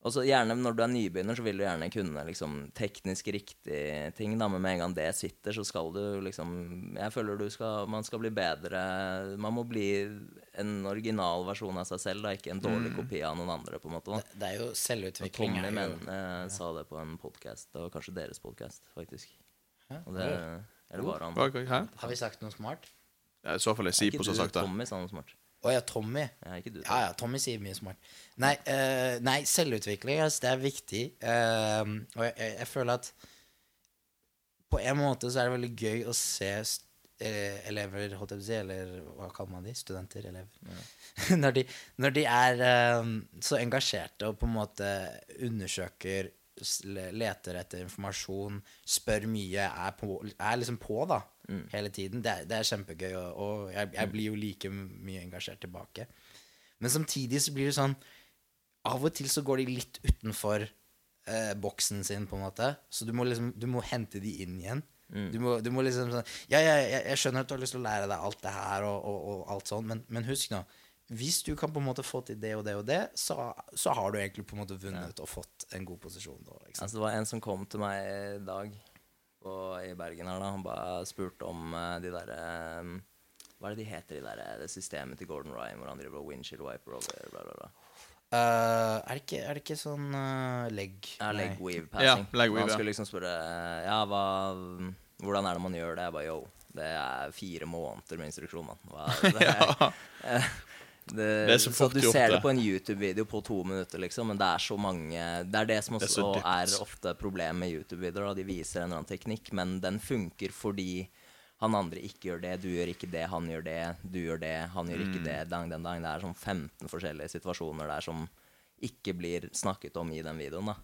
Speaker 1: Og så gjerne når du er nybegynner, så vil du gjerne kunne liksom teknisk riktige ting. Da, men med en gang det sitter, så skal du liksom Jeg føler du skal Man skal bli bedre Man må bli en original versjon av seg selv, da, ikke en dårlig kopi av noen andre, på en måte. Det,
Speaker 2: Det er jo
Speaker 1: Og
Speaker 2: selvutvikling.
Speaker 1: Tommy
Speaker 2: er jo-
Speaker 1: men, eh, sa det på en podkast. Det var kanskje deres podkast, faktisk. Og det, eller var han
Speaker 3: Hæ?
Speaker 2: Har vi sagt noe smart?
Speaker 3: Ja, I så fall er
Speaker 1: sier
Speaker 3: Sipo som har sagt det.
Speaker 1: Tommy sa noe smart.
Speaker 2: Å ja, Tommy.
Speaker 1: Ja, ikke du.
Speaker 2: Ja, ja, Tommy sier mye smart. Nei, uh, nei selvutvikling, altså, det er viktig. Uh, og jeg, jeg, jeg føler at på en måte så er det veldig gøy å se eh, elever, holdt jeg på å si, eller hva kaller man de? Studenter? Elever. når, de, når de er eh, så engasjerte og på en måte undersøker, leter etter informasjon, spør mye, er, på, er liksom på, da, hele tiden. Det er, det er kjempegøy, og, og jeg, jeg blir jo like mye engasjert tilbake. Men samtidig så blir det sånn Av og til så går de litt utenfor eh, boksen sin, på en måte. Så du må liksom Du må hente de inn igjen. Du, må, du må liksom sånn Ja, ja, jeg, jeg skjønner at du har lyst til å lære deg alt det her, og, og, og alt sånn, men, men husk nå Hvis du kan på en måte få til det og det og det, så, så har du egentlig på en måte vunnet og fått en god posisjon. Da, liksom.
Speaker 1: Altså, det var en som kom til meg i dag på, i Bergen her da. Han bare spurte om eh, de derre Hva er det de heter, de der, det systemet til Gordon Ryan hvor han driver og windshield wiper over bla, bla, bla.
Speaker 2: Uh, er, det ikke, er det ikke sånn uh, leg
Speaker 1: Ja, leg weave
Speaker 3: Ja,
Speaker 1: passing.
Speaker 3: leg weave,
Speaker 1: han skulle liksom spørre Ja, hva Hvordan er det man gjør det? Jeg bare yo, det er fire måneder med instruksjon, mann. Hva- Det, er- det,
Speaker 3: Det er så fort
Speaker 1: du
Speaker 3: gjort,
Speaker 1: ser det på en YouTube-video på to minutter, liksom, men det er så mange Det er det som
Speaker 3: Det er
Speaker 1: også er, ofte problemet med YouTube-videoer. De viser en eller annen teknikk, men den funker fordi han andre ikke gjør det, du gjør ikke det, han gjør det, du gjør det, han gjør ikke
Speaker 3: Mm.
Speaker 1: det, dang, dang, dang. Det er sånn 15 forskjellige situasjoner der som ikke blir snakket om i den videoen. da.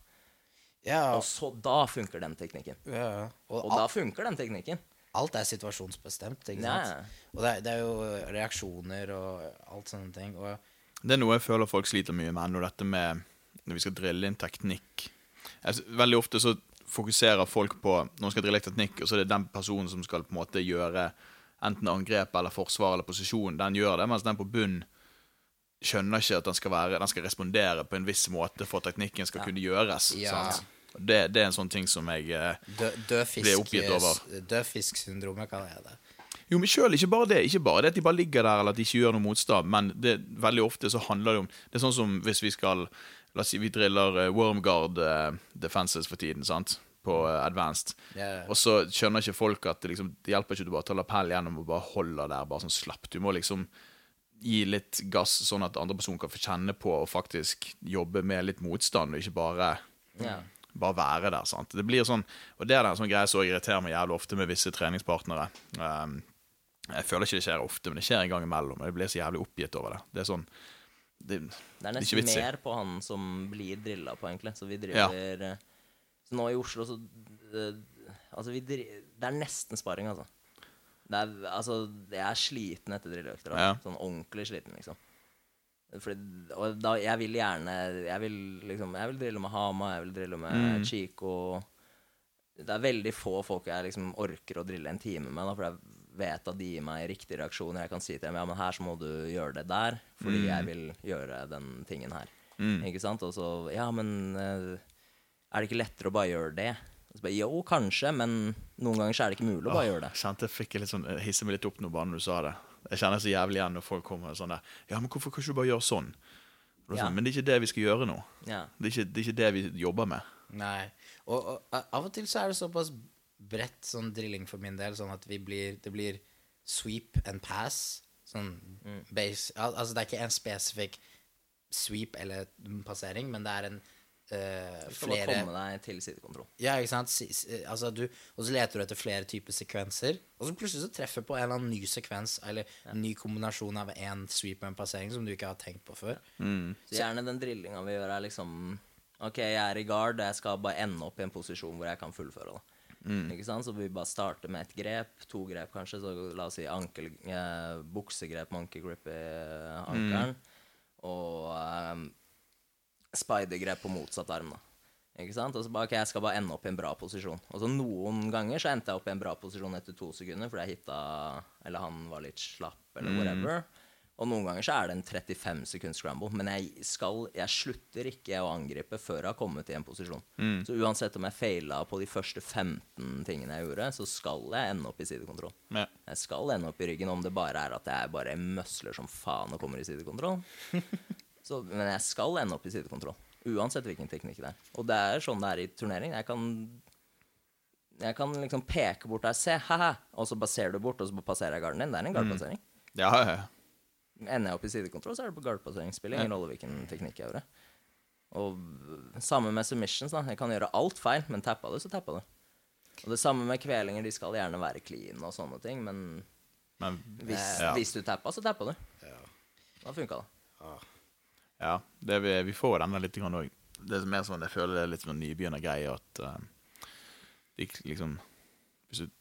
Speaker 2: Ja,
Speaker 1: Og så da funker den teknikken.
Speaker 2: ja. Og,
Speaker 1: Og da funker den teknikken.
Speaker 2: Alt er situasjonsbestemt, ikke
Speaker 1: Ja,
Speaker 2: sant? Og det er, det er jo reaksjoner og alt sånne ting. Og
Speaker 3: Det er noe jeg føler folk sliter mye med nå, dette med når vi skal drille inn teknikk. Jeg, veldig ofte så fokuserer folk på når man skal drille teknikk, og så er det den personen som skal på en måte gjøre enten angrep eller forsvar eller posisjon, den gjør det, mens den på bunn skjønner ikke at den skal, være, den skal respondere på en viss måte for at teknikken skal kunne gjøres.
Speaker 2: Ja.
Speaker 3: Sant? Det, det er en sånn ting som jeg eh, Blir oppgitt over.
Speaker 2: Død fisk-syndromet kaller jeg det.
Speaker 3: Jo, men selv, ikke bare det. Ikke bare det at de bare ligger der eller at de ikke gjør noe motstand, men det, veldig ofte så handler det om Det er sånn som hvis vi skal La oss si vi driller eh, Wormguard eh, defenses for tiden, sant? På eh, advanced.
Speaker 2: Yeah.
Speaker 3: Og så skjønner ikke folk at det, liksom, det hjelper ikke du bare tar lapell gjennom og bare holder der bare sånn slapp. Du må liksom gi litt gass, sånn at andre personer kan få kjenne på og faktisk jobbe med litt motstand, og ikke bare
Speaker 1: Ja.
Speaker 3: Bare være der. sant? Det blir sånn, og det er en sånn greie som irriterer meg jævlig ofte med visse treningspartnere. Um, jeg føler ikke det skjer ofte, men det skjer en gang imellom. Og jeg blir så jævlig oppgitt over det. Det er sånn Det,
Speaker 1: Det er nesten
Speaker 3: vits i.
Speaker 1: mer på han som blir drilla på, egentlig. Så vi driver ja. Så nå i Oslo, så eh, Altså, vi driver Det er nesten sparring, altså. Det er, altså, jeg er sliten etter drilløkter.
Speaker 3: Ja.
Speaker 1: Sånn ordentlig sliten, liksom. Fordi, og da, jeg vil gjerne Jeg vil liksom Jeg vil drille med Hama, jeg vil drille med
Speaker 3: Mm.
Speaker 1: Chico. Det er veldig få folk jeg liksom orker å drille en time med, da, for jeg vet at de gir meg riktige reaksjoner. Jeg kan si til dem ja, men her så må du gjøre det der, fordi jeg vil gjøre den tingen her.
Speaker 3: Mm.
Speaker 1: Ikke sant? Og så Ja, men eh, er det ikke lettere å bare gjøre det? Bare, jo, kanskje, men noen ganger så er det ikke mulig å bare gjøre det.
Speaker 3: Kjente jeg fikk litt sånn, hisse meg litt opp nå bare når du sa det. Jeg kjenner så jævlig igjen når folk kommer sånn der Ja, men hvorfor kan ikke du bare gjøre sånn? Og det er
Speaker 1: Ja.
Speaker 3: sånn, Men det er ikke det vi skal gjøre nå.
Speaker 1: Ja.
Speaker 3: Det er ikke det, er ikke det vi jobber med.
Speaker 2: Nei. Og, og a- av og til så er det såpass bredt sånn drilling for min del, sånn at vi blir, det blir sweep and pass. Sånn base al Altså det er ikke en spesifikk sweep eller passering, men det er en
Speaker 1: Du skal bare
Speaker 2: flere
Speaker 1: komme deg til sidekontroll.
Speaker 2: Ja, ikke sant? Altså, du, og så leter du etter flere typer sekvenser, og så plutselig så treffer du på en eller annen ny sekvens, eller en ny kombinasjon av en sweep og en passering som du ikke har tenkt på før.
Speaker 1: Så gjerne den drillinga vi gjør, er liksom OK, jeg er i guard, og jeg skal bare ende opp i en posisjon hvor jeg kan fullføre. da. Ikke sant? Så vi bare starter med et grep, to grep kanskje. Så la oss si ankel, eh, buksegrep monkey grip i ankelen. Mm. Og eh, spidergrep på motsatt arm, da. Ikke sant? Og så bare, ok, jeg skal bare ende opp i en bra posisjon. Og så noen ganger så endte jeg opp i en bra posisjon etter to sekunder, fordi jeg hitta Eller han var litt slapp, eller whatever. Og noen ganger så er det en 35 sekunds scramble. Men jeg, skal, jeg slutter ikke å angripe før jeg har kommet i en posisjon. Så uansett om jeg faila på de første 15 tingene jeg gjorde, så skal jeg ende opp i sidekontroll.
Speaker 3: Ja.
Speaker 1: Jeg skal ende opp i ryggen om det bare er at jeg bare møsler som faen og kommer i sidekontroll. Så, men jeg skal ende opp i sidekontroll. Uansett hvilken teknikk det er. Og det er sånn det er i turnering. Jeg kan Jeg kan liksom peke bort der, se, ha-ha, og så bare ser du bort, og så passerer jeg garden din. Det er en gardpassering.
Speaker 3: Ja, ja, ja.
Speaker 1: Ender jeg opp i sidekontroll, så er det på gardpassering. Spiller ingen rolle hvilken teknikk jeg gjør. Og samme med submissions. da Jeg kan gjøre alt feil, men tappa du, så tappa du. Og det samme med kvelinger. De skal gjerne være clean og sånne ting, men
Speaker 3: Men
Speaker 1: hvis,
Speaker 3: Ja.
Speaker 1: hvis du tappa, så tappa du. Ja. Da funka det.
Speaker 3: Ja, det vi, vi får denne litt òg. Det er mer sånn, jeg føler det er litt sånn nybegynnergreie at uh, de liksom hvis, du,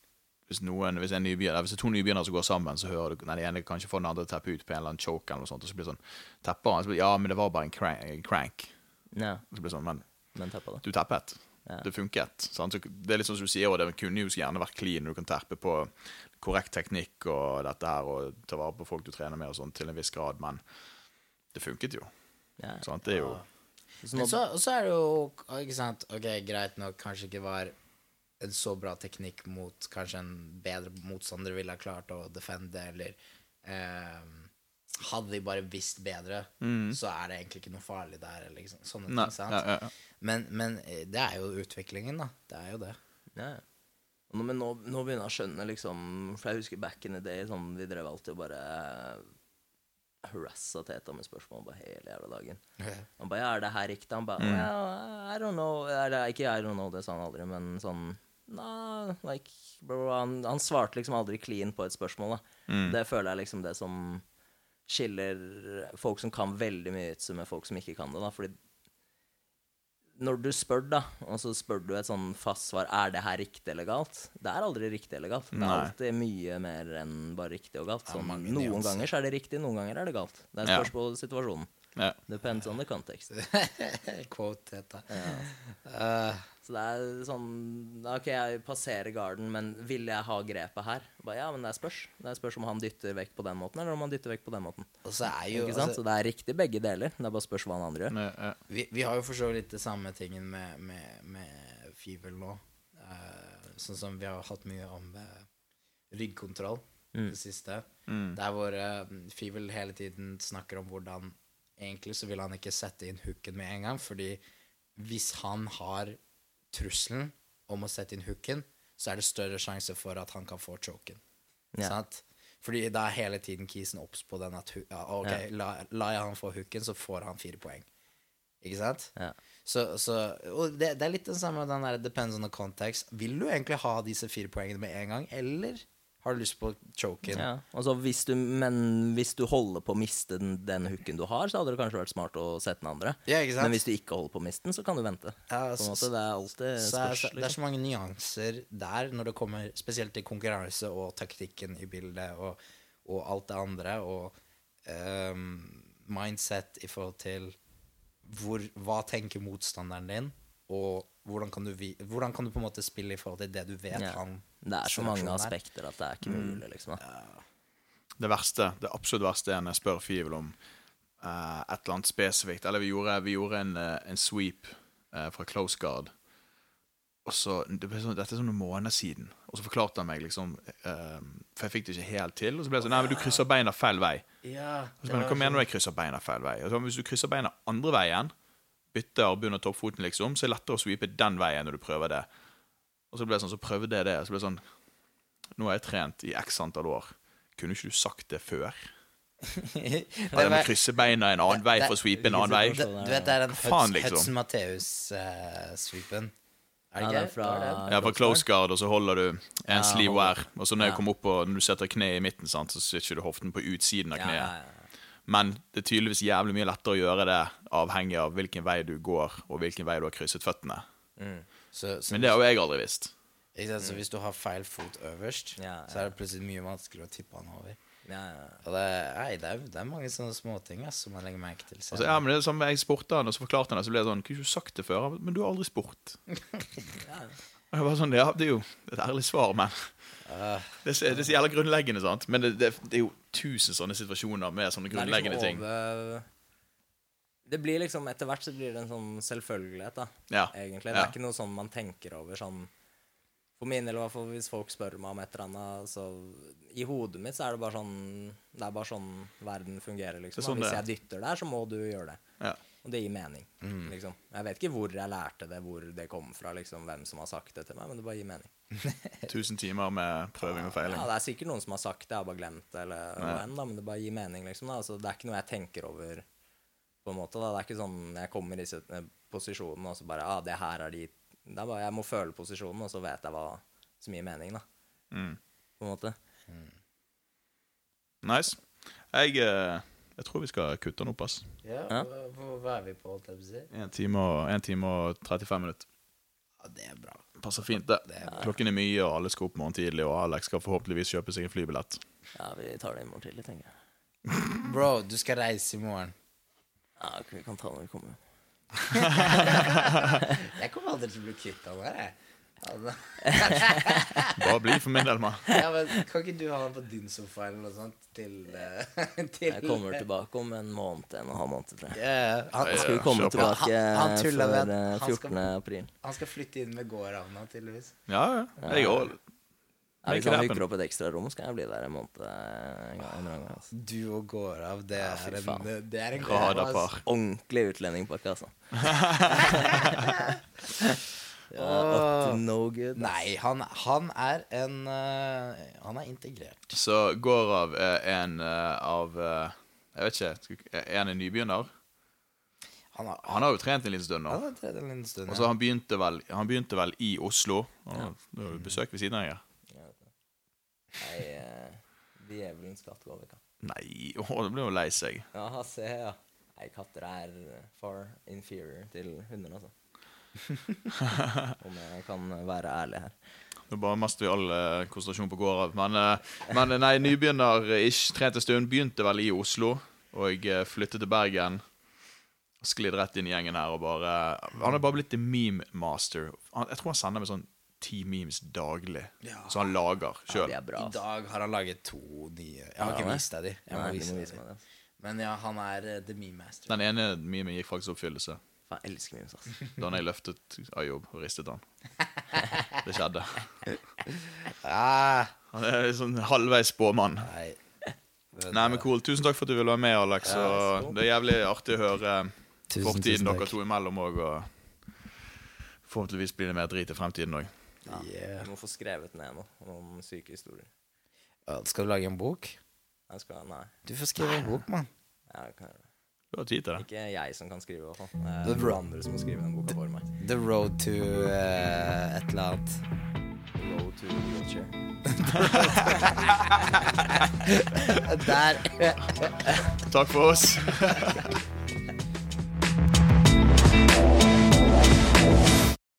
Speaker 3: hvis noen Hvis, en nybegynner, hvis det er to nybegynnere som går sammen, så hører du den ene kanskje får den andre teppe ut på en eller annen choke, eller noe sånt, og så blir det sånn Tepper han? Så blir Ja, men det var bare en crank. En crank.
Speaker 1: Ja,
Speaker 3: Så blir det sånn, Men
Speaker 1: men tepper, du.
Speaker 3: du tappet.
Speaker 1: Ja.
Speaker 3: Det funket. Sant? Så det er litt sånn som du sier, og det kunne jo gjerne vært clean. Du kan terpe på korrekt teknikk og dette her, og ta vare på folk du trener med og sånn til en viss grad, men det funket jo.
Speaker 1: Ja.
Speaker 3: Sant? Det er jo
Speaker 1: Så
Speaker 2: Men så, så er det jo ikke sant, Ok, greit nok, kanskje ikke var en så bra teknikk mot kanskje en bedre motstander ville ha klart å defende, eller eh, Hadde de bare visst bedre, så er det egentlig ikke noe farlig der, eller liksom, sånne
Speaker 3: Nei,
Speaker 2: ting. sant?
Speaker 3: ja, ja, ja.
Speaker 2: Men, men eh, det er jo utviklingen, da. Det er jo det.
Speaker 1: ja. ja. Nå, men nå, nå begynner jeg å skjønne, liksom For jeg husker back in the day, sånn, vi drev alltid og bare harassa Teta med spørsmål bare hele jævla dagen. Han bare er det her riktig?' Han bare well, 'I don't know'. Eller ikke 'I don't know', det sa han aldri, men sånn Nah, like, bro, han, han svarte liksom aldri clean på et spørsmål. da Det føler jeg liksom det som skiller folk som kan veldig mye jitsu, med folk som ikke kan det. da Fordi når du spør, da, og så spør du et sånn fast svar Er det her riktig eller galt? Det er aldri riktig eller galt. Det er alltid mye mer enn bare riktig og galt. Sånn, noen
Speaker 2: nyanser.
Speaker 1: ganger så er det riktig, noen ganger er det galt. Det er
Speaker 3: et
Speaker 1: spørs på situasjonen.
Speaker 3: ja.
Speaker 1: Depends on the context.
Speaker 2: Quote dette. Eh,
Speaker 1: Så det er sånn Ok, jeg passerer garden, men vil jeg ha grepet her? Bare, ja, men det er spørs. Det er spørs om han dytter vekk på den måten, eller om han dytter vekk på den måten.
Speaker 2: og så er jo
Speaker 1: Ikke sant?
Speaker 2: altså,
Speaker 1: Så det er riktig begge deler. Det er bare spørs hva han andre gjør.
Speaker 3: Ja, ja.
Speaker 2: vi, vi har jo for så vidt det samme tingen med, med, med Fivel nå. Uh, sånn som vi har hatt mye om eh, ryggkontroll
Speaker 1: Mm.
Speaker 2: det siste. Der hvor uh, Fivel hele tiden snakker om hvordan Egentlig så vil han ikke sette inn hooken med en gang, fordi hvis han har trusselen om å sette inn hooken, så er det større sjanse for at han kan få choken.
Speaker 1: Ja.
Speaker 2: Sant? Fordi da er hele tiden Kisen obs på den at ja, ok, la, la jeg han få hooken, så får han fire poeng. Ikke sant?
Speaker 1: Ja.
Speaker 2: Så, så, og det, det er litt den samme den der depends on the context. Vil du egentlig ha disse fire poengene med en gang, eller Har du lyst på choken?
Speaker 1: Ja, altså hvis du, men hvis du holder på å miste den, den hooken du har, så hadde det kanskje vært smart å sette den andre.
Speaker 2: Ja, ikke sant?
Speaker 1: Men hvis du ikke holder på å miste den, så kan du vente.
Speaker 2: Ja, så-
Speaker 1: måte, det er alltid
Speaker 2: Så
Speaker 1: spørs,
Speaker 2: det er
Speaker 1: liksom.
Speaker 2: så mange nyanser der når det kommer spesielt til konkurranse og taktikken i bildet og, og alt det andre. Og um, mindset i forhold til hvor, hva tenker motstanderen din, og hvordan kan, du, hvordan kan du på en måte spille i forhold til det du vet
Speaker 1: Ja.
Speaker 2: han
Speaker 1: Det er så mange
Speaker 2: er.
Speaker 1: aspekter at det er ikke mulig, liksom. Da.
Speaker 3: Det verste, det absolutt verste er når jeg spør Fivel om uh, et eller annet spesifikt. Eller vi gjorde, vi gjorde en, eh, en sweep uh, fra Close Guard. Og så, det ble sånn, Dette er sånn noen måneder siden. Og så forklarte han meg liksom uh, For jeg fikk det ikke helt til. Og så ble det sånn Nei, men du krysser beina feil vei.
Speaker 2: Ja,
Speaker 3: Og så, men, Hva mener du jeg krysser beina feil vei? Og så, hvis du krysser beina andre veien, bytter arbuen og toppfoten, liksom, så er det lettere å sweepe den veien når du prøver det. Og så ble det sånn, så prøvde jeg det. Så ble det sånn Nå har jeg trent i x antall år. Kunne ikke du sagt det før? At jeg må krysse beina en annen vei for å sweepe en annen vei?
Speaker 2: Du, du vet det er den Hudson,
Speaker 3: liksom?
Speaker 2: Hudson Matteus-sweepen. er
Speaker 1: Ja,
Speaker 2: det
Speaker 1: det er
Speaker 2: ikke?
Speaker 1: fra
Speaker 2: det?
Speaker 3: Ja, fra close guard, og så holder du en
Speaker 1: Ja,
Speaker 3: sleeve wear. Og så når jeg
Speaker 1: Ja.
Speaker 3: kommer opp og når du setter kneet i midten, sant, så sitter du hoften på utsiden av kneet.
Speaker 1: ja, ja.
Speaker 3: Men det er tydeligvis jævlig mye lettere å gjøre det avhengig av hvilken vei du går, og hvilken vei du har krysset føttene.
Speaker 2: Så, så,
Speaker 3: Men det har jo jeg aldri visst.
Speaker 2: ikke sant? så hvis du har feil fot øverst,
Speaker 1: Ja,
Speaker 2: så er det plutselig mye vanskeligere å tippe han over.
Speaker 1: Ja, ja.
Speaker 2: Og det, nei, det, er, det er mange sånne småting ass, som man legger merke til.
Speaker 3: Altså, ja, men det er som Jeg spurte han, og så forklarte han det, så ble det sånn Kunne ikke du sagt det før? Men du har aldri spurt. Og jeg var sånn, ja, Det er jo et ærlig svar, men Det er, det er så jævla grunnleggende, sant? Men det, det, det er jo tusen sånne situasjoner med sånne
Speaker 1: Det er
Speaker 3: grunnleggende
Speaker 1: liksom
Speaker 3: ting.
Speaker 1: over Det blir liksom Etter hvert så blir det en sånn selvfølgelighet, da.
Speaker 3: Ja.
Speaker 1: Egentlig. Det
Speaker 3: Ja.
Speaker 1: er ikke noe sånn man tenker over sånn For min del, i hvert fall hvis folk spør meg om et eller annet, så I hodet mitt så er det bare sånn Det er bare sånn verden fungerer, liksom.
Speaker 3: Sånn
Speaker 1: hvis jeg dytter der, så må du gjøre det.
Speaker 3: Ja.
Speaker 1: Og det gir mening, liksom. Jeg vet ikke hvor jeg lærte det, hvor det kom fra, liksom, hvem som har sagt det til meg, men det bare gir mening.
Speaker 3: Tusen timer med prøving og feiling.
Speaker 1: Ja, det er sikkert noen som har sagt det, jeg har bare glemt det, eller noe enn, da, men det bare gir mening, liksom. Altså, det er ikke noe jeg tenker over, på en måte. Da. Det er ikke sånn jeg kommer i eh, og så bare ah, det her er de Det er bare Jeg må føle posisjonen, og så vet jeg hva som gir mening, da.
Speaker 3: Mm.
Speaker 1: På en måte.
Speaker 3: Nice. Jeg, eh, jeg tror vi skal kutte den opp, ass.
Speaker 2: Ja,
Speaker 1: Ja.
Speaker 2: hva, hva- hva er vi på, holdt jeg på å si?
Speaker 3: En time og, en time og 35 minutter.
Speaker 2: Ja, det er bra.
Speaker 3: Passer fint, det.
Speaker 2: Det er.
Speaker 3: Klokken er mye, og alle skal opp morgen tidlig, og Alex skal forhåpentligvis kjøpe seg en flybillett.
Speaker 1: Ja, vi tar det i morgen tidlig, tenker jeg.
Speaker 2: Bro, du skal reise i morgen.
Speaker 1: Ja, vi kan ta det når vi kommer.
Speaker 2: Jeg kommer aldri til å bli kvitt han der, jeg. Altså.
Speaker 3: Bare bli for min del, mann.
Speaker 2: Ja, men Kan ikke du ha den på din sofa eller noe sånt til, eh, til
Speaker 1: Jeg kommer tilbake om en måned, en og en halv måned, Til. jeg.
Speaker 2: Han,
Speaker 1: Skal vi komme tilbake
Speaker 2: Han- han
Speaker 1: før
Speaker 2: med-
Speaker 1: eh,
Speaker 2: han skal-
Speaker 1: 14. april?
Speaker 2: han skal flytte inn med gårdhavna, tydeligvis.
Speaker 3: Ja, ja. Jeg òg.
Speaker 1: Ja, hvis han hooker opp et ekstra rom, skal jeg bli der en måned. eh, En gang, en gang, altså.
Speaker 2: Du og gårdav, det
Speaker 1: Ja,
Speaker 2: er en. Det er en
Speaker 3: Radarpar.
Speaker 1: Ordentlig utlendingpakke, altså. ja, oh. no good.
Speaker 2: Nei, han, han er en uh, Han er integrert.
Speaker 3: Så Gorav er en uh, av uh, Jeg vet ikke. Er han en nybegynner?
Speaker 2: Han har,
Speaker 3: Han har jo trent en liten stund nå.
Speaker 2: han har trent en liten stund.
Speaker 3: Og så han begynte vel Han begynte vel i Oslo. Var jo besøk ved siden av deg.
Speaker 1: Nei, eh, djevelen skatt går vekk.
Speaker 3: Nei, å, det blir jo lei seg.
Speaker 1: Ja, se, ja. Nei, katter er far inferior til hunder, altså. Om jeg kan være ærlig her.
Speaker 3: Nå bare mister vi all eh, konsentrasjon på Gorav. Men, eh, men eh, nei, nybegynner-ish. Trent en stund. Begynte vel i Oslo. Og eh, flyttet til Bergen. Sklidd rett inn i gjengen her og bare Han er bare blitt the meme master. Han, jeg tror han sender meg sånn ti memes daglig. Som han lager
Speaker 1: Ja,
Speaker 3: sjøl.
Speaker 1: er.
Speaker 2: I dag har han laget to nye Jeg har
Speaker 1: Ja,
Speaker 2: ikke vist deg de. Jeg må vise deg
Speaker 1: vise
Speaker 2: de.
Speaker 1: meg det.
Speaker 2: Men ja, han er uh, the meme master.
Speaker 3: Den ene memen gikk faktisk i oppfyllelse.
Speaker 1: Faen, jeg elsker memes, altså.
Speaker 3: Da jeg løftet Ayob og ristet han. Det skjedde.
Speaker 2: Ah,
Speaker 3: Han er sånn halvveis spåmann.
Speaker 2: nei.
Speaker 3: Nei, men cool. Tusen takk for at du ville være med, Alex. Og det er jævlig artig å høre fortiden dere to imellom òg. Og forhåpentligvis blir det mer drit i fremtiden òg.
Speaker 2: Yeah.
Speaker 1: Du må få skrevet ned noe. om syke historier.
Speaker 2: Ja, Skal du lage en bok?
Speaker 1: Jeg skal, nei.
Speaker 2: Du får skrive en bok, mann.
Speaker 1: Jeg kan gjøre det.
Speaker 3: Du har tid til det.
Speaker 1: Ikke jeg som kan skrive, i hvert fall. Det er noen andre som må skrive den boka for meg.
Speaker 2: The road to uh, et eller annet.
Speaker 1: road to wheelchair.
Speaker 2: Der
Speaker 3: Takk for oss.